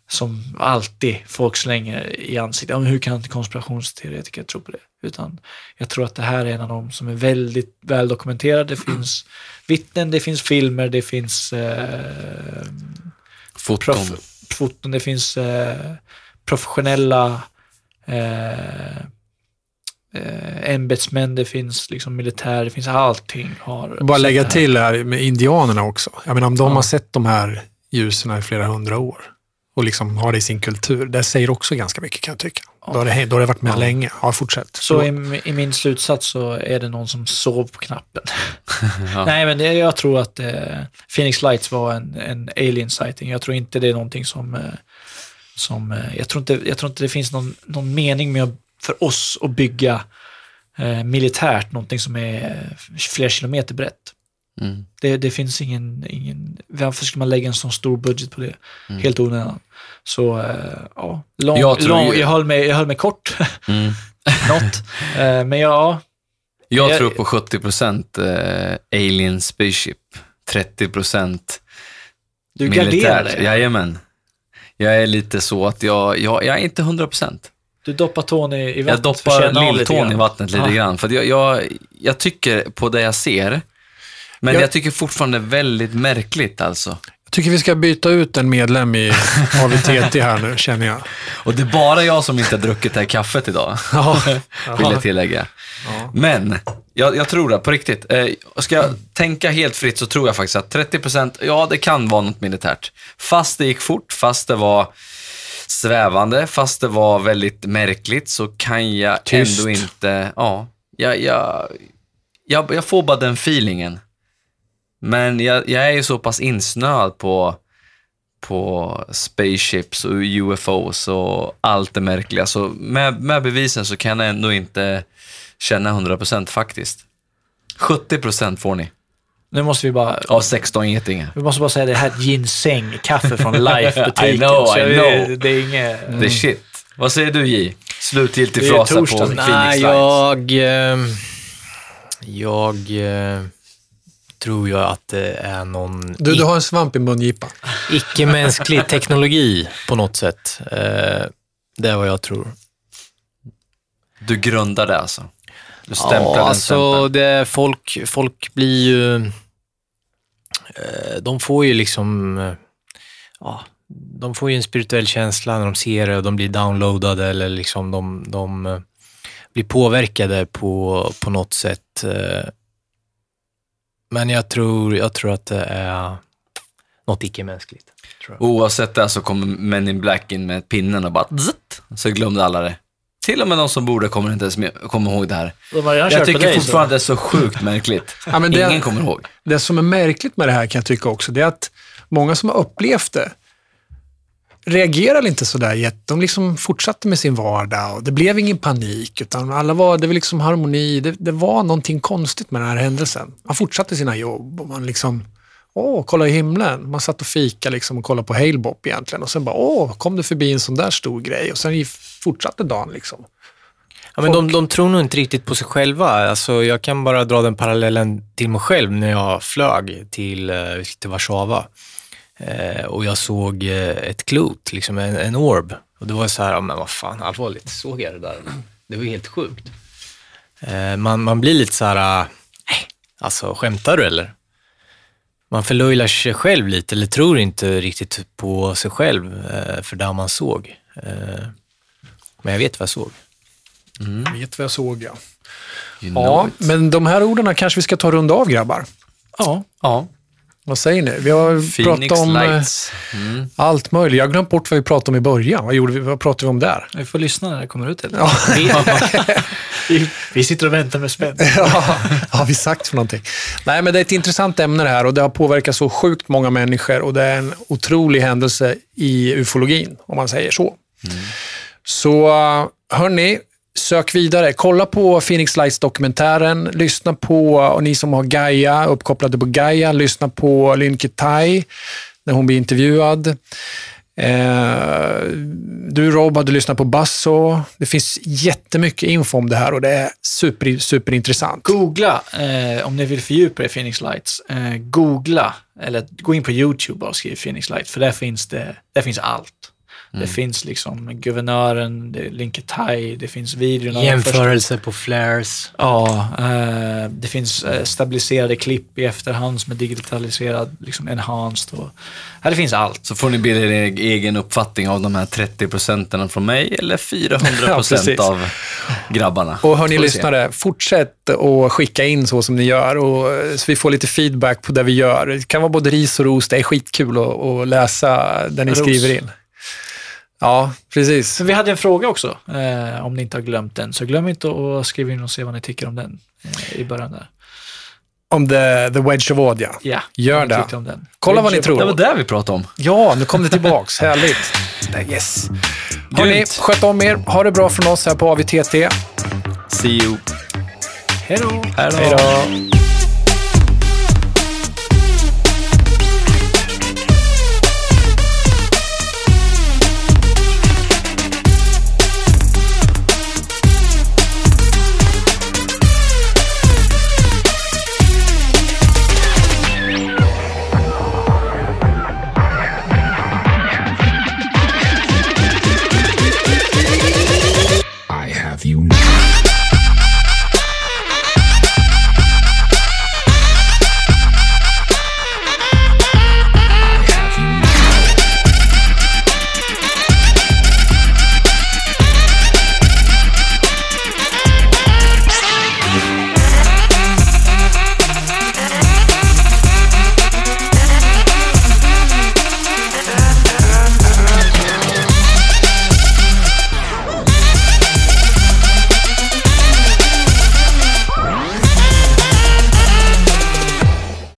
som alltid folk slänger i ansiktet. Hur kan konspirationsteoretiker tro på det? Utan jag tror att det här är en av de som är väldigt väl dokumenterad. Det finns vittnen, det finns filmer, det finns eh, Foton. prof- foton, det finns eh, professionella eh, eh, ämbetsmän, det finns liksom militär, det finns allting. Har Bara lägga här. till här med indianerna också. Jag menar om de Ja. har sett de här ljusen i flera hundra år och liksom har det i sin kultur. Det säger också ganska mycket kan jag tycka. Då har det, då har det varit med Ja. länge. Ja, fortsätt. Så i, i min slutsats så är det någon som sov på knappen. Ja. Nej, men det, jag tror att eh, Phoenix Lights var en, en alien sighting. Jag tror inte det är någonting som... Eh, som eh, jag, tror inte, jag tror inte det finns någon, någon mening med för oss att bygga eh, militärt någonting som är eh, flera kilometer brett. Mm. Det, det finns ingen, ingen... Varför ska man lägga en sån stor budget på det? Mm. Helt onödan. Så, eh, ja. Lång, Jag lång, ju- jag, höll mig, jag höll mig kort. Mm. Något. Eh, men ja, Jag Jag- tror på 70% eh, Alien Spaceship, 30% du garderar militärt. dig. Jajamän. Jag är lite så att jag, jag, jag är inte 100%. Du doppar tån i, i Jag vattnet. att doppar lilltån i vattnet lite Ja. grann. För jag, jag, jag tycker på det jag ser, men Jag- jag tycker fortfarande väldigt märkligt alltså. Tycker vi ska byta ut en medlem i AVTT här nu, känner jag. Och det är bara jag som inte har druckit det här kaffet idag, Ja. vill jag tillägga. Men, jag, jag tror det, på riktigt. Eh, ska jag tänka helt fritt så tror jag faktiskt att 30%, ja det kan vara något militärt. Fast det gick fort, fast det var svävande, fast det var väldigt märkligt så kan jag Tyst. ändå inte, ja, jag, jag, jag, jag får bara den feelingen. Men jag, jag är ju så pass insnöad på, på spaceships och UFOs och allt det märkliga. Så med, med bevisen så kan jag ändå inte känna 100% faktiskt. 70% får ni Nu måste vi bara... av 16 getingar. Vi måste bara säga det här är ginseng, kaffe från Life-butiken. I know, I det- know. Det är inget... Det är shit. Vad säger du J? Slutgiltig frasa på. Phoenix Nej, Lights. jag... eh, Jag eh, tror ju att det är någon Du, du har en svamp i mungipan. icke-mänsklig teknologi på något sätt. Eh, Det är vad jag tror. Du grundar det alltså? Du stämplar ja, den alltså det, folk, folk blir ju... eh, De får ju liksom... eh, Ja, de får ju en spirituell känsla när de ser det och de blir downloadade eller liksom de, de blir påverkade på, på något sätt. Men jag tror, jag tror att det är något icke-mänskligt. Jag. Oavsett det så kommer Men in Black in med pinnen och bara zzzt, så glömde alla det. Till och med de som borde kommer inte ens med, kommer ihåg det här. Jag på tycker dig, fortfarande att det är så sjukt märkligt. Ja, men det- Ingen kommer ihåg. Det som är märkligt med det här kan jag tycka också, det är att många som har upplevt det reagerar inte sådär jätte. De liksom fortsatte med sin vardag och det blev ingen panik utan alla var, det var liksom harmoni. Det, det var någonting konstigt med den här händelsen. Man fortsatte sina jobb och man liksom, åh, kolla i himlen. Man satt och fika liksom och kollade på Halebop egentligen och sen bara, åh, kom det förbi en sån där stor grej och sen fortsatte dagen liksom. Ja, men de, de tror nog inte riktigt på sig själva. Alltså, jag kan bara dra den parallellen till mig själv när jag flög till, eh, till Warszawa. Eh, och jag såg eh, ett klot, liksom en, en orb. Och det var så här, ja, men vad fan, allvarligt, såg jag det där? Det var ju helt sjukt. Eh, man, man blir lite så här, äh, alltså skämtar du eller? Man förlöjlar sig själv lite, eller tror inte riktigt på sig själv eh, för det man såg. Eh, men jag vet vad jag såg. Vet vad jag såg ja. You know Ja, it. men de här orden kanske vi ska ta runda av grabbar. Ja. Ja. Vad säger ni? Vi har Phoenix pratat om eh, Lights. Mm. allt möjligt. Jag har glömt bort vad vi pratade om i början. Vad, gjorde vi, vad pratade vi om där? Vi får lyssna när det kommer ut. Eller? Ja. vi, vi sitter och väntar med spänning. ja, har vi sagt för någonting? Nej, men det är ett intressant ämne det här och det har påverkat så sjukt många människor och det är en otrolig händelse i ufologin, om man säger så. Så hörni, sök vidare. Kolla på Phoenix Lights-dokumentären. Lyssna på, och ni som har Gaia, uppkopplade på Gaia, lyssna på Lynn Kitai när hon blir intervjuad. Eh, du Rob hade lyssnat på Basso. Det finns jättemycket info om det här och det är super, superintressant. Googla, eh, om ni vill fördjupa er i Phoenix Lights, eh, googla, eller gå in på YouTube och skriv Phoenix Lights, för där finns, det, där finns allt. Det finns liksom guvernören, det är Linke Tai, det finns videorna. av de första- Jämförelse på flares. Ja, eh, det finns eh, stabiliserade klipp i efterhand som är digitaliserad, liksom enhanced. Och, ja, det finns allt. Så får ni bilda er egen uppfattning av de här 30 procenten från mig eller 400 Ja, procent precis. av grabbarna. Och hörni lyssnare, fortsätt att skicka in så som ni gör och, eh, så vi får lite feedback på det vi gör. Det kan vara både ris och ros. Det är skitkul att, att läsa det ni Ros. skriver in. Ja, precis. Så vi hade en fråga också, eh, om ni inte har glömt den. Så glöm inte att skriva in och se vad ni tycker om den eh, i början där. Om the, the Wedge of Odd, ja. Ja, Gör det. tyckte om den. Kolla vad ni Det var tror. det vi pratade om. Ja, nu kom det tillbaks. Härligt. Yes. Hörni, sköt om er. Ha det bra från oss här på AVTT. See you. Då. Hej då.